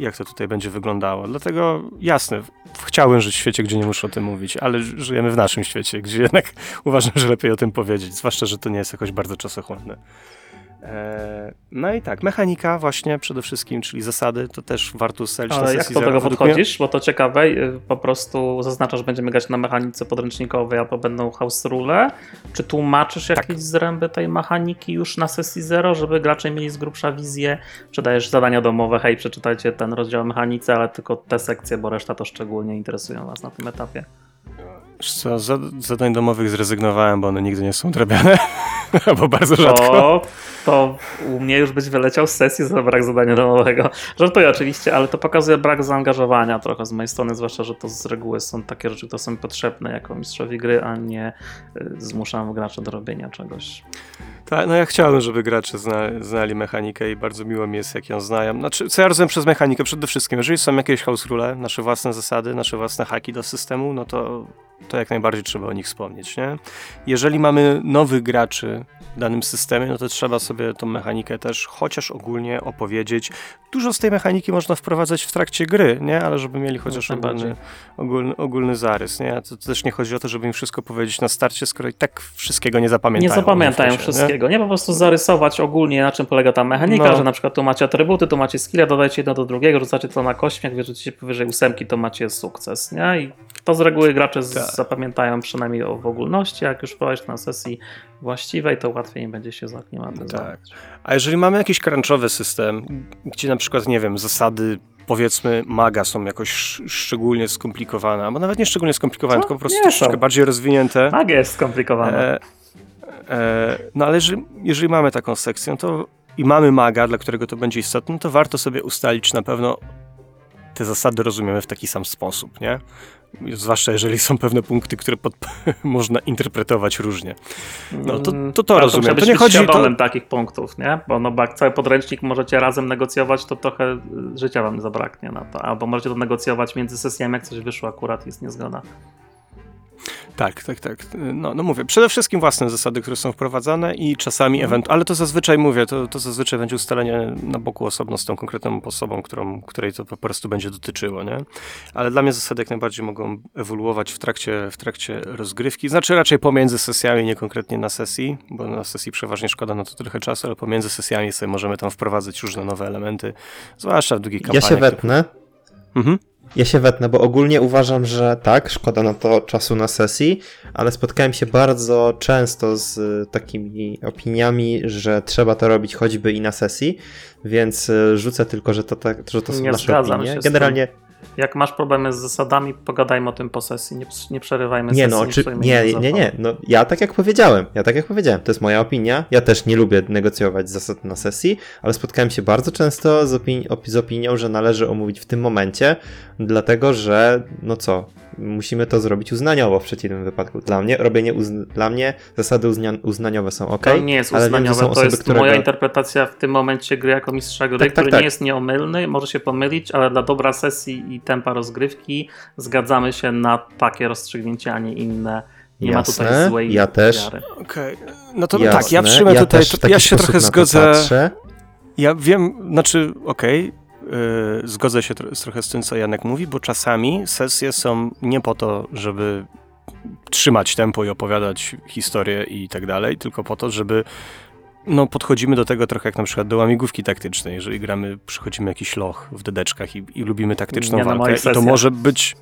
jak to tutaj będzie wyglądało. Dlatego jasne, chciałbym żyć w świecie, gdzie nie muszę o tym mówić, ale żyjemy w naszym świecie, gdzie jednak uważam, że lepiej o tym powiedzieć, zwłaszcza, że to nie jest jakoś bardzo czasochłonne. Eee, No i tak, mechanika właśnie przede wszystkim, czyli zasady, to też warto ustalić na Ale jak do tego podchodzisz? Bo to ciekawe, y, po prostu zaznaczasz, że będziemy grać na mechanice podręcznikowej, albo będą house rule. Czy tłumaczysz Tak. jakieś zręby tej mechaniki już na sesji zero, żeby gracze mieli z grubsza wizję? Czy dajesz zadania domowe, hej, przeczytajcie ten rozdział o mechanice, ale tylko te sekcje, bo reszta to szczególnie interesują was na tym etapie. Wiesz Co, z zadań domowych zrezygnowałem, bo one nigdy nie są odrabiane, albo bardzo rzadko. To, to u mnie już byś wyleciał z sesji za brak zadania domowego. Żartuję oczywiście, ale to pokazuje brak zaangażowania trochę z mojej strony, zwłaszcza, że to z reguły są takie rzeczy, które są potrzebne jako mistrzowi gry, a nie y, zmuszam graczy do robienia czegoś. Tak, no ja chciałbym, żeby gracze zna, znali mechanikę i bardzo miło mi jest, jak ją znają. Znaczy, co ja rozumiem przez mechanikę? Przede wszystkim, jeżeli są jakieś house rule, nasze własne zasady, nasze własne haki do systemu, no to to jak najbardziej trzeba o nich wspomnieć. Nie? Jeżeli mamy nowych graczy w danym systemie, no to trzeba sobie tą mechanikę też chociaż ogólnie opowiedzieć. Dużo z tej mechaniki można wprowadzać w trakcie gry, nie? ale żeby mieli chociaż Jak najbardziej. ogólny, ogólny, ogólny zarys. Nie? To, to też nie chodzi o to, żeby im wszystko powiedzieć na starcie, skoro i tak wszystkiego nie zapamiętają. Nie zapamiętają się, nie? wszystkiego. Nie? po prostu zarysować ogólnie, na czym polega ta mechanika, No. że na przykład tu macie atrybuty, tu macie skille, dodajcie jedno do drugiego, rzucacie to na kośmiach, wierzycie powyżej ósemki, to macie sukces. Nie? I to z reguły gracze Tak. zapamiętają przynajmniej w ogólności. Jak już prowadzisz na sesji właściwej, to łatwiej będzie się zaklimatyzować. Tak. A jeżeli mamy jakiś crunchowy system, gdzie na przykład, nie wiem, zasady powiedzmy maga są jakoś sz- szczególnie skomplikowane, albo nawet nie szczególnie skomplikowane, Co? tylko po prostu Nie troszeczkę są. bardziej rozwinięte. Magia jest skomplikowana. E, e, no ale jeżeli, jeżeli mamy taką sekcję, to i mamy maga, dla którego to będzie istotne, to warto sobie ustalić, czy na pewno te zasady rozumiemy w taki sam sposób, nie? Zwłaszcza jeżeli są pewne punkty, które pod, można interpretować różnie. No to Mm, to, to rozumiem. Trzeba To nie chodzi to, świadomym takich punktów, nie? Bo no, bo jak cały podręcznik możecie razem negocjować, to trochę y, życia wam zabraknie na to. Albo możecie to negocjować między sesjami, jak coś wyszło akurat jest niezgoda. Tak, tak, tak. No, no mówię, przede wszystkim własne zasady, które są wprowadzane i czasami Mhm. ewentualnie, ale to zazwyczaj mówię, to, to zazwyczaj będzie ustalenie na boku osobno z tą konkretną osobą, którą, której to po prostu będzie dotyczyło, nie? Ale dla mnie zasady jak najbardziej mogą ewoluować w trakcie, w trakcie rozgrywki, znaczy raczej pomiędzy sesjami, nie konkretnie na sesji, bo na sesji przeważnie szkoda na to trochę czasu, ale pomiędzy sesjami sobie możemy tam wprowadzać różne nowe elementy, zwłaszcza w długich Ja kampaniach. się wetnę. Mhm. Ja się wetnę, bo ogólnie uważam, że tak, szkoda na to czasu na sesji, ale spotkałem się bardzo często z y, takimi opiniami, że trzeba to robić choćby i na sesji, więc y, rzucę tylko, że to, tak, że to są Nie nasze opinie. Generalnie Jak masz problemy z zasadami, pogadajmy o tym po sesji. Nie, nie przerywajmy nie, sesji. no, czy, nie, nie, nie, zabawy. no ja tak jak powiedziałem, ja tak jak powiedziałem, to jest moja opinia, ja też nie lubię negocjować zasad na sesji, ale spotkałem się bardzo często z, opini- op- z opinią, że należy omówić w tym momencie, dlatego że, no co, musimy to zrobić uznaniowo w przeciwnym wypadku. Dla mnie robienie, dla mnie zasady uznia- uznaniowe są ok, To nie jest wiem, uznaniowe, są to jest które... moja interpretacja w tym momencie gry jako mistrza gry, Tak, tak, który tak. nie jest nieomylny, może się pomylić, ale dla dobra sesji i tempa rozgrywki zgadzamy się na takie rozstrzygnięcie, a nie inne. Nie Jasne, ma tutaj złej ja też. wiary. Okej, no to Jasne, tak, ja przyjmę ja tutaj, ja się trochę zgodzę. Ja wiem, znaczy, okej, yy, zgodzę się tro- trochę z tym, co Janek mówi, bo czasami sesje są nie po to, żeby trzymać tempo i opowiadać historię i tak dalej, tylko po to, żeby no, podchodzimy do tego trochę jak na przykład do łamigłówki taktycznej. Jeżeli gramy, przychodzimy jakiś loch w dedeczkach i, i lubimy taktyczną na walkę, to może być...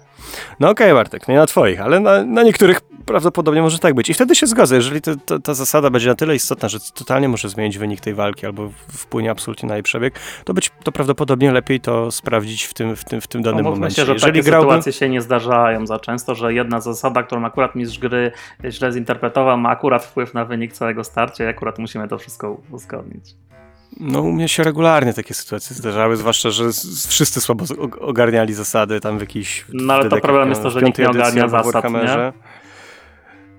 No okej, Bartek, nie na twoich, ale na, na niektórych prawdopodobnie może tak być. I wtedy się zgodzę, jeżeli to, to, ta zasada będzie na tyle istotna, że totalnie może zmienić wynik tej walki albo wpłynie absolutnie na jej przebieg, to być to prawdopodobnie lepiej to sprawdzić w tym, w tym, w tym danym Umówmy momencie. się, że jeżeli takie grałbym... sytuacje się nie zdarzają za często, że jedna zasada, którą akurat mistrz gry źle zinterpretował, ma akurat wpływ na wynik całego starcia i akurat musimy to wszystko uzgodnić. No u mnie się regularnie takie sytuacje zdarzały, zwłaszcza, że wszyscy słabo ogarniali zasady tam w jakiś... No, ale to problem jest to, że nikt nie ogarnia zasad, Warhammerze.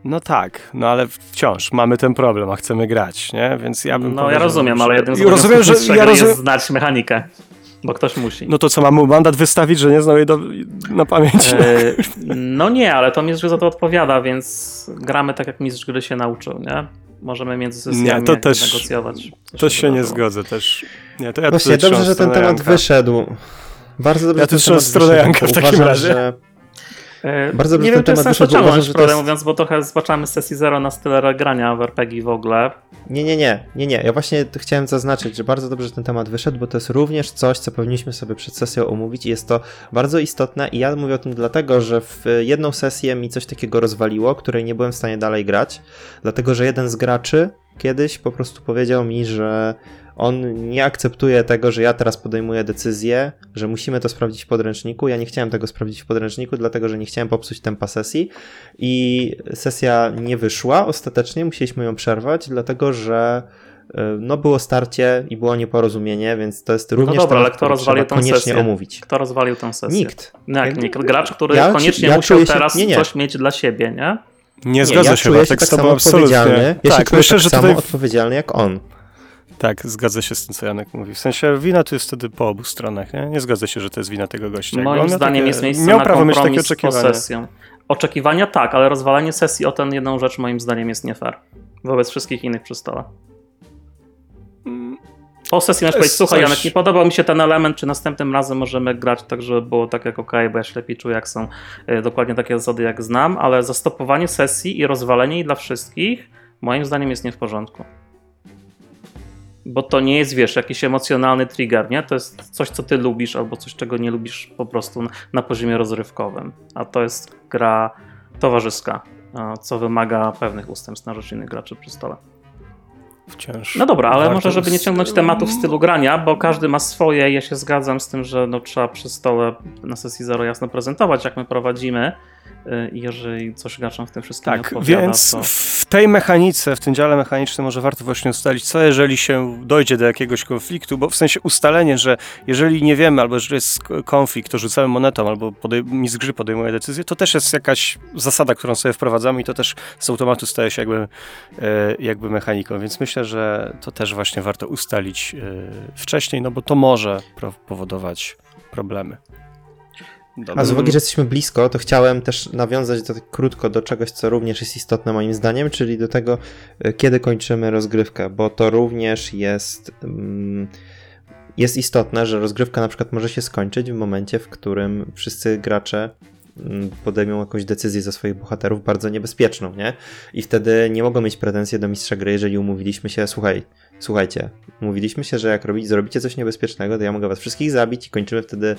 No tak, no ale wciąż mamy ten problem, a chcemy grać, nie? Więc ja bym No ja rozumiem, że- ale jednym z rozumiem, że ja rozumiem, jest znać mechanikę, bo ktoś musi. No to co, mam mu mandat wystawić, że nie znał jej do, na pamięć? E, no nie, ale to mistrz gry za to odpowiada, więc gramy tak, jak mistrz gry się nauczył, nie? Możemy między sesjami Nie, to też- negocjować. to się nie wydarzyło. zgodzę też. Nie, to ja Właśnie, dobrze, że ten temat Janka. wyszedł. Bardzo dobrze, Ja że ten też temat stronę Janka w takim razie. Że... E, Bardzo dobrze, nie wiem, ten czy jest temat sens to wyszedł, bo ciągnąć, uważam, że to prawdę jest- mówiąc, bo trochę zbaczamy z sesji zero na style grania w RPG w ogóle. Nie, nie, nie, nie, nie. Ja właśnie chciałem zaznaczyć, że bardzo dobrze, że ten temat wyszedł, bo to jest również coś, co powinniśmy sobie przed sesją omówić i jest to bardzo istotne i ja mówię o tym dlatego, że w jedną sesję mi coś takiego rozwaliło, której nie byłem w stanie dalej grać, dlatego, że jeden z graczy kiedyś po prostu powiedział mi, że on nie akceptuje tego, że ja teraz podejmuję decyzję, że musimy to sprawdzić w podręczniku. Ja nie chciałem tego sprawdzić w podręczniku, dlatego że nie chciałem popsuć tempa sesji i sesja nie wyszła ostatecznie, musieliśmy ją przerwać, dlatego że y, no było starcie i było nieporozumienie, więc to jest również No dobra, temat, ale kto rozwalił trzeba tą koniecznie sesję? omówić. Kto rozwalił tę sesję? Nikt. No jak Ja- nikt. Gracz, który ja- koniecznie ja musiał teraz nie, nie. coś mieć dla siebie, nie? Nie Nie, zgodzę ja się, czuję się tak samo absolutnie. odpowiedzialny. Ja się tak, czuję myślę, tak że samo tutaj odpowiedzialny jak on. Tak, zgadzę się z tym, co Janek mówi. W sensie wina tu jest wtedy po obu stronach, nie? Nie zgodzę się, że to jest wina tego gościa. Moim zdaniem takie- jest miejsce miał na prawo mieć takie oczekiwania. posesją. oczekiwania tak, ale rozwalanie sesji o tę jedną rzecz moim zdaniem jest nie fair. Wobec wszystkich innych przy stole. Po sesji masz powiedzieć, słuchaj coś- Janek, nie podobał mi się ten element, czy następnym razem możemy grać tak, żeby było tak jak ok, bo ja się lepiej czuję, jak są y, dokładnie takie zasady, jak znam, ale zastopowanie sesji i rozwalenie jej dla wszystkich moim zdaniem jest nie w porządku. Bo to nie jest, wiesz, jakiś emocjonalny trigger, nie? To jest coś, co ty lubisz, albo coś, czego nie lubisz po prostu na- poziomie rozrywkowym. A to jest gra towarzyska, a, co wymaga pewnych ustępstw na rzecz innych graczy przy stole. Wciąż. No dobra, ale może, żeby nie ciągnąć tematu w stylu grania, bo każdy ma swoje. Ja się zgadzam z tym, że no, trzeba przy stole na sesji zero jasno prezentować, jak my prowadzimy. y, I jeżeli coś graczom w tym wszystkim nie Tak, odpowiada, więc to... tej mechanice, w tym dziale mechanicznym może warto właśnie ustalić, co jeżeli się dojdzie do jakiegoś konfliktu, bo w sensie ustalenie, że jeżeli nie wiemy, albo jeżeli jest konflikt, to rzucamy monetą, albo podej- mistrz gry podejmuje decyzję, to też jest jakaś zasada, którą sobie wprowadzamy i to też z automatu staje się jakby, e, jakby mechaniką, więc myślę, że to też właśnie warto ustalić e, wcześniej, no bo to może powodować problemy. A z uwagi, że jesteśmy blisko, to chciałem też nawiązać do, krótko do czegoś, co również jest istotne moim zdaniem, czyli do tego, y, kiedy kończymy rozgrywkę, bo to również jest, mm, jest istotne, że rozgrywka na przykład może się skończyć w momencie, w którym wszyscy gracze mm, podejmą jakąś decyzję za swoich bohaterów bardzo niebezpieczną, nie? I wtedy nie mogą mieć pretensji do mistrza gry, jeżeli umówiliśmy się, słuchaj, słuchajcie, umówiliśmy się, że jak robić, zrobicie coś niebezpiecznego, to ja mogę was wszystkich zabić i kończymy wtedy,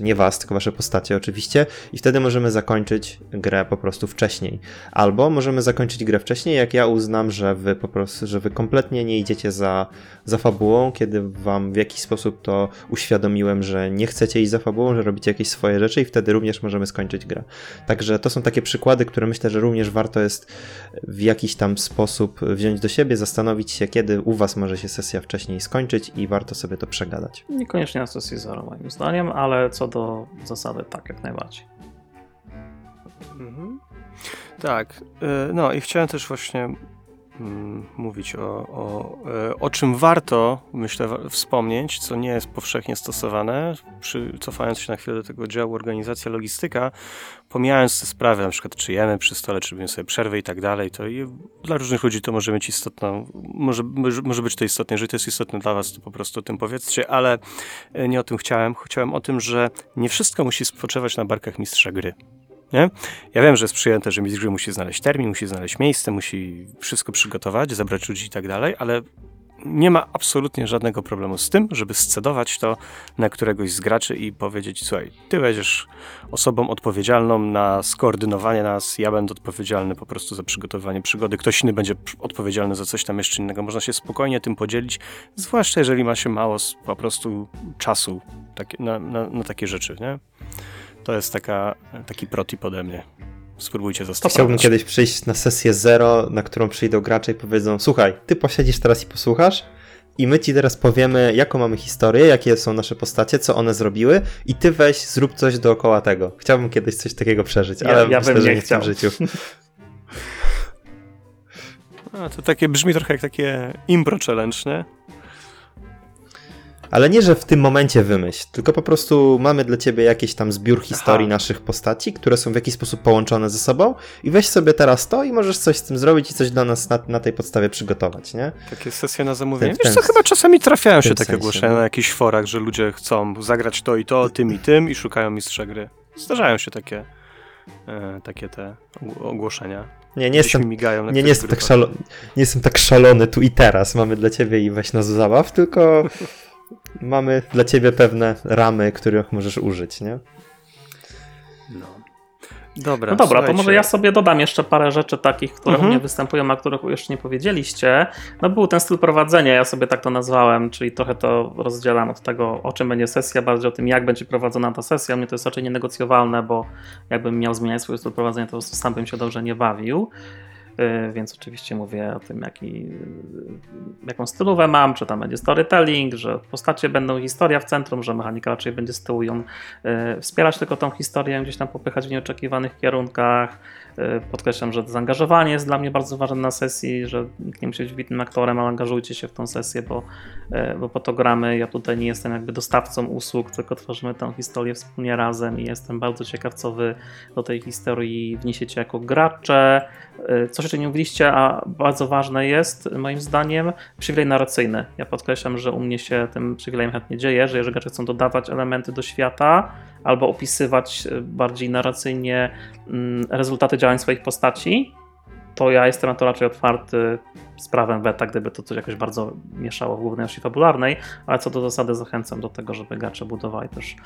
nie was, tylko wasze postacie oczywiście, i wtedy możemy zakończyć grę po prostu wcześniej. Albo możemy zakończyć grę wcześniej, jak ja uznam, że wy po prostu, że wy kompletnie nie idziecie za, za fabułą, kiedy wam w jakiś sposób to uświadomiłem, że nie chcecie iść za fabułą, że robicie jakieś swoje rzeczy i wtedy również możemy skończyć grę. Także to są takie przykłady, które myślę, że również warto jest w jakiś tam sposób wziąć do siebie, zastanowić się, kiedy u was może się sesja wcześniej skończyć i warto sobie to przegadać. Niekoniecznie na sesji zero moim zdaniem, ale co do zasady tak, jak najbardziej. Mhm. Tak, y, no i chciałem też właśnie mówić o, o, y, o czym warto, myślę, wspomnieć, co nie jest powszechnie stosowane, przy, cofając się na chwilę do tego działu organizacja, logistyka, pomijając te sprawy, na przykład czy jemy przy stole, czy robimy sobie przerwy i tak dalej, to i dla różnych ludzi to może mieć istotną, może, może, być to istotne, jeżeli to jest istotne dla was, to po prostu o tym powiedzcie, ale y, nie o tym chciałem, chciałem o tym, że nie wszystko musi spoczywać na barkach mistrza gry. Nie? Ja wiem, że jest przyjęte, że mistrz gry musi znaleźć termin, musi znaleźć miejsce, musi wszystko przygotować, zabrać ludzi i tak dalej, ale nie ma absolutnie żadnego problemu z tym, żeby scedować to na któregoś z graczy i powiedzieć, słuchaj, ty będziesz osobą odpowiedzialną na skoordynowanie nas, ja będę odpowiedzialny po prostu za przygotowanie przygody, ktoś inny będzie odpowiedzialny za coś tam jeszcze innego. Można się spokojnie tym podzielić, zwłaszcza jeżeli ma się mało po prostu czasu na, na, na takie rzeczy, nie? To jest taka, taki protip ode mnie. Spróbujcie zastosować. Chciałbym kiedyś przyjść na sesję zero, na którą przyjdą gracze i powiedzą: Słuchaj, ty posiedzisz teraz i posłuchasz, i my ci teraz powiemy, jaką mamy historię, jakie są nasze postacie, co one zrobiły, i ty weź, zrób coś dookoła tego. Chciałbym kiedyś coś takiego przeżyć, Ja- ale ja myślę, bym że nie nie w tym chciał. życiu. A, to takie brzmi trochę jak takie impro challenge, nie? Ale nie, że w tym momencie wymyśl, tylko po prostu mamy dla ciebie jakiś tam zbiór historii Aha. naszych postaci, które są w jakiś sposób połączone ze sobą i weź sobie teraz to i możesz coś z tym zrobić i coś dla nas na, na tej podstawie przygotować, nie? Takie sesje na zamówienie. Ten- Wiesz ten- co, chyba czasami trafiają się takie sensie, ogłoszenia no. na jakichś forach, że ludzie chcą zagrać to i to, tym i tym i szukają mistrza gry. Zdarzają się takie, e, takie te ogł- ogłoszenia. Nie, nie jestem mi migają Nie, nie, jestem tak szalo... nie jestem tak szalony tu i teraz. Mamy dla ciebie i weź nas zabaw, tylko mamy dla ciebie pewne ramy, których możesz użyć, nie? No. Dobra, No dobra, to może ja sobie dodam jeszcze parę rzeczy takich, które Mhm. u mnie występują, a których jeszcze nie powiedzieliście. No był ten styl prowadzenia, ja sobie tak to nazwałem, czyli trochę to rozdzielam od tego, o czym będzie sesja, bardziej o tym, jak będzie prowadzona ta sesja. U mnie to jest raczej nienegocjowalne, bo jakbym miał zmieniać swój styl prowadzenia, to po prostu sam bym się dobrze nie bawił. Yy, Więc oczywiście mówię o tym, jaki, yy, jaką stylówę mam, czy tam będzie storytelling, że postacie będą historia w centrum, że mechanika raczej będzie z tyłu ją yy, wspierać tylko tą historię, gdzieś tam popychać w nieoczekiwanych kierunkach. E, podkreślam, że zaangażowanie jest dla mnie bardzo ważne na sesji, że nie musi być wybitnym aktorem, ale angażujcie się w tą sesję, bo, e, bo po to gramy. Ja tutaj nie jestem jakby dostawcą usług, tylko tworzymy tę historię wspólnie razem i jestem bardzo ciekaw, co wy do tej historii wniesiecie jako gracze. E, coś jeszcze nie mówiliście, a bardzo ważne jest moim zdaniem przywilej narracyjny. Ja podkreślam, że u mnie się tym przywilejem chętnie dzieje, że jeżeli gracze chcą dodawać elementy do świata albo opisywać bardziej narracyjnie mm, rezultaty działań swoich postaci, to ja jestem na to raczej otwarty z prawem beta, gdyby to coś jakoś bardzo mieszało w głównej osi fabularnej, ale co do zasady zachęcam do tego, żeby gracze budowali też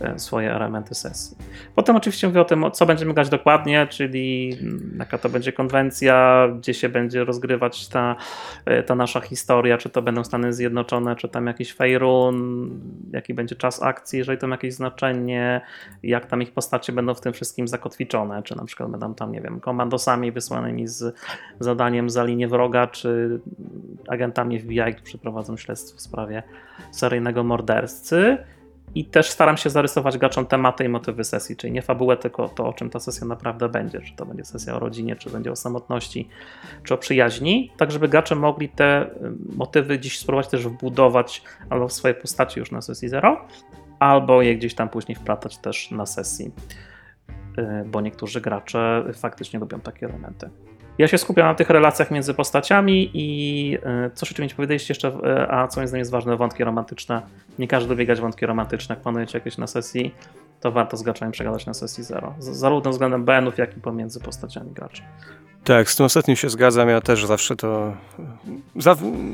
e, swoje elementy sesji. Potem oczywiście mówię o tym, co będziemy grać dokładnie, czyli mm, jaka to będzie konwencja, gdzie się będzie rozgrywać ta, e, ta nasza historia, czy to będą Stany Zjednoczone, czy tam jakiś Fejrun, jaki będzie czas akcji, jeżeli to ma jakieś znaczenie, jak tam ich postacie będą w tym wszystkim zakotwiczone, czy na przykład będą tam, nie wiem, komandosami wysłanymi z zadaniem za linię wroga, czy agentami FBI, którzy przeprowadzą śledztwo w sprawie seryjnego mordercy. I też staram się zarysować graczom tematy i motywy sesji, czyli nie fabułę, tylko to, o czym ta sesja naprawdę będzie. Czy to będzie sesja o rodzinie, czy będzie o samotności, czy o przyjaźni, tak żeby gracze mogli te motywy dziś spróbować też wbudować albo w swoje postaci już na sesji zero, albo je gdzieś tam później wplatać też na sesji, y, bo niektórzy gracze faktycznie lubią takie elementy. Ja się skupiam na tych relacjach między postaciami i e, co jeszcze mi powiedzieliście jeszcze, e, a co moim zdaniem jest ważne, wątki romantyczne. Nie każdy dobiegać wątki romantyczne, jak planujecie jakieś na sesji, to warto z graczami przegadać na sesji zero. Zarówno względem BN-ów, jak i pomiędzy postaciami graczy. Tak, z tym ostatnim się zgadzam. Ja też zawsze to.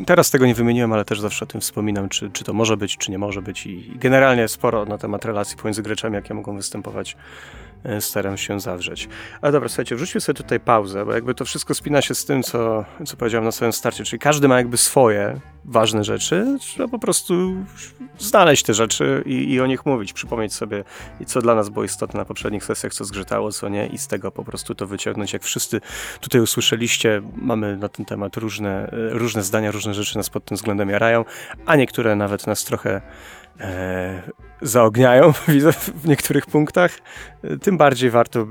Teraz tego nie wymieniłem, ale też zawsze o tym wspominam, czy, czy to może być, czy nie może być. I generalnie sporo na temat relacji pomiędzy graczami, jakie mogą występować staram się zawrzeć. Ale dobra, słuchajcie, wrzućmy sobie tutaj pauzę, bo jakby to wszystko spina się z tym, co, co powiedziałem na samym starcie, czyli każdy ma jakby swoje ważne rzeczy, trzeba po prostu znaleźć te rzeczy i, i o nich mówić, przypomnieć sobie, co dla nas było istotne na poprzednich sesjach, co zgrzytało, co nie i z tego po prostu to wyciągnąć. Jak wszyscy tutaj usłyszeliście, mamy na ten temat różne, e, różne zdania, różne rzeczy nas pod tym względem jarają, a niektóre nawet nas trochę e, zaogniają w niektórych punktach, tym bardziej warto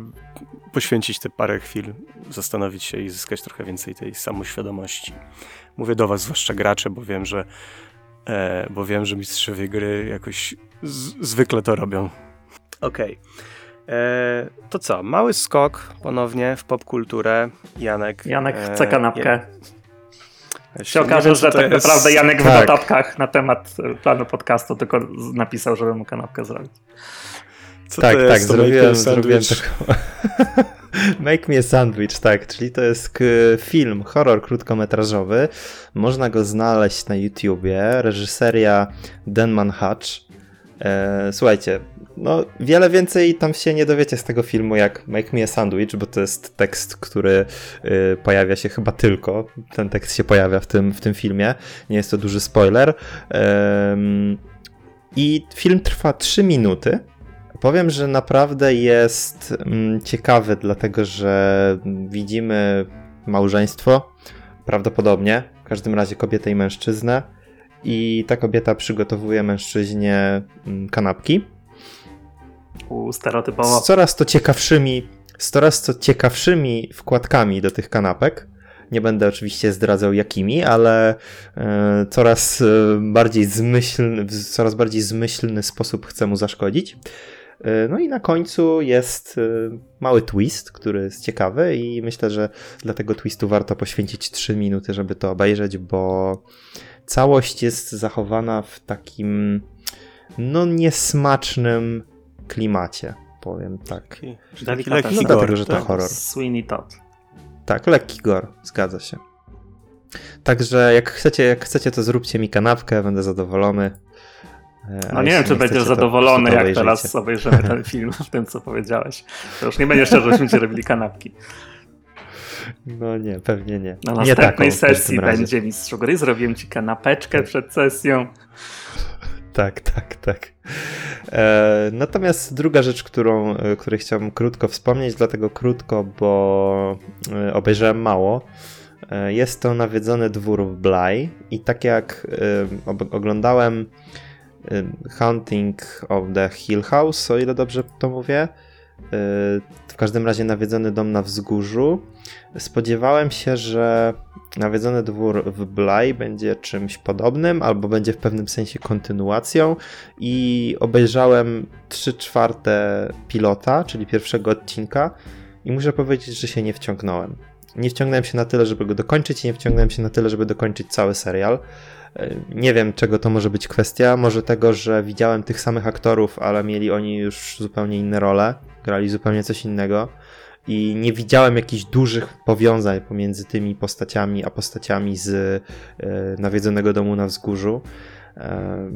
poświęcić te parę chwil, zastanowić się i zyskać trochę więcej tej samoświadomości. Mówię do was, zwłaszcza gracze, bo wiem, że e, bo wiem, że mistrzowie gry jakoś zwykle to robią. Okej. Okay. E, to co? Mały skok ponownie w popkulturę. Janek. Janek chce kanapkę. E, się okaże, że tak jest... naprawdę Janek tak. w notatkach na temat planu podcastu tylko napisał, żeby mu kanapkę zrobić. Co tak, tak, zrobiłem, zrobiłem taką... Make me a sandwich, tak, czyli to jest film, horror krótkometrażowy. Można go znaleźć na YouTubie. Reżyseria Denman Hatch. E, słuchajcie, no, wiele więcej tam się nie dowiecie z tego filmu jak Make Me a Sandwich, bo to jest tekst, który y, pojawia się chyba tylko. Ten tekst się pojawia w tym, w tym filmie. Nie jest to duży spoiler. Ym, I film trwa 3 minuty. Powiem, że naprawdę jest mm, ciekawy, dlatego że widzimy małżeństwo, prawdopodobnie, w każdym razie kobietę i mężczyznę. I ta kobieta przygotowuje mężczyźnie mm, kanapki stereotypowo. Z coraz to ciekawszymi, z coraz to ciekawszymi wkładkami do tych kanapek. Nie będę oczywiście zdradzał jakimi, ale e, coraz e, bardziej zmyślny, w coraz bardziej zmyślny sposób chcę mu zaszkodzić. E, no i na końcu jest mały twist, który jest ciekawy i myślę, że dla tego twistu warto poświęcić 3 minuty, żeby to obejrzeć, bo całość jest zachowana w takim no niesmacznym klimacie, powiem tak. Okay. Lekki, lekki no, dlatego, że to tak? horror. Sweeney Todd. Tak, lekki gore, zgadza się. Także jak chcecie, jak chcecie, to zróbcie mi kanapkę, będę zadowolony. E, no nie wiem, czy będziesz zadowolony, to, to jak teraz obejrzymy ten film w tym, co powiedziałeś. To już nie będzie szczerze, żeśmy ci robili kanapki. No nie, pewnie nie. Na następnej nie sesji będzie mistrz gry. Zrobiłem ci kanapeczkę przed sesją. Tak, tak, tak. E, natomiast druga rzecz, którą, e, której chciałbym krótko wspomnieć, dlatego krótko, bo e, obejrzałem mało. Jest to nawiedzony dwór w Bly i tak jak oglądałem Hunting of the Hill House, o ile dobrze to mówię, w każdym razie nawiedzony dom na wzgórzu. Spodziewałem się, że nawiedzony dwór w Blaj będzie czymś podobnym, albo będzie w pewnym sensie kontynuacją i obejrzałem 3 czwarte pilota, czyli pierwszego odcinka i muszę powiedzieć, że się nie wciągnąłem. Nie wciągnąłem się na tyle, żeby go dokończyć i nie wciągnąłem się na tyle, żeby dokończyć cały serial. Nie wiem, czego to może być kwestia. Może tego, że widziałem tych samych aktorów, ale mieli oni już zupełnie inne role, grali zupełnie coś innego i nie widziałem jakichś dużych powiązań pomiędzy tymi postaciami a postaciami z e, nawiedzonego domu na wzgórzu. E,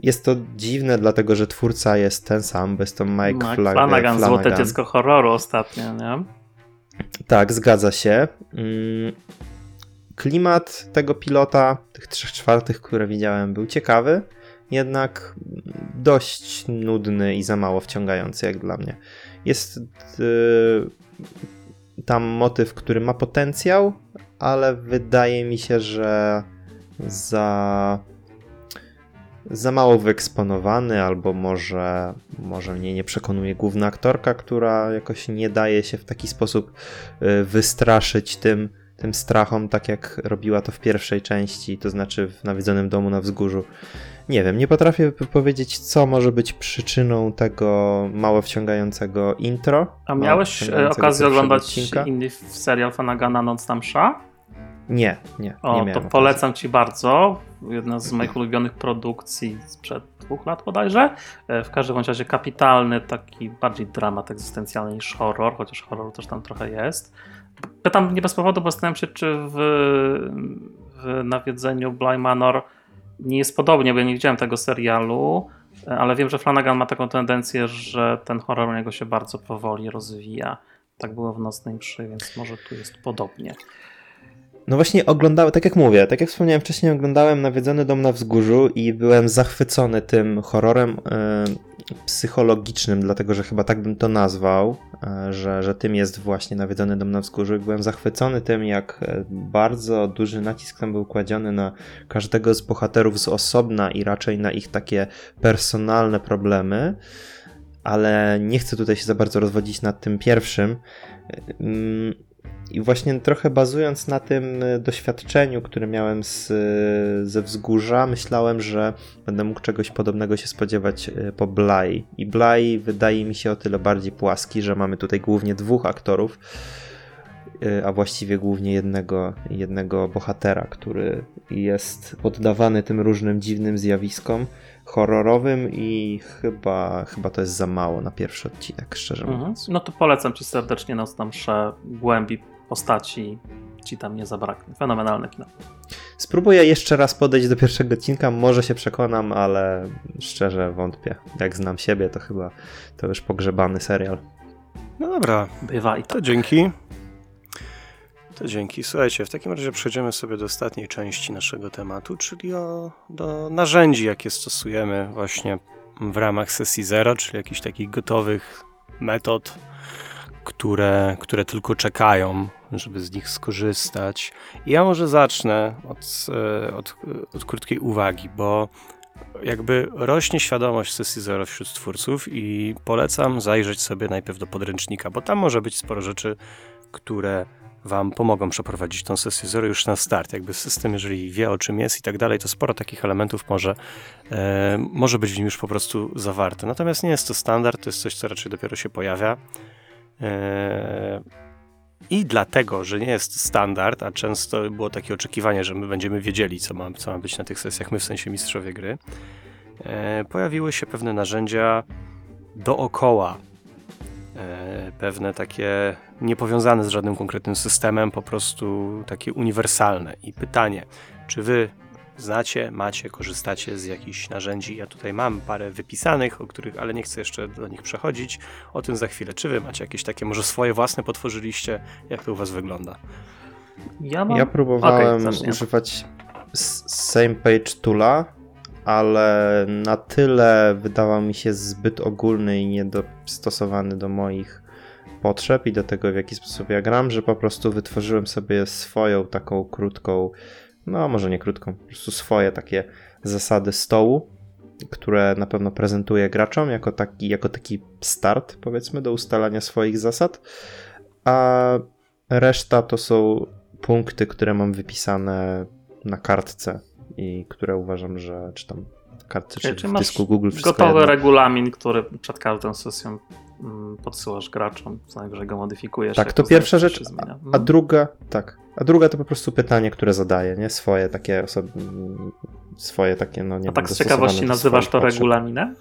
jest to dziwne, dlatego że twórca jest ten sam, bo jest to Mike, Mike Flanagan, Flanagan, złote dziecko horroru ostatnio, nie? Tak, zgadza się. Klimat tego pilota, tych trzech czwartych, które widziałem, był ciekawy, jednak dość nudny i za mało wciągający jak dla mnie. Jest yy, tam motyw, który ma potencjał, ale wydaje mi się, że za za mało wyeksponowany, albo może, może mnie nie przekonuje główna aktorka, która jakoś nie daje się w taki sposób y, wystraszyć tym, tym strachom, tak jak robiła to w pierwszej części, to znaczy w nawiedzonym domu na wzgórzu. Nie wiem, nie potrafię powiedzieć, co może być przyczyną tego mało wciągającego intro. A miałeś e, okazję oglądać odcinka? inny serial Fanagana Noc tam Msza? Nie, nie. O, nie to polecam ci bardzo. Jedna z moich ulubionych produkcji sprzed dwóch lat bodajże. E, w każdym razie kapitalny, taki bardziej dramat egzystencjalny niż horror, chociaż horror też tam trochę jest. Pytam nie bez powodu, bo zastanawiam się, czy w, w nawiedzeniu Bly Manor nie jest podobnie, bo ja nie widziałem tego serialu, ale wiem, że Flanagan ma taką tendencję, że ten horror u niego się bardzo powoli rozwija. Tak było w Nocnej Mszy, więc może tu jest podobnie. No właśnie oglądałem, tak jak mówię, tak jak wspomniałem wcześniej, oglądałem Nawiedzony Dom na Wzgórzu i byłem zachwycony tym horrorem y, psychologicznym, dlatego że chyba tak bym to nazwał, y, że, że tym jest właśnie Nawiedzony Dom na Wzgórzu byłem zachwycony tym, jak e, bardzo duży nacisk tam był kładziony na każdego z bohaterów z osobna i raczej na ich takie personalne problemy, ale nie chcę tutaj się za bardzo rozwodzić nad tym pierwszym. I właśnie trochę bazując na tym e, doświadczeniu, które miałem z, e, ze wzgórza, myślałem, że będę mógł czegoś podobnego się spodziewać e, po Bly. I Bly wydaje mi się o tyle bardziej płaski, że mamy tutaj głównie dwóch aktorów, a właściwie głównie jednego, jednego bohatera, który jest poddawany tym różnym dziwnym zjawiskom horrorowym i chyba, chyba to jest za mało na pierwszy odcinek, szczerze mhm. mówiąc. No to polecam Ci serdecznie Noc na mszę głębi postaci ci tam nie zabraknie. Fenomenalne kino. Spróbuję jeszcze raz podejść do pierwszego odcinka, może się przekonam, ale szczerze wątpię. Jak znam siebie, to chyba to już pogrzebany serial. No dobra. Bywa i to. To dzięki. To dzięki. Słuchajcie, w takim razie przejdziemy sobie do ostatniej części naszego tematu, czyli o, do narzędzi, jakie stosujemy właśnie w ramach sesji zero, czyli jakichś takich gotowych metod, które, które tylko czekają żeby z nich skorzystać. I ja może zacznę od, e, od, od krótkiej uwagi, bo jakby rośnie świadomość sesji zero wśród twórców i polecam zajrzeć sobie najpierw do podręcznika, bo tam może być sporo rzeczy, które wam pomogą przeprowadzić tą sesję zero już na start. Jakby system, jeżeli wie o czym jest i tak dalej, to sporo takich elementów może, e, może być w nim już po prostu zawarte. Natomiast nie jest to standard, to jest coś, co raczej dopiero się pojawia. E, i dlatego, że nie jest standard, a często było takie oczekiwanie, że my będziemy wiedzieli, co ma, co ma być na tych sesjach, my w sensie mistrzowie gry, e, pojawiły się pewne narzędzia dookoła, e, pewne takie niepowiązane z żadnym konkretnym systemem, po prostu takie uniwersalne. I pytanie, czy wy znacie, macie, korzystacie z jakichś narzędzi. Ja tutaj mam parę wypisanych, o których, ale nie chcę jeszcze do nich przechodzić. O tym za chwilę. Czy wy macie jakieś takie, może swoje własne potworzyliście? Jak to u was wygląda? Ja, mam... ja próbowałem okay, używać Same Page Toola, ale na tyle wydawał mi się zbyt ogólny i niedostosowany do moich potrzeb i do tego, w jaki sposób ja gram, że po prostu wytworzyłem sobie swoją taką krótką no może nie krótką, po prostu swoje takie zasady stołu które na pewno prezentuję graczom jako taki, jako taki start, powiedzmy, do ustalania swoich zasad, a reszta to są punkty, które mam wypisane na kartce i które uważam, że czy tam kartce, czy, Czy w dysku Google wszystko Gotowy jedno. regulamin, który przed każdą sesją podsyłasz graczom, co najwyżej go modyfikujesz. Tak, to pierwsza że rzecz, zmienia. a druga, tak, a druga to po prostu pytanie, które zadaję, nie? Swoje takie osoby, swoje takie, no nie A wiem, tak z ciekawości nazywasz to potrzeb. regulaminem?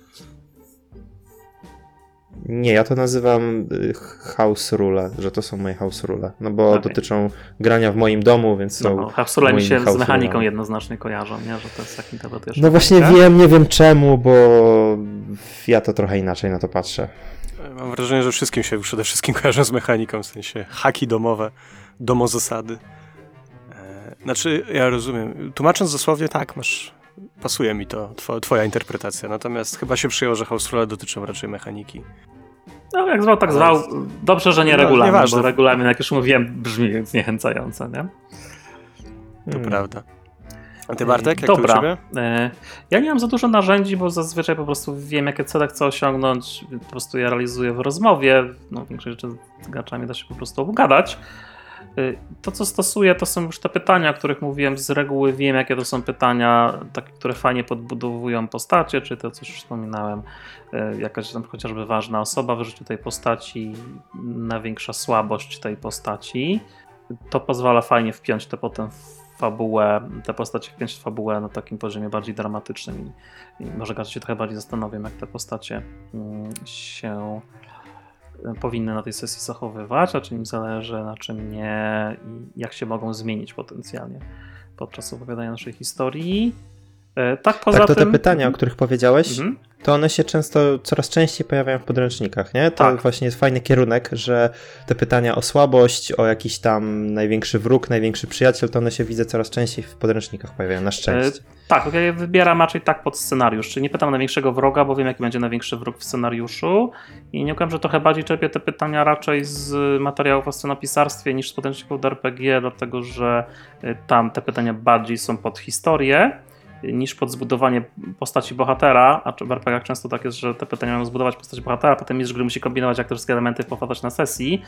Nie, ja to nazywam y, house rule, że to są moje house rule, no bo Okej. dotyczą grania w moim domu, więc są... No, Hapsule mi moimi się z house mechaniką rulami. jednoznacznie kojarzą, nie? że to jest tak interpretujesz. No właśnie wiem, nie wiem czemu, bo ja to trochę inaczej na to patrzę. Mam wrażenie, że wszystkim się przede wszystkim kojarzą z mechaniką, w sensie haki domowe, domozasady. E, Znaczy, ja rozumiem. Tłumacząc dosłownie, tak, masz, pasuje mi to, two, twoja interpretacja. Natomiast chyba się przyjęło, że house rule dotyczą raczej mechaniki. No jak zwał, tak zwał. Dobrze, że nie No, regulamin, bo regulamin, jak już mówiłem, brzmi zniechęcająco, nie? To Hmm. prawda. Ty, Bartek, jak Dobra. E, Ja nie mam za dużo narzędzi, bo zazwyczaj po prostu wiem, jakie cele chcę osiągnąć. Po prostu je realizuję w rozmowie. No, większość rzeczy z graczami da się po prostu obgadać. E, To, co stosuję, to są już te pytania, o których mówiłem. Z reguły wiem, jakie to są pytania, takie, które fajnie podbudowują postacie, czy to, co już wspominałem, e, jakaś tam chociażby ważna osoba w życiu tej postaci, największa słabość tej postaci. To pozwala fajnie wpiąć to potem w fabułę, te postacie wpiąć w fabułę na takim poziomie bardziej dramatycznym i, i może gracze się trochę bardziej zastanowią, jak te postacie mm, się e, powinny na tej sesji zachowywać, a czym im zależy, na czym nie i jak się mogą zmienić potencjalnie podczas opowiadania naszej historii. E, Tak, poza tak, to te tym... pytania, o których powiedziałeś, Mhm. to one się często, coraz częściej pojawiają w podręcznikach, nie? To Tak. właśnie jest fajny kierunek, że te pytania o słabość, o jakiś tam największy wróg, największy przyjaciel, to one się widzę coraz częściej w podręcznikach pojawiają, na szczęście. Tak, ja wybieram raczej tak pod scenariusz, czyli nie pytam największego wroga, bo wiem jaki będzie największy wróg w scenariuszu i nie ukrywam, że trochę bardziej czerpię te pytania raczej z materiałów o scenopisarstwie niż z podręczników do RPG, dlatego że y, tam te pytania bardziej są pod historię niż pod zbudowanie postaci bohatera, a w RPGach często tak jest, że te pytania mają zbudować postać bohatera, potem mistrz gry musi kombinować, jak te wszystkie elementy powtarzać na sesji,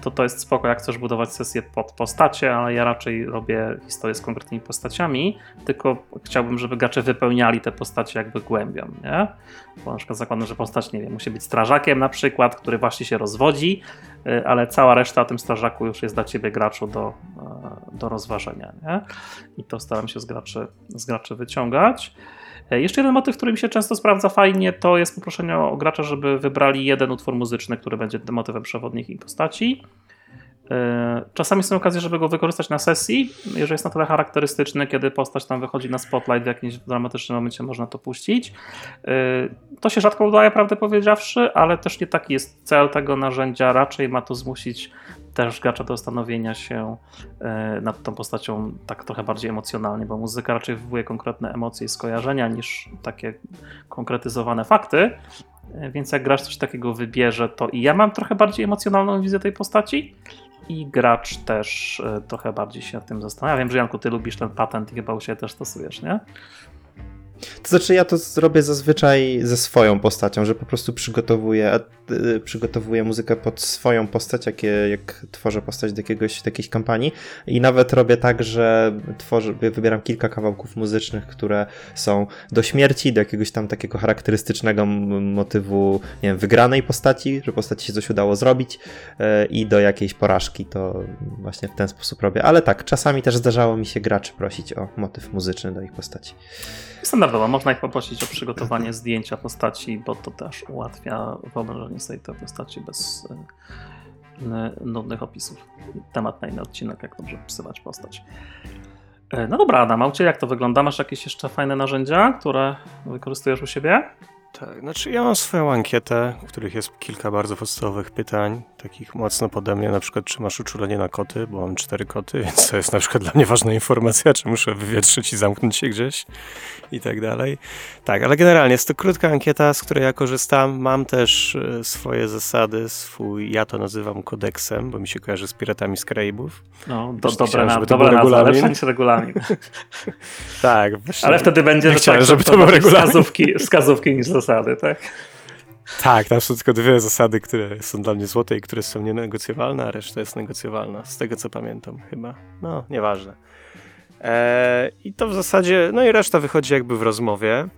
to to jest spoko, jak chcesz budować sesję pod postacie, ale ja raczej robię historię z konkretnymi postaciami, tylko chciałbym, żeby gracze wypełniali te postacie jakby głębią, nie? Bo na przykład zakładam, że postać, nie wiem, musi być strażakiem na przykład, który właśnie się rozwodzi, ale cała reszta o tym strażaku już jest dla ciebie graczu do, e, do rozważenia, nie? I to staram się z graczy, z graczy wyciągać. E, Jeszcze jeden motyw, który mi się często sprawdza fajnie, to jest poproszenie o gracza, żeby wybrali jeden utwór muzyczny, który będzie motywem przewodnich ich postaci. E, Czasami są okazje, żeby go wykorzystać na sesji, jeżeli jest na tyle charakterystyczny, kiedy postać tam wychodzi na spotlight w jakimś dramatycznym momencie, można to puścić. E, To się rzadko udaje, prawdę powiedziawszy, ale też nie taki jest cel tego narzędzia. Raczej ma to zmusić też gracza do zastanowienia się e, nad tą postacią tak trochę bardziej emocjonalnie, bo muzyka raczej wywołuje konkretne emocje i skojarzenia niż takie konkretyzowane fakty. Więc jak gracz coś takiego wybierze, to i ja mam trochę bardziej emocjonalną wizję tej postaci, i gracz też e, trochę bardziej się nad tym zastanawia. Wiem, że Janku, ty lubisz ten patent i chyba u siebie też stosujesz, nie? To znaczy ja to zrobię zazwyczaj ze swoją postacią, że po prostu przygotowuję, e, przygotowuję muzykę pod swoją postać, jak, jak tworzę postać do, jakiegoś, do jakiejś kampanii i nawet robię tak, że tworzę, wybieram kilka kawałków muzycznych, które są do śmierci, do jakiegoś tam takiego charakterystycznego motywu, nie wiem, wygranej postaci, że postaci się coś udało zrobić e, i do jakiejś porażki, to właśnie w ten sposób robię. Ale tak, czasami też zdarzało mi się graczy prosić o motyw muzyczny do ich postaci. Można ich poprosić o przygotowanie zdjęcia postaci, bo to też ułatwia wyobrażenie sobie tej postaci bez n- nudnych opisów. Temat na inny odcinek, jak dobrze opisywać postać. E, No dobra, Adam, a jak to wygląda? Masz jakieś jeszcze fajne narzędzia, które wykorzystujesz u siebie? Tak, znaczy ja mam swoją ankietę, w których jest kilka bardzo podstawowych pytań, takich mocno pode mnie, na przykład czy masz uczulenie na koty, bo mam cztery koty, więc to jest na przykład dla mnie ważna informacja, czy muszę wywietrzyć i zamknąć się gdzieś i tak dalej. Tak, ale generalnie jest to krótka ankieta, z której ja korzystam. Mam też e, swoje zasady, swój, ja to nazywam kodeksem, bo mi się kojarzy z Piratami z Karaibów. No, do, dobre chciałem, na, żeby to dobra nazwa, lepsza niż regulamin. Tak, właśnie. Ale wtedy będzie, Nie że chciałem, tak, żeby są to był regulamin. wskazówki, wskazówki niż zasady, tak? Tak, tam są tylko dwie zasady, które są dla mnie złote i które są nienegocjowalne, a reszta jest negocjowalna, z tego co pamiętam chyba. No, nieważne. Eee, I to w zasadzie, no i reszta wychodzi jakby w rozmowie.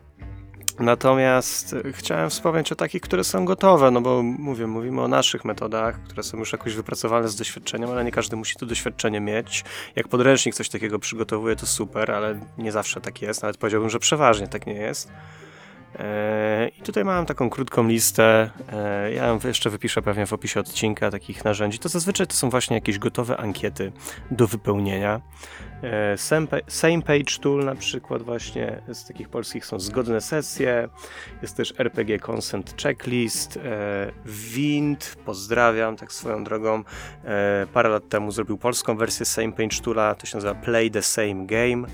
Natomiast chciałem wspomnieć o takich, które są gotowe, no bo mówię, mówimy o naszych metodach, które są już jakoś wypracowane z doświadczeniem, ale nie każdy musi to doświadczenie mieć. Jak podręcznik coś takiego przygotowuje, to super, ale nie zawsze tak jest, nawet powiedziałbym, że przeważnie tak nie jest. E, I tutaj mam taką krótką listę. e, Ja ją jeszcze wypiszę pewnie w opisie odcinka takich narzędzi. To zazwyczaj to są właśnie jakieś gotowe ankiety do wypełnienia. E, Same Pa- Same Page Tool na przykład właśnie z takich polskich są zgodne sesje. Jest też RPG Consent Checklist. Wind, pozdrawiam tak swoją drogą. Parę lat temu zrobił polską wersję Same Page Toola. To się nazywa Play the Same Game.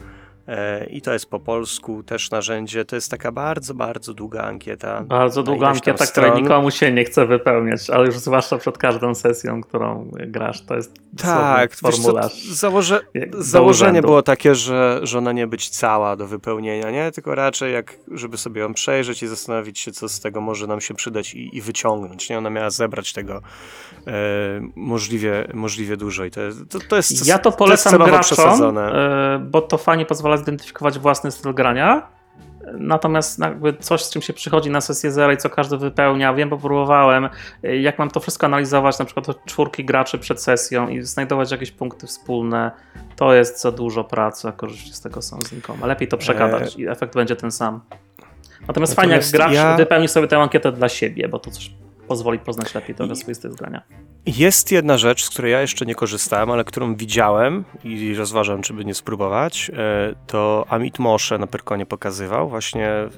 E, I to jest po polsku też narzędzie. To jest taka bardzo, bardzo długa ankieta. Bardzo długa ankieta, której stron. nikomu się nie chce wypełniać, ale już zwłaszcza przed każdą sesją, którą grasz, to jest Tak, dosłownie wiesz formularz. założe, założenie urzędu. było takie, że, że ona nie być cała do wypełnienia, nie? Tylko raczej jak, żeby sobie ją przejrzeć i zastanowić się, co z tego może nam się przydać i, i wyciągnąć, nie? Ona miała zebrać tego e, możliwie, możliwie dużo i to, jest- to, to jest Ja to polecam celowo graczom, przesadzone. e, bo to fajnie pozwala zidentyfikować własny styl grania. Natomiast jakby coś, z czym się przychodzi na sesję zero i co każdy wypełnia, wiem, bo próbowałem, e, jak mam to wszystko analizować, na przykład od czwórki graczy przed sesją i znajdować jakieś punkty wspólne, to jest za dużo pracy, a korzyści z tego są znikome. Lepiej to przegadać i efekt będzie ten sam. Natomiast fajnie, jak Natomiast gracz ja- wypełni sobie tę ankietę dla siebie, bo to coś pozwoli poznać lepiej trochę swój styl grania. Jest jedna rzecz, z której ja jeszcze nie korzystałem, ale którą widziałem i rozważam, czy by nie spróbować. E, To Amit Moshe na Perkonie pokazywał. Właśnie e,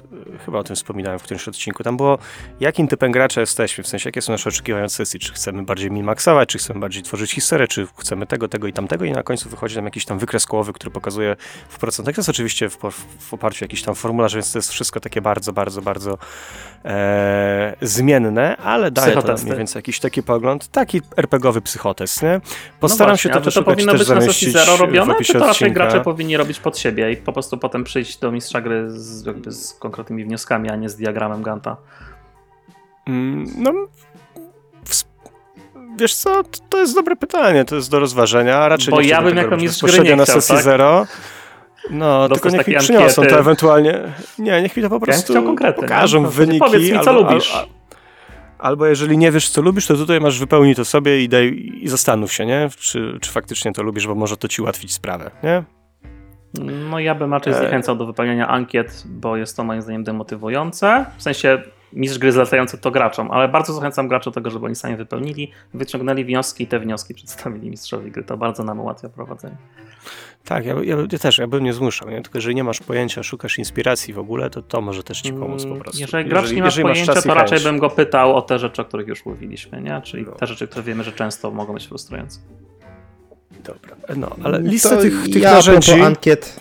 chyba o tym wspominałem w którymś odcinku. Tam było, jakim typem gracza jesteśmy, w sensie jakie są nasze oczekiwania od sesji. Czy chcemy bardziej min-maxować, czy chcemy bardziej tworzyć historię, czy chcemy tego, tego i tamtego. I na końcu wychodzi tam jakiś tam wykres kołowy, który pokazuje w procentach. To jest oczywiście w, w oparciu o jakiś tam formularz, więc to jest wszystko takie bardzo, bardzo, bardzo e, zmienne, ale daje to mniej więcej jakiś taki pogląd. Taki RPGowy psychotest, nie? Postaram no właśnie, się to czy to powinno też być na sesji zamieścić zero robione, czy to raczej odcinka. gracze powinni robić pod siebie i po prostu potem przyjść do mistrza gry z, z konkretnymi wnioskami, a nie z diagramem Ganta? Mm, No, wiesz co, to- jest dobre pytanie, to jest do rozważenia, raczej Bo nie ja bym jako mistrz gry nie na chciał, sesji tak? zero. No, Dostać tylko niech mi przyniosą ankiety. to ewentualnie. Nie, niech mi to po prostu pokażą No, sensie wyniki. powiedz mi, co albo, lubisz. Albo jeżeli nie wiesz, co lubisz, to tutaj masz wypełnij to sobie i, daj, i zastanów się, nie? Czy, czy faktycznie to lubisz, bo może to ci ułatwić sprawę, nie? No ja bym raczej E. zniechęcał do wypełniania ankiet, bo jest to moim zdaniem demotywujące. W sensie mistrz gry zlecający to graczom, ale bardzo zachęcam graczy do tego, żeby oni sami wypełnili, wyciągnęli wnioski i te wnioski przedstawili mistrzowi gry. To bardzo nam ułatwia prowadzenie. Tak, ja, ja, ja też, ja bym nie zmuszał, nie? Tylko jeżeli nie masz pojęcia, szukasz inspiracji w ogóle, to to może też ci pomóc po Mm, prostu. Jeżeli gracz nie ma pojęcia, to raczej bym go pytał o te rzeczy, o których już mówiliśmy, nie? Czyli No. te rzeczy, które wiemy, że często mogą być frustrujące. Dobra, no, ale lista To tych, tych ja narzędzi... ankiet,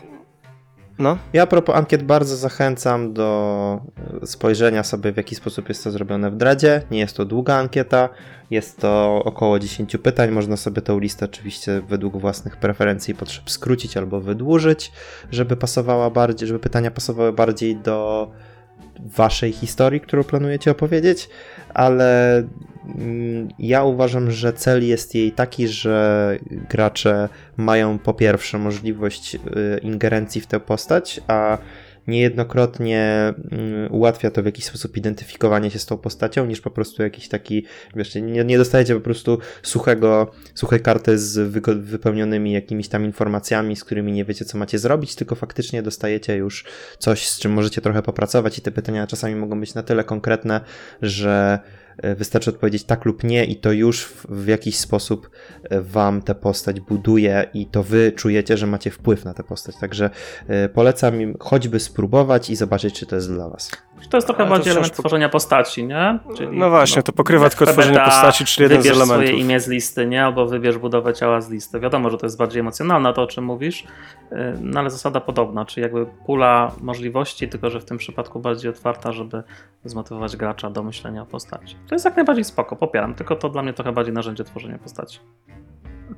No, Ja a propos ankiet bardzo zachęcam do e, spojrzenia sobie w jaki sposób jest to zrobione w Dradzie. Nie jest to długa ankieta, jest to około 10 pytań. Można sobie tą listę oczywiście według własnych preferencji i potrzeb skrócić albo wydłużyć, żeby pasowała bardziej, żeby pytania pasowały bardziej do waszej historii, którą planujecie opowiedzieć, ale mm, ja uważam, że cel jest jej taki, że gracze mają po pierwsze możliwość y, ingerencji w tę postać, a niejednokrotnie mm, ułatwia to w jakiś sposób identyfikowanie się z tą postacią, niż po prostu jakiś taki, wiesz, nie, nie dostajecie po prostu suchego, suchej karty z wypełnionymi jakimiś tam informacjami, z którymi nie wiecie, co macie zrobić, tylko faktycznie dostajecie już coś, z czym możecie trochę popracować i te pytania czasami mogą być na tyle konkretne, że wystarczy odpowiedzieć tak lub nie i to już w, w jakiś sposób e, wam tę postać buduje i to wy czujecie, że macie wpływ na tę postać. Także e, polecam im choćby spróbować i zobaczyć, czy to jest dla was. To jest trochę Ale bardziej element po- tworzenia postaci, nie? Czyli, No właśnie, to pokrywa tylko tworzenie postaci, czyli jeden z wybierz elementów. swoje imię z listy, nie? Albo wybierz budowę ciała z listy. Wiadomo, że to jest bardziej emocjonalne to, o czym mówisz, yy, no ale zasada podobna, czyli jakby pula możliwości, tylko że w tym przypadku bardziej otwarta, żeby zmotywować gracza do myślenia o postaci. To jest jak najbardziej spoko, popieram, tylko to dla mnie trochę bardziej narzędzie tworzenia postaci.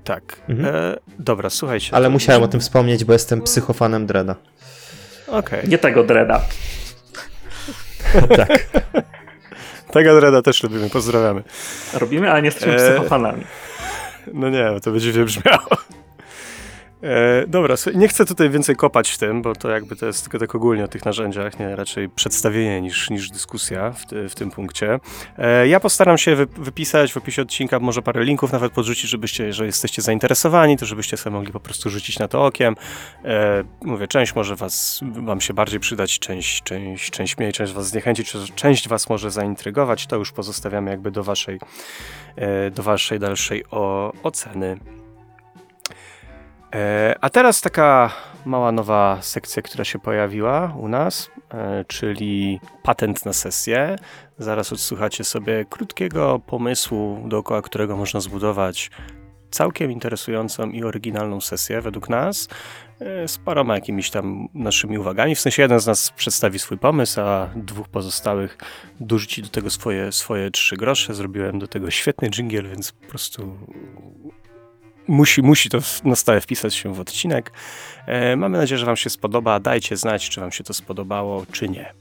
Tak. Mhm. E, dobra, słuchajcie. Ale musiałem o tym wspomnieć, bo jestem psychofanem Dreda. Okej. Nie tego dreda. tak. Tego Dreda też lubimy, pozdrawiamy. Robimy, ale nie jesteśmy Eee, psychofanami. No nie, to będzie źle brzmiało. E, dobra, nie chcę tutaj więcej kopać w tym, bo to jakby to jest tylko tak ogólnie o tych narzędziach, nie raczej przedstawienie niż, niż dyskusja w, ty, w tym punkcie. E, ja postaram się wy, wypisać w opisie odcinka może parę linków nawet podrzucić, żebyście, że jesteście zainteresowani, to żebyście sobie mogli po prostu rzucić na to okiem. E, mówię, część może was, wam się bardziej przydać, część, część, część mniej, część was zniechęcić, część was może zaintrygować, to już pozostawiamy jakby do waszej, e, do waszej dalszej o, oceny. E, A teraz taka mała nowa sekcja, która się pojawiła u nas, e, czyli patent na sesję. Zaraz odsłuchacie sobie krótkiego pomysłu, dookoła którego można zbudować całkiem interesującą i oryginalną sesję według nas, e, z paroma jakimiś tam naszymi uwagami. W sensie jeden z nas przedstawi swój pomysł, a dwóch pozostałych dorzuci do tego swoje, swoje trzy grosze. Zrobiłem do tego świetny dżingiel, więc po prostu musi, musi to na stałe wpisać się w odcinek. E, mamy nadzieję, że Wam się spodoba. Dajcie znać, czy Wam się to spodobało, czy nie.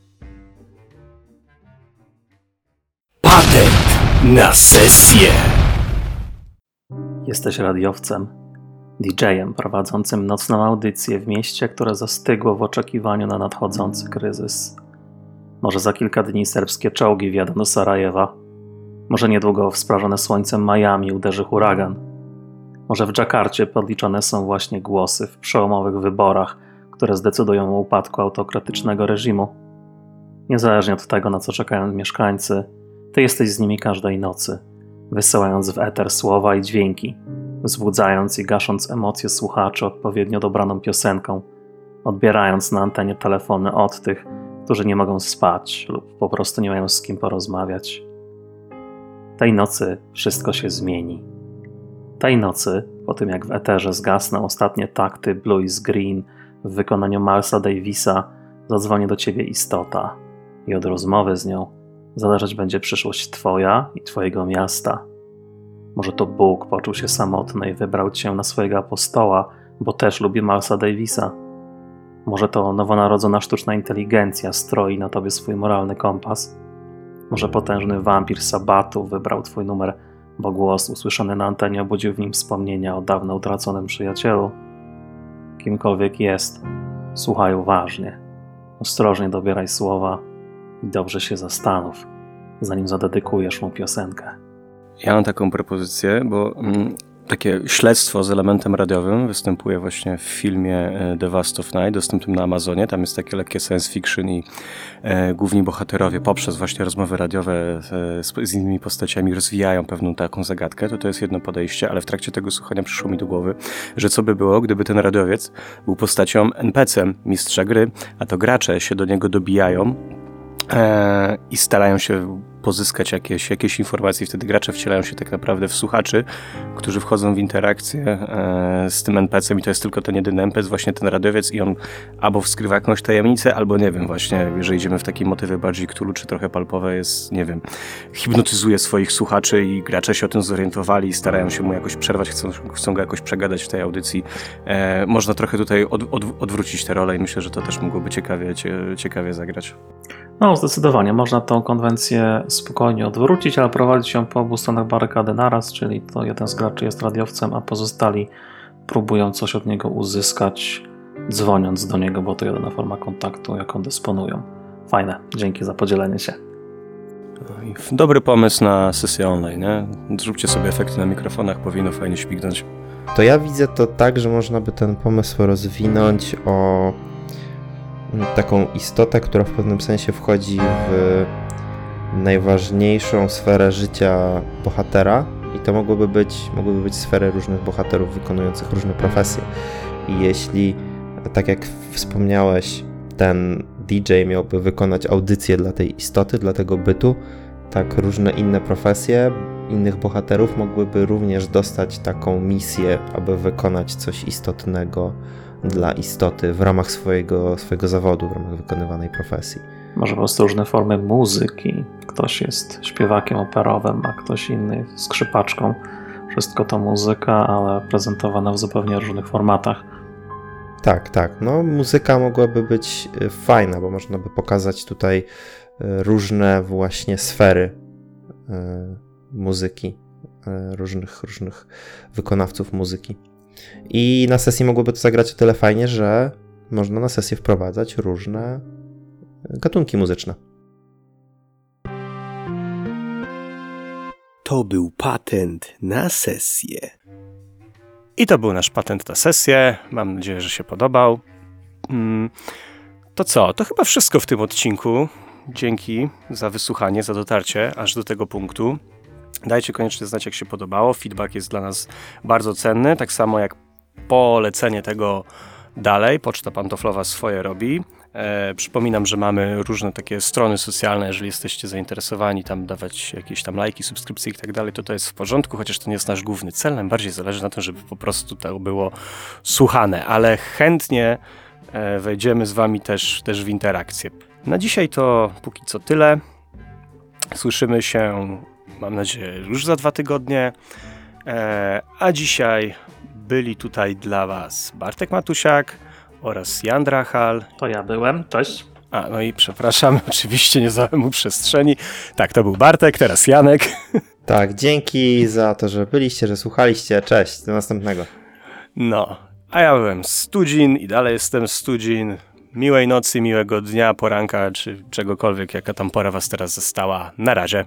Patent na sesję. Jesteś radiowcem, DJ-em prowadzącym nocną audycję w mieście, które zastygło w oczekiwaniu na nadchodzący kryzys. Może za kilka dni serbskie czołgi wjadą do Sarajewa. Może niedługo w sprażone słońcem Miami uderzy huragan. Może w Dżakarcie podliczone są właśnie głosy w przełomowych wyborach, które zdecydują o upadku autokratycznego reżimu. Niezależnie od tego, na co czekają mieszkańcy, ty jesteś z nimi każdej nocy wysyłając w eter słowa i dźwięki, wzbudzając i gasząc emocje słuchaczy odpowiednio dobraną piosenką, odbierając na antenie telefony od tych, którzy nie mogą spać lub po prostu nie mają z kim porozmawiać. Tej nocy wszystko się zmieni. Tej nocy, po tym jak w eterze zgasną ostatnie takty Blues Green w wykonaniu Milesa Davisa, zadzwoni do ciebie istota i od rozmowy z nią zależeć będzie przyszłość Twoja i Twojego miasta. Może to Bóg poczuł się samotny i wybrał Cię na swojego apostoła, bo też lubi Milesa Davisa. Może to nowonarodzona sztuczna inteligencja stroi na Tobie swój moralny kompas. Może potężny wampir Sabatu wybrał Twój numer, bo głos usłyszany na antenie obudził w nim wspomnienia o dawno utraconym przyjacielu. Kimkolwiek jest, słuchaj uważnie. Ostrożnie dobieraj słowa i dobrze się zastanów, zanim zadedykujesz mu piosenkę. Ja mam taką propozycję, bo mm, takie śledztwo z elementem radiowym występuje właśnie w filmie e, The Vast of Night, dostępnym na Amazonie. Tam jest takie lekkie science fiction i e, główni bohaterowie poprzez właśnie rozmowy radiowe e, z, z innymi postaciami rozwijają pewną taką zagadkę. To to jest jedno podejście, ale w trakcie tego słuchania przyszło mi do głowy, że co by było, gdyby ten radiowiec był postacią NPC-em mistrza gry, a to gracze się do niego dobijają e, i starają się pozyskać jakieś, jakieś informacje. Wtedy gracze wcielają się tak naprawdę w słuchaczy, którzy wchodzą w interakcję e, z tym NPC-em i to jest tylko ten jedyny NPC, właśnie ten radiowiec i on albo wskrywa jakąś tajemnicę, albo nie wiem, właśnie jeżeli idziemy w takie motywy bardziej Cthulhu, czy trochę palpowe jest, nie wiem, hipnotyzuje swoich słuchaczy i gracze się o tym zorientowali i starają się mu jakoś przerwać, chcą, chcą go jakoś przegadać w tej audycji. E, można trochę tutaj od, od, odwrócić tę rolę i myślę, że to też mogłoby ciekawie, cie, ciekawie zagrać. No, zdecydowanie można tą konwencję spokojnie odwrócić, ale prowadzić ją po obu stronach barykady naraz, czyli to jeden z graczy jest radiowcem, a pozostali próbują coś od niego uzyskać, dzwoniąc do niego, bo to jedyna forma kontaktu, jaką dysponują. Fajne, dzięki za podzielenie się. No i Dobry pomysł na sesję online, nie? Zróbcie sobie efekty na mikrofonach, powinno fajnie śmignąć. To ja widzę to tak, że można by ten pomysł rozwinąć o mm, taką istotę, która w pewnym sensie wchodzi w najważniejszą sferę życia bohatera i to mogłyby być, mogłyby być sfery różnych bohaterów wykonujących różne profesje. I jeśli, tak jak wspomniałeś, ten DJ miałby wykonać audycję dla tej istoty, dla tego bytu, tak różne inne profesje innych bohaterów mogłyby również dostać taką misję, aby wykonać coś istotnego dla istoty w ramach swojego, swojego zawodu, w ramach wykonywanej profesji. Może po prostu różne formy muzyki. Ktoś jest śpiewakiem operowym, a ktoś inny skrzypaczką. Wszystko to muzyka, ale prezentowana w zupełnie różnych formatach. Tak, tak. No, muzyka mogłaby być y, fajna, bo można by pokazać tutaj y, różne właśnie sfery y, muzyki, różnych, różnych wykonawców muzyki. I na sesji mogłoby to zagrać o tyle fajnie, że można na sesję wprowadzać różne gatunki muzyczne. To był patent na sesję. I to był nasz patent na sesję. Mam nadzieję, że się podobał. Mm, to co? To chyba wszystko w tym odcinku. Dzięki za wysłuchanie, za dotarcie aż do tego punktu. Dajcie koniecznie znać, jak się podobało. Feedback jest dla nas bardzo cenny, tak samo jak polecenie tego dalej. Poczta pantoflowa swoje robi. E, przypominam, że mamy różne takie strony socjalne, jeżeli jesteście zainteresowani, tam dawać jakieś tam lajki, subskrypcje i tak dalej, to to jest w porządku, chociaż to nie jest nasz główny cel. Nam bardziej zależy na tym, żeby po prostu to było słuchane, ale chętnie e, wejdziemy z wami też, też w interakcję. Na dzisiaj to póki co tyle. Słyszymy się, mam nadzieję, już za dwa tygodnie. E, a dzisiaj byli tutaj dla Was Bartek Matusiak oraz Jan Drachal. To ja byłem, cześć. A, no i przepraszam, oczywiście nie zdałem mu przestrzeni. Tak, to był Bartek, teraz Janek. Tak, dzięki za to, że byliście, że słuchaliście. Cześć, do następnego. No, a ja byłem Studzin i dalej jestem Studzin. Miłej nocy, miłego dnia, poranka, czy czegokolwiek, jaka tam pora was teraz została. Na razie.